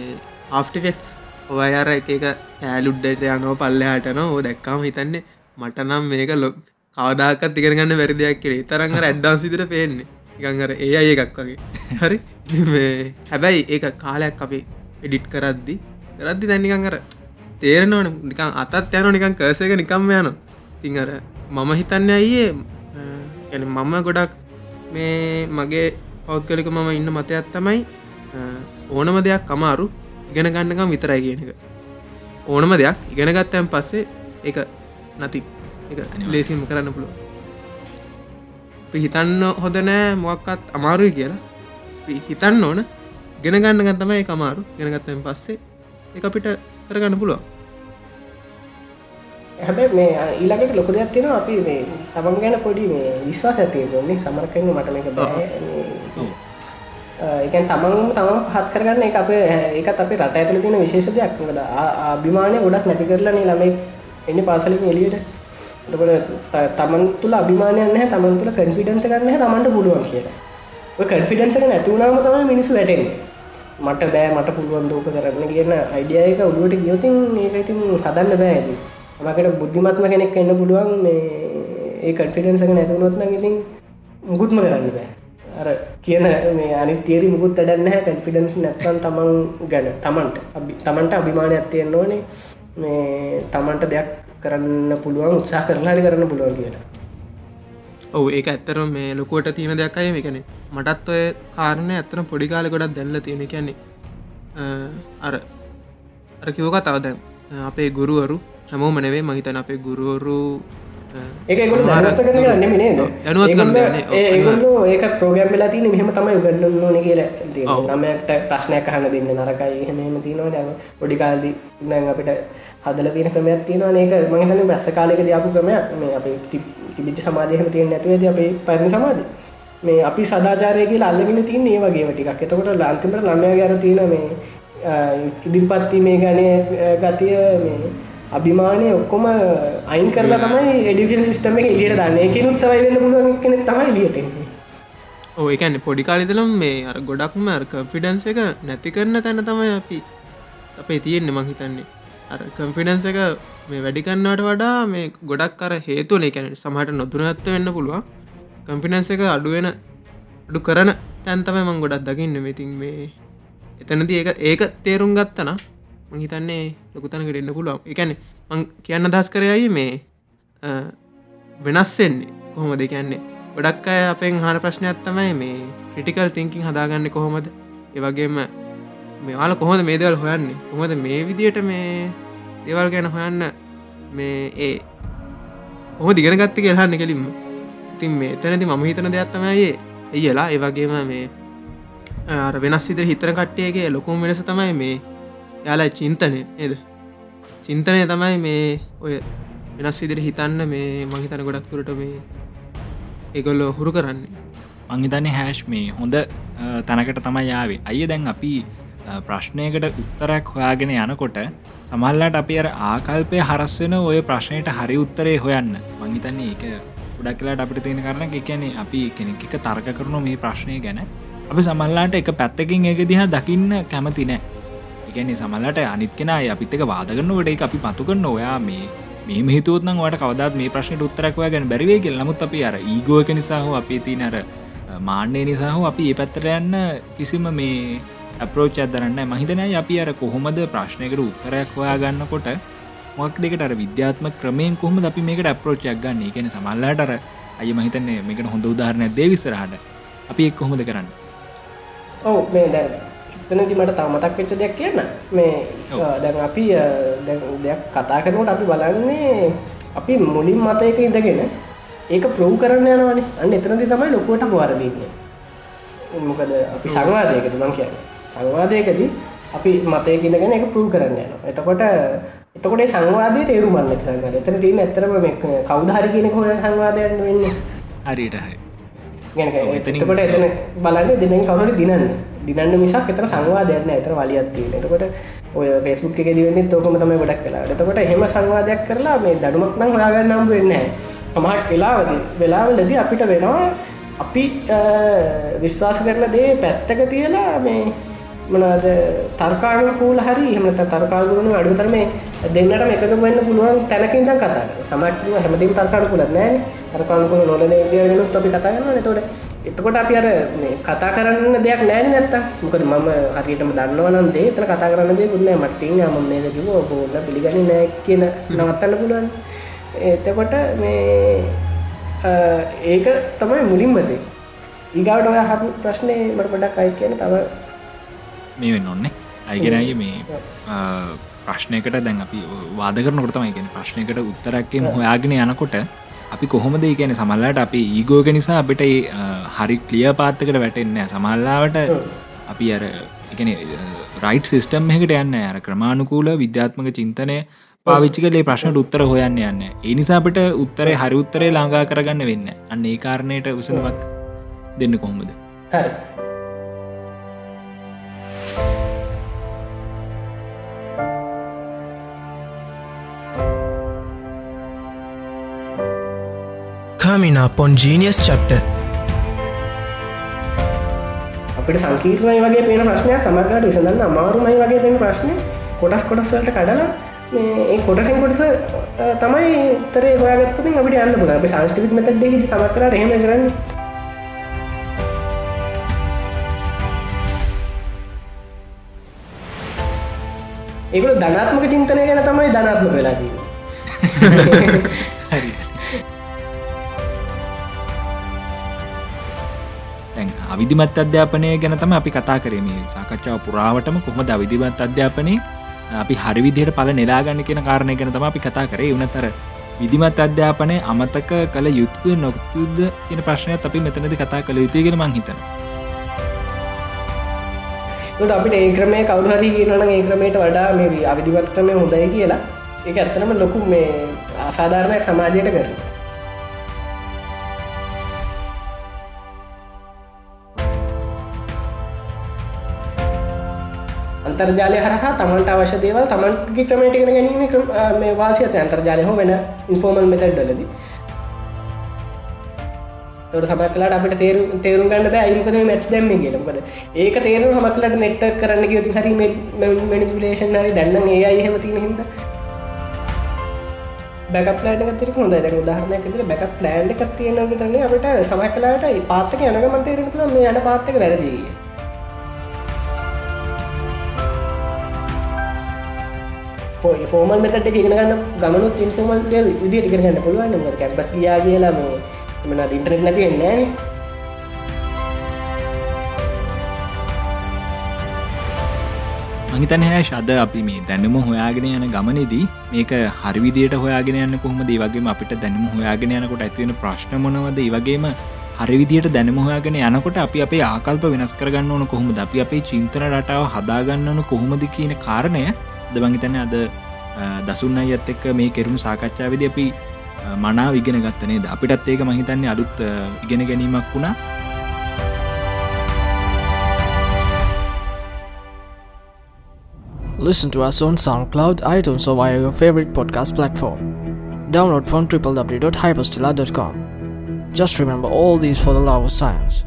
ආෆ්ටිෆෙක්ස් ඔය අර එක කෑලුඩ්ඩට යනෝ පල්ලයාටන ඕ දැක්කාම හිතන්නේ මටනම් මේක ලො කවදාකත් තිකරගන්න වැරදියක් කරේ තරඟ ඇඩ්ඩාන්සිතර පේන්නේ. එකඟර ඒ අය එකක් වගේ. [laughs] හරි? හැබැයි ඒ කාලයක් අපි එඩිට් කරද්දි කරද්දි දැන්නිකන් කර තේරෙනවන. නිකන් අතත් යන නිකන් කර්සක නිකම්ම යන තිංහර මම හිතන්න අයියේ ගැන මම ගොඩක් මේ මගේ පෞද්ගලික මම ඉන්න මතයක් තමයි ඕනම දෙයක් අමාරු ඉගෙන ගන්නකම් විතරයි කියන එක. ඕනම දෙයක් ඉගෙන ගත්තයන් පස්සේ එක නති. එක ලේසිම කරන්න පුළුව හිතන්න හොද නෑ මොක්කත් අමාරුයි කියලා. හිතන්න ඕන ගෙන ගන්න ගත්තමයි කමාරු ගෙනගත්තයෙන් පස්සේ එක අපිට කරගන්න පුළුවන්. හැබැ මේ ඊළඟට ලොක දෙයක් තියෙන අපි මේ තමන් ගැන පොඩි මේ විශ්වාස ඇතිවන්නේ සමරකන්න මට මේක බෑ. එකන් තමන් තමන් පහත් කරගන්න එක අපේ ඒකත් අපේ රට ඇතල තියෙන විශේෂ දෙයක්. කද අභිමානය ගොඩක් නැති කරලනේ ළමයි එන්න පාසලින් එලියට එතකොට තමන් තුළ අභිමානයන්න තමන් තුළ කන්ෆිඩන්ස කරන්න තමන්ට පුළුවන් කියලා. කන්ෆිඩන්සක නැතිවුණාම තමයි මිනිසු වැටෙන් මට බෑ මට පුළුවන් දෝක කරන්න කියන අයිඩියයක උඩුවට ගියෝතින් ඒක ඉතින් හදන්න බෑ ඇති මකට බුද්ධිමත්ම කෙනෙක් එන්න පුළුවන් මේ ඒ කන්ෆිඩන්සක නැතුනොත්න ඉතින් මුකුත්ම කරන්න බෑ. අර කියන මේ අනි තේරි මුකුත් අඩන්න කන්ෆිඩන්ස් නැත්තන් තමන් ගැන තමන්ට. තමන්ට අභිමානයක් තියෙන්න්න ඕනේ. මේ තමන්ට දෙයක් කරන්න පුළුවන් උත්සා කරලාරි කරන්න පුළුවන් කියලා. ඔව ඒක ඇත්තර මේ ලොකුවට තියෙන දෙයක් අය මේකන මටත් ඔය කාරණය ඇත්තන පොඩිකාල ගොඩක් දැල්ල තියෙන කියන්නේ අර අර කිවෝක තව දැන් අපේ ගුරුවරු හැමෝම නෙවේ මහිතන අපේ ගුරුවරු ඒගොල දනත්ත කරන නෙමේ දැනුවත් ඒගොල්ලෝ ඒක ප්‍රෝගම් වෙලා තින මෙහම තමයි උගන්න ඕන කියල නමට ප්‍රශ්නයක් කහන්න දෙන්න නරකයි එහෙමම තිනවා පොඩිකාල්දි නං අපිට හදල තින ක්‍රමයක් තියෙනවා. ඒක මහිතන බැස්ස කාලෙක දයාපු ක්‍රමයක්. මේ අප තිබිච්ච සමාධයහම තියෙන නැතුවද අපේ පරණ සමාධ මේ අපි සදාචාරයගේ අල්ලගෙන තින් ඒ වගේ ටිකක්. එතකොට ලාන්තිමට ළමය ගැර තියෙන මේ ඉදිරිපත්ති මේ ගණය ගතිය මේ අභිමානය ඔක්කොම අයින් කරලා තමයි එඩිකන් සිිටම එක එලියට දන්න. එක උත්සවයි වෙන්න පුළුවන් කෙන තමයි ලියටෙන්නේ ඕකන්න පොඩි කාලිතලම් මේ අර ගොඩක්ම කම්ෆිඩන්ස එක නැති කරන්න තැන තමයි අපි අපේ තියෙන්නේ මහිතන්නේ අර කම්ෆිඩන්ස එක මේ වැඩිකන්නට වඩා මේ ගොඩක් කර හේතුවන. එකැන සමහට නොදුනත්ව වෙන්න පුළුවන්. කම්ෆිනන්ස එක අඩුවෙන අඩු කරන තැන්තම මං ගොඩක් දකින්න. මෙතින් මේ එතනති ඒක ඒක තේරුම් ගත්තනා මහිතන්නේ ලොකුතනකට එන්න පුළුවන්. එකැන කියන්න දස් කරයයි මේ වෙනස්සෙන්නේ කොහොම දෙකන්නේ ගොඩක් අය අපෙන් හන ප්‍රශ්නයක් තමයි මේ ක්‍රටිකල් තිංකින් හදාගන්න කොහොමද? ඒවගේම මේවාල කොහොද මේ දෙවල් හොයන්නේ? කොහොද මේ විදියට මේ දෙවල් ගැන හොයන්න මේ ඒ හොම දිගෙන ගත්ති කියහන්න කෙලින්ම. ඉතින් මේ තැනති මම හිතන දෙයක් තමයි එයලා ඒවගේම මේ අර වෙනස් විතර හිතර කට්ටියගේ ලොකුම් වෙනස තමයි මේ යාලා චින්තනය නේද? චින්තනය තමයි මේ ඔය වෙනස් විදිර හිතන්න මේ මහිතන ගොඩක් තුරට මේ ඒගොල්ලො හුරු කරන්නේ. මංහිතන්නේ හැෂ් මේ හොඳ තැනකට තමයි යාවේ අය දැන් අපි ප්‍රශ්නයකට උත්තරයක් හොයාගෙන යනකොට සමල්ලට අපි අර ආකල්පය හරස් වෙන ඔය ප්‍රශ්නයට හරි උත්තරේ හොයන්න. මංහිතන්නේ ඒක ගොඩක් කලාට අපිට තියෙන කරන එකනේ අපි කෙනෙක් එක තර්ක කරනු මේ ප්‍රශ්නය ගැන අපි සමල්ලාට එක පැත්තකින් එක දිහා දකින්න කැමති නෑ. එකන්නේ සමල්ලට අනිත් කෙන අපිත්තක වාදගන්නවට එක අපි පතු කරන්න ඔයා මේ මේ හිතුවත්න වට කවදත් මේ ප්‍රශ්නයට උත්තරක්වය ගැන බැරිවේ කියල. නමුත් අපි අර ඒගෝක නිසාහ අපේ තින අර මාන්්‍යය නිසාහ අපි ඒ පැත්තර යන්න කිසිම මේ අපරෝච් අදරන්න මහිතනය අපි අර කොහොමද ප්‍රශ්නයකට උත්තරයක් හොයා ගන්නකොට මොක් දෙකට අර විද්‍යාත්ම ක්‍රමයෙන් කොහම අපි මේකට අප්‍රෝච්චයක් ගන්න? එකන සමල්ලාටර අය මහිතන්නේ මේකට හොඳ උදාහරණය දේවිස්සරහට අපි එක් කොහොමද කරන්න? ඔව් මේ දැන් එතනදි මට තවමතක් වෙච්ච දෙයක් කියන්න. මේ දැන් අපි දෙයක් කතා කරනට අපි බලන්නේ අපි මුලින් මතයක ඉඳගෙන ඒක ප්‍රව් කරන්න යනවනේ. අන්න එතනදි තමයි ලොකුවට පවාරදීන්නේ මොකද අපි සංවාදයකද මං කියන්න සංවාදයකදී අපි මතයකිඳගෙන එක ප්‍රූ කරන්න යන එතකොට එතකොට සංවාදය තේරුමන්න සංවාද එතන තියන ඇතරම කවුදහරි කියන හොන සංවාදයන්න වෙන්න හරිට හරි. එතකොට එතන බලන්න දෙනෙන් කවුට දිනන්න. දිනන්න මිසක් එතර සංවාදයන්න ඇතර වලියත්තිය එතකොට ඔය ෆෙස්බුක් එක දිවෙන්නේ තෝකම තමයි ගොඩක් කලා එතකොට හෙම සංවාදයක් කරලා මේ දඩුමක් නම් හොයාගන්නම් වෙන්න හමහක් වෙලාවද වෙලාවලදී අපිට වෙනවා අපි විශ්වාස කරන දේ පැත්තක තියලා මේ මනද තර්කාණ කූල හරි එහමත තර්කාගුණු අඩුතර මේ දෙන්නට එකක වෙන්න පුළුවන් තැනකින්ද කතා සමක්ව හැමටින් තර්කාණ කුලත් නෑන අරකාණකුල නොලන ගනුත් අපි කතාගන්න තොට එතකොට අපි අර කතා කරන්න දෙයක් නෑන නැත්ත මොකද මම හරියටම දන්නවනම් දේ. තන කතා කරන්න දේ පුුණ මටතින් ම මේ කිව ඔබෝන්න පිළිගනි නෑ කියන නවත්තන්න පුළුවන්. එතකොට මේ ඒක තමයි මුලින්මදේ ඒගවට ඔය හ ප්‍රශ්නය මට පොඩක් අයි කියන තව මේ වෙන්න ඔන්නේ අයිගෙනගේ මේ ප්‍රශ්නයකට දැන් අපි වාද කරනකොට තමයි කියෙන ප්‍රශ්නයකට උත්තරක්කම හොයාගෙන යනකොට අපි කොහොමද කියන සමල්ලාට අපි ඊගෝග නිසා අපිට හරි කලිය පාත්තකට වැටෙන්න සමල්ලාවට අපි අර එකන රයිට් සිිස්ටම් එකට යන්න අර ක්‍රමාණුකූල විද්‍යාත්මක චින්තනය පාවිච්චි කලේ ප්‍රශ්නට උත්තර හොයන්න යන්න ඒ නිසාපට උත්තරේ හරි උත්තරේ ලාඟා කරගන්න වෙන්න අන්න ඒ කාරණයට උසනවක් දෙන්න කොහොමද? හරි Coming up on Genius Chapter. අපිට සංකීර්ණය වගේ පේන ප්‍රශ්නයක් සමගට විසඳන්න අමාරුමයි වගේ පෙන ප්‍රශ්නය කොටස් කොටස්වලට කඩලා මේ කොටසෙන් කොටස තමයි උත්තරේ හොයාගත්තතින් අපිට යන්න පුළ අප සංස්කෘතික මෙතඩ්ඩෙ සමක්කරට එහෙම කරන්න. ඒකල ධනාත්මක චින්තනය ගැන තමයි ධනාත්ම වෙලාදී [laughs] අවිධිමත් අධ්‍යාපනය ගැන තම අපි කතා කරේ. සාකච්ඡාව පුරාවටම කොහොම අවිධිමත් අධ්‍යාපනය අපි හරිවිදියට පල නෙලාගන්න කියෙන කාරණය ගැන තම අපි කතා කරේ. වනතර විදිමත් අධ්‍යාපනය අමතක කළ යුත්තුද නොක්තුද කියන ප්‍රශ්නය අපි මෙතනද කතා කළ යුතුයගෙන මංහිතන අපිට ඒ ක්‍රමය කවුහරි කියනන ඒ ක්‍රමයට වඩා මේ අවිධිවත් ක්‍රමය හොඳයි කියලා. එක ඇත්තනම ලොකු මේ අසාධාරණයක් සමාජයට කරන අන්තර්ජාලය හරහා තමන්ට අවශ්‍ය දේවල් තමන්ගේ ක්‍රමයට ඉගෙන ගැනීම මේ වාසිත අන්තර්ජාලය හෝ වෙන ඉන්ෆෝර්මල් මෙතඩ්ඩලද තොට සමක්ලාට අපට තේරු තේරුම් ගන්න බෑ අයිකද මැච් දැම්ම කියලකද ඒක තේරු හමක්ලට නෙට්ට කරන්න යුතු හරි මනිපුලේෂන් හරි දැන්න ඒ අයහෙම තින හිද බැකප්ලෑන කතර හොඳ දැ උදාහරනය කතර බැක ප්ලෑන්් එකක් තියෙන විතරන්නේ අපට සමක්ලාට පාත්තක යනගමන්තේරෙන මේ යන පාත්තක වැරදිී ෆෝමල් මෙතට ඉගෙන ගන්න ගමනුත් ඉන්ෆෝමල් දෙල් විදිට කරගන්න පුළුවන්. කැම්පස් ගියා කියලා මේ මන ඉන්ටරෙක් නැති එන්නෑන මහිතන හැ ශද අපි මේ දැනුම හොයාගෙන යන ගමනේදී මේක හරිවිදියට හොයාගෙන යන්න කොහොම දේ වගේම අපිට දැනුම හොයාගෙන යනකොට ඇතිවෙන ප්‍රශ්න මොනවද? ඒ වගේම හරිවිදියට දැනම හොයාගෙන යනකොට අපි අපේ ආකල්ප වෙනස් කරගන්න ඕන කොහොම ද අපි අපේ චින්තන රටාව හදාගන්නවන කොහොමද කියන කාරණය දමංහිතන අද දසුන් අයත් එක්ක මේ කෙරුණු සාකච්ඡාවද අපි මනා විගෙන ගත්තනේද අපිටත් ඒක මහිතන්නේ අලුත් ඉගෙන ගැනීමක් වුණා Listen to us on SoundCloud, iTunes, or via your favorite podcast platform. Download from www.hyperstella.com. Just remember all these for the love of science.